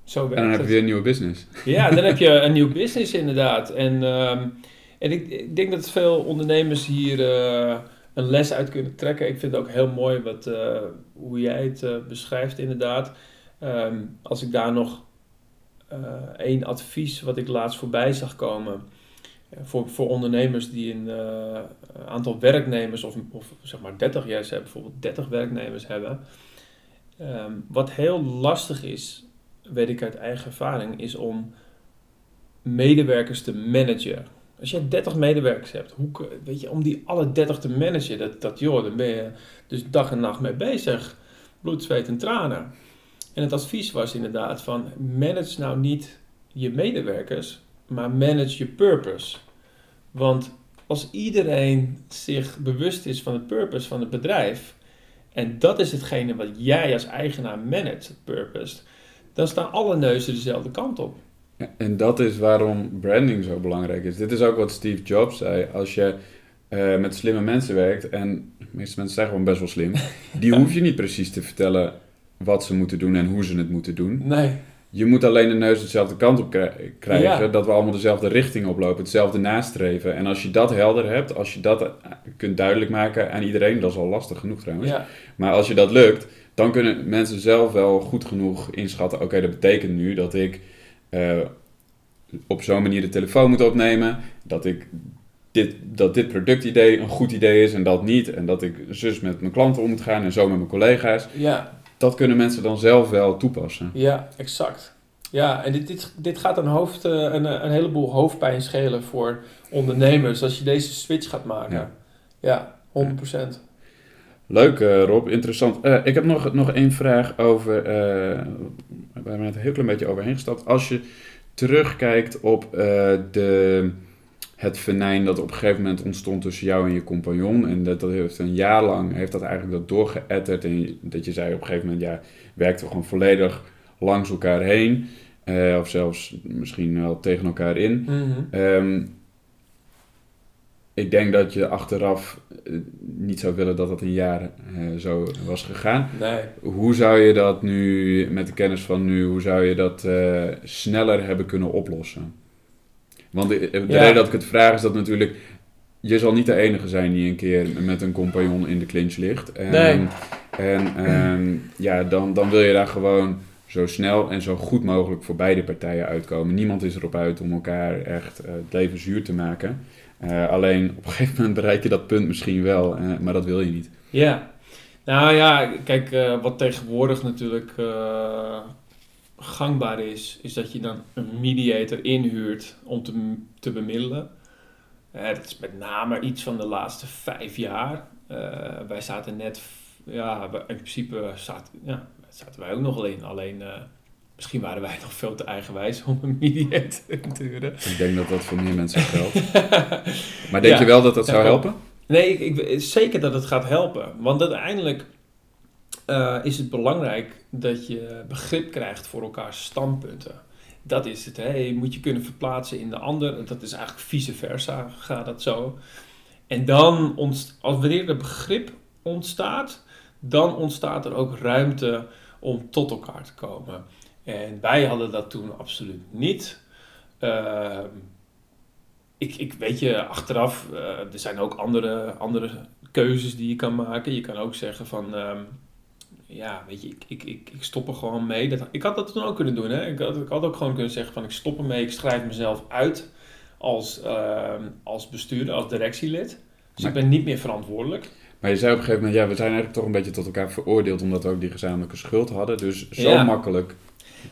zo werkt En dan heb je weer een nieuwe business. Ja, dan heb je een nieuw business inderdaad. En, um, en ik, ik, denk dat veel ondernemers hier uh, een les uit kunnen trekken. Ik vind het ook heel mooi wat, uh, hoe jij het uh, beschrijft inderdaad. Um, als ik daar nog één advies wat ik laatst voorbij zag komen. Voor, voor ondernemers die een aantal werknemers of, of zeg maar 30 jaar hebben, bijvoorbeeld 30 werknemers hebben. Um, wat heel lastig is, weet ik uit eigen ervaring, is om medewerkers te managen. Als je 30 medewerkers hebt, hoe, weet je, om die alle 30 te managen, dat, dat joh, dan ben je dus dag en nacht mee bezig. Bloed, zweet en tranen. En het advies was inderdaad van manage nou niet je medewerkers, maar manage je purpose. Want als iedereen zich bewust is van het purpose van het bedrijf, en dat is hetgene wat jij als eigenaar managt, het purpose, dan staan alle neuzen dezelfde kant op. En dat is waarom branding zo belangrijk is. Dit is ook wat Steve Jobs zei. Als je uh, met slimme mensen werkt, en de meeste mensen zijn gewoon best wel slim, die ja. hoef je niet precies te vertellen wat ze moeten doen en hoe ze het moeten doen. Nee. Je moet alleen de neus dezelfde kant op krijgen, ja. dat we allemaal dezelfde richting oplopen, hetzelfde nastreven. En als je dat helder hebt, als je dat kunt duidelijk maken aan iedereen, dat is al lastig genoeg trouwens. Ja. Maar als je dat lukt, dan kunnen mensen zelf wel goed genoeg inschatten, oké, okay, dat betekent nu dat ik uh, op zo'n manier de telefoon moet opnemen, dat ik dit, dat dit productidee een goed idee is en dat niet, en dat ik zus met mijn klanten om moet gaan en zo met mijn collega's. Ja dat kunnen mensen dan zelf wel toepassen. Ja, exact. Ja, en dit, dit, dit gaat een, hoofd, een, een heleboel hoofdpijn schelen voor ondernemers als je deze switch gaat maken. Ja, ja 100%. Leuk uh, Rob, interessant. Uh, ik heb nog, nog één vraag over, uh, we hebben net een heel klein beetje overheen gestapt. Als je terugkijkt op de het venijn dat op een gegeven moment ontstond tussen jou en je compagnon. En dat, dat heeft een jaar lang heeft dat eigenlijk dat doorgeëtterd. En dat je zei op een gegeven moment, ja, werkten we gewoon volledig langs elkaar heen. Eh, of zelfs misschien wel tegen elkaar in. Ehm, ik denk dat je achteraf eh, niet zou willen dat dat een jaar eh, zo was gegaan. Nee. Hoe zou je dat nu, met de kennis van nu, hoe zou je dat eh, sneller hebben kunnen oplossen? Want de, de Ja. reden dat ik het vraag is dat natuurlijk, je zal niet de enige zijn die een keer met een compagnon in de clinch ligt. En, Nee. En ehm, ja, dan, dan wil je daar gewoon zo snel en zo goed mogelijk voor beide partijen uitkomen. Niemand is erop uit om elkaar echt eh, het leven zuur te maken. Eh, alleen op een gegeven moment bereik je dat punt misschien wel, eh, maar dat wil je niet. Ja, nou ja, kijk, eh, wat tegenwoordig natuurlijk gangbaar is, is dat je dan een mediator inhuurt om te, te bemiddelen. Dat is met name iets van de laatste vijf jaar. Wij zaten net, ja, in principe zaten, ja, zaten wij ook nog alleen. Alleen, misschien waren wij nog veel te eigenwijs om een mediator te huren. Ik denk dat dat voor meer mensen geldt. Maar denk Ja. je wel dat dat zou helpen? Nee, ik, ik, zeker dat het gaat helpen. Want uiteindelijk eh, is het belangrijk dat je begrip krijgt voor elkaars standpunten. Dat is het. Hè? Je moet je kunnen verplaatsen in de ander. Dat is eigenlijk vice versa, gaat dat zo. En dan, als wanneer er begrip ontstaat, dan ontstaat er ook ruimte om tot elkaar te komen. En wij hadden dat toen absoluut niet. Ehm, ik, ik weet je, achteraf, eh, er zijn ook andere, andere keuzes die je kan maken. Je kan ook zeggen van, ehm, ja, weet je, ik, ik, ik, ik stop er gewoon mee. Dat, ik had dat toen ook kunnen doen, hè. Ik had, ik had ook gewoon kunnen zeggen van, ik stop ermee, ik schrijf mezelf uit als, ehm, als bestuurder, als directielid. Dus Maar- ik ben niet meer verantwoordelijk. Maar je zei op een gegeven moment, ja, we zijn eigenlijk toch een beetje tot elkaar veroordeeld omdat we ook die gezamenlijke schuld hadden. Dus zo Ja. makkelijk.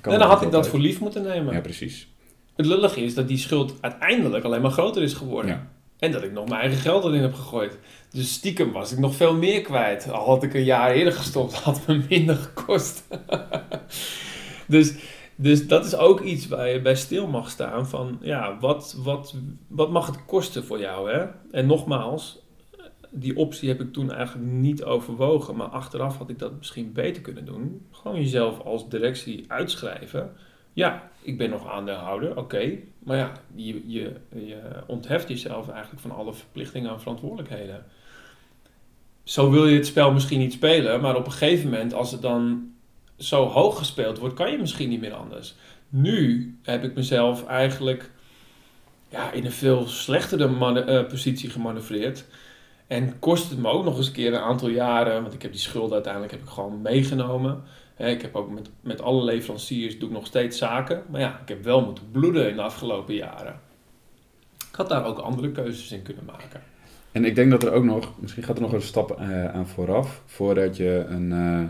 En dan had ik dat voor lief moeten nemen. Ja, precies. Het lullige is dat die schuld uiteindelijk alleen maar groter is geworden. Ja. En dat ik nog mijn eigen geld erin heb gegooid. Dus stiekem was ik nog veel meer kwijt. Al had ik een jaar eerder gestopt, had het me minder gekost. dus, dus dat is ook iets waar je bij stil mag staan. Van ja, wat, wat, wat mag het kosten voor jou? Hè? En nogmaals, die optie heb ik toen eigenlijk niet overwogen. Maar achteraf had ik dat misschien beter kunnen doen. Gewoon jezelf als directie uitschrijven. Ja, ik ben nog aandeelhouder, oké. Maar ja, je, je, je ontheft jezelf eigenlijk van alle verplichtingen en verantwoordelijkheden. Zo wil je het spel misschien niet spelen, maar op een gegeven moment, als het dan zo hoog gespeeld wordt, kan je misschien niet meer anders. Nu heb ik mezelf eigenlijk ja, in een veel slechtere eh, positie gemanoeuvreerd. En kost het me ook nog eens een keer een aantal jaren, want ik heb die schulden uiteindelijk heb ik gewoon meegenomen. Ik heb ook met, met alle leveranciers doe ik nog steeds zaken. Maar ja, ik heb wel moeten bloeden in de afgelopen jaren. Ik had daar ook andere keuzes in kunnen maken. En ik denk dat er ook nog, misschien gaat er nog een stap eh, aan vooraf, voordat je een eh,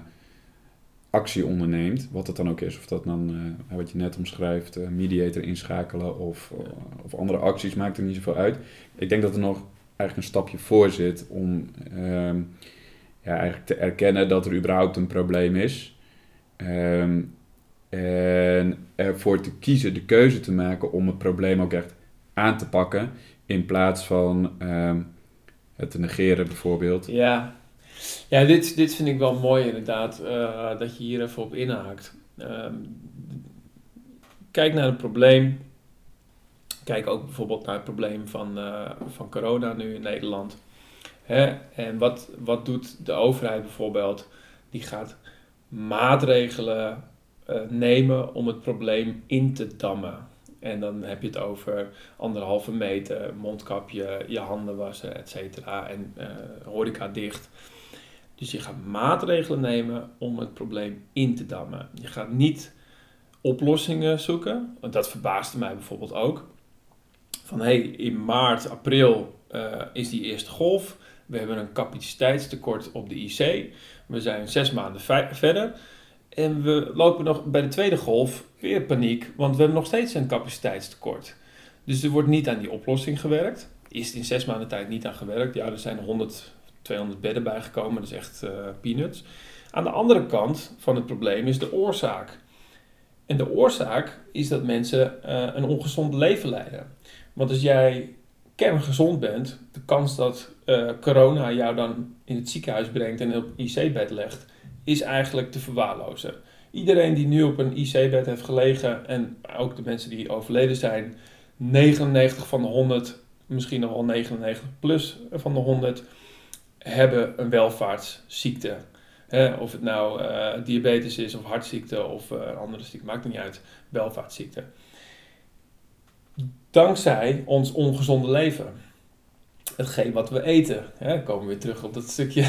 actie onderneemt, wat het dan ook is, of dat dan, eh, wat je net omschrijft, eh, mediator inschakelen of, of andere acties, maakt er niet zoveel uit. Ik denk dat er nog eigenlijk een stapje voor zit om ehm, ja, eigenlijk te erkennen dat er überhaupt een probleem is. Ehm, en ervoor te kiezen, de keuze te maken om het probleem ook echt aan te pakken, in plaats van ehm, het te negeren bijvoorbeeld. Ja, ja dit, dit vind ik wel mooi inderdaad, eh, dat je hier even op inhaakt. Kijk naar het probleem. Kijk ook bijvoorbeeld naar het probleem van, eh, van corona nu in Nederland. Hè? En wat, wat doet de overheid bijvoorbeeld? Die gaat maatregelen eh, nemen om het probleem in te dammen. En dan heb je het over anderhalve meter, mondkapje, je handen wassen, et cetera. En eh, horeca dicht. Dus je gaat maatregelen nemen om het probleem in te dammen. Je gaat niet oplossingen zoeken. Dat verbaasde mij bijvoorbeeld ook. Van hey, in maart, april eh, is die eerste golf. We hebben een capaciteitstekort op de IC. We zijn zes maanden ve- verder. En we lopen nog bij de tweede golf weer paniek, want we hebben nog steeds een capaciteitstekort. Dus er wordt niet aan die oplossing gewerkt. Is in zes maanden tijd niet aan gewerkt? Ja, er zijn 100, 200 bedden bijgekomen, dat is echt eh, peanuts. Aan de andere kant van het probleem is de oorzaak. En de oorzaak is dat mensen eh, een ongezond leven leiden. Want als jij kerngezond bent, de kans dat eh, corona jou dan in het ziekenhuis brengt en op IC-bed legt, is eigenlijk te verwaarlozen. Iedereen die nu op een IC-bed heeft gelegen en ook de mensen die overleden zijn, 99 van de 100, misschien nog wel 99 plus van de 100, hebben een welvaartsziekte. of het nou uh, diabetes is of hartziekte of uh, andere ziekte, maakt niet uit. Welvaartsziekte. Dankzij ons ongezonde leven. Hetgeen wat we eten. Hè, komen we weer terug op dat stukje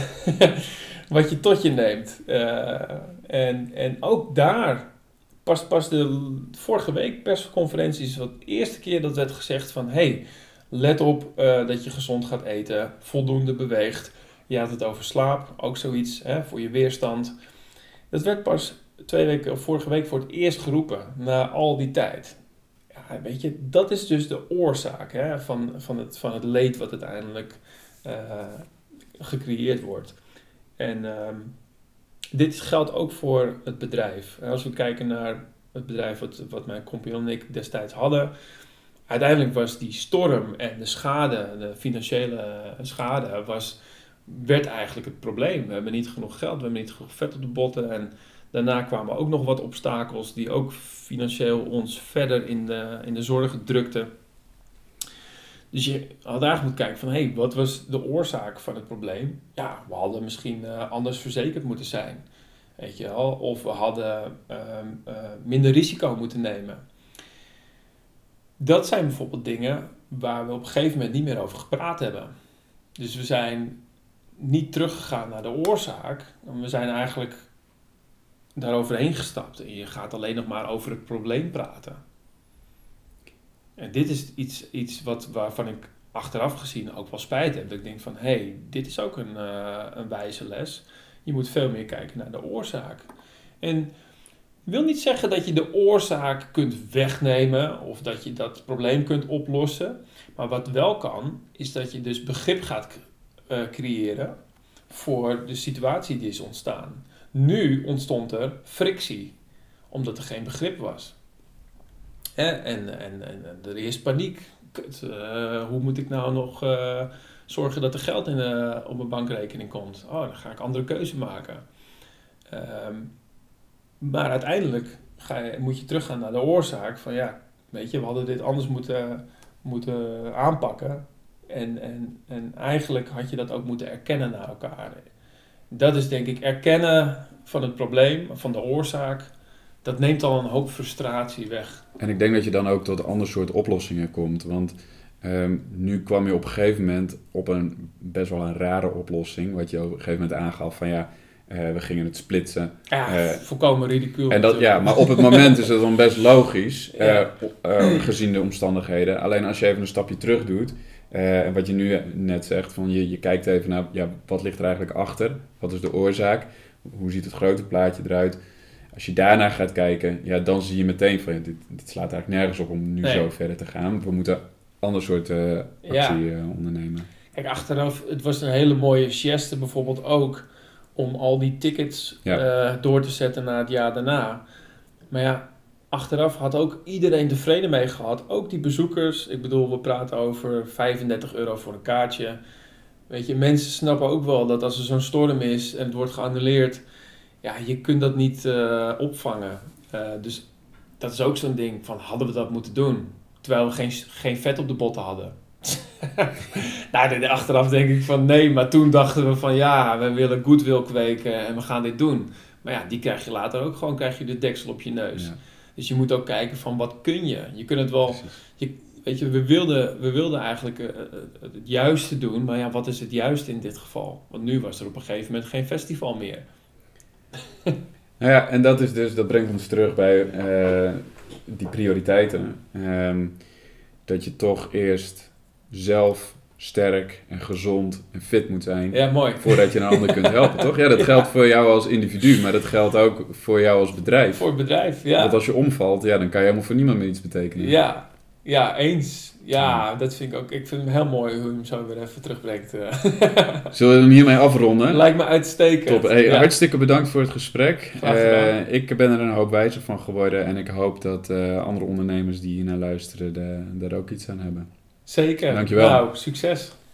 wat je tot je neemt. Uh, en, en ook daar, pas, pas de vorige week persconferentie is wat de eerste keer dat werd gezegd van... Hey, let op dat je gezond gaat eten, voldoende beweegt je had het over slaap, ook zoiets hè, voor je weerstand. Dat werd pas twee weken vorige week voor het eerst geroepen, na al die tijd. Weet je, dat is dus de oorzaak hè, van, van, het, van het leed wat uiteindelijk uh, gecreëerd wordt. En uh, dit geldt ook voor het bedrijf. Als we kijken naar het bedrijf wat, wat mijn compagnon en ik destijds hadden, uiteindelijk was die storm en de schade, de financiële schade, was werd eigenlijk het probleem. We hebben niet genoeg geld, we hebben niet genoeg vet op de botten. En daarna kwamen ook nog wat obstakels die ook financieel ons verder in de, in de zorgen drukten. Dus je had eigenlijk moeten kijken van, hé, hey, wat was de oorzaak van het probleem? Ja, we hadden misschien uh, anders verzekerd moeten zijn. Weet je wel? Of we hadden uh, uh, minder risico moeten nemen. Dat zijn bijvoorbeeld dingen waar we op een gegeven moment niet meer over gepraat hebben. Dus we zijn niet teruggegaan naar de oorzaak. We zijn eigenlijk daaroverheen gestapt. En je gaat alleen nog maar over het probleem praten. En dit is iets, iets wat, waarvan ik achteraf gezien ook wel spijt heb. Dat ik denk van, hé, hey, dit is ook een, uh, een wijze les. Je moet veel meer kijken naar de oorzaak. En wil niet zeggen dat je de oorzaak kunt wegnemen of dat je dat probleem kunt oplossen. Maar wat wel kan, is dat je dus begrip gaat uh, creëren voor de situatie die is ontstaan. Nu ontstond er frictie, omdat er geen begrip was. En, en, en, en er is paniek. Uh, hoe moet ik nou nog uh, zorgen dat er geld in, op mijn bankrekening komt? Oh, dan ga ik andere keuze maken. Um, maar uiteindelijk ga je, moet je teruggaan naar de oorzaak van ja, weet je, we hadden dit anders moeten, moeten aanpakken. En, en, en eigenlijk had je dat ook moeten erkennen naar elkaar. Dat is denk ik erkennen van het probleem, van de oorzaak. Dat neemt al een hoop frustratie weg. En ik denk dat je dan ook tot een ander soort oplossingen komt. Want um, nu kwam je op een gegeven moment op een best wel een rare oplossing. Wat je op een gegeven moment aangaf van ja, uh, we gingen het splitsen. Ja, uh, volkomen ridicule. En dat, ja, maar op het moment is het dan best logisch, ja. uh, gezien de omstandigheden. Alleen als je even een stapje terug doet, uh, en wat je nu net zegt, van je, je kijkt even naar ja, wat ligt er eigenlijk achter, wat is de oorzaak, hoe ziet het grote plaatje eruit. Als je daarna gaat kijken, ja, dan zie je meteen van ja, dit, dit slaat eigenlijk nergens op om nu nee. zo verder te gaan. We moeten ander soort uh, actie ja. uh, ondernemen. Kijk, achteraf, het was een hele mooie geste bijvoorbeeld ook om al die tickets ja. door te zetten naar het jaar daarna. Maar ja, achteraf had ook iedereen tevreden mee gehad. Ook die bezoekers. Ik bedoel, we praten over 35 euro voor een kaartje. Weet je, mensen snappen ook wel dat als er zo'n storm is en het wordt geannuleerd, ja, je kunt dat niet uh, opvangen. Uh, dus dat is ook zo'n ding van, hadden we dat moeten doen? Terwijl we geen, geen vet op de botten hadden. nou, achteraf denk ik van nee, maar toen dachten we van ja, we willen goodwill kweken en we gaan dit doen. Maar ja, die krijg je later ook gewoon, krijg je de deksel op je neus. Dus je moet ook kijken van wat kun je. Je kunt het wel. Je, weet je, we wilden, we wilden eigenlijk uh, het juiste doen, maar ja, wat is het juiste in dit geval? Want nu was er op een gegeven moment geen festival meer. nou ja, en dat is dus, dat brengt ons terug bij uh, die prioriteiten. Um, dat je toch eerst zelf sterk en gezond en fit moet zijn. Ja, mooi. Voordat je een ander kunt helpen, toch? Ja, dat ja. geldt voor jou als individu, maar dat geldt ook voor jou als bedrijf. Voor het bedrijf, ja. Want als je omvalt, ja, dan kan je helemaal voor niemand meer iets betekenen. Ja, ja eens. Ja, dat vind ik ook. Ik vind hem heel mooi hoe je hem zo weer even terugbrengt. Zullen we hem hiermee afronden? Lijkt me uitstekend. Top. Hey, ja. Hartstikke bedankt voor het gesprek. Uh, ik ben er een hoop wijzer van geworden en ik hoop dat uh, andere ondernemers die hier naar luisteren daar ook iets aan hebben. Zeker. Dankjewel. Nou, succes.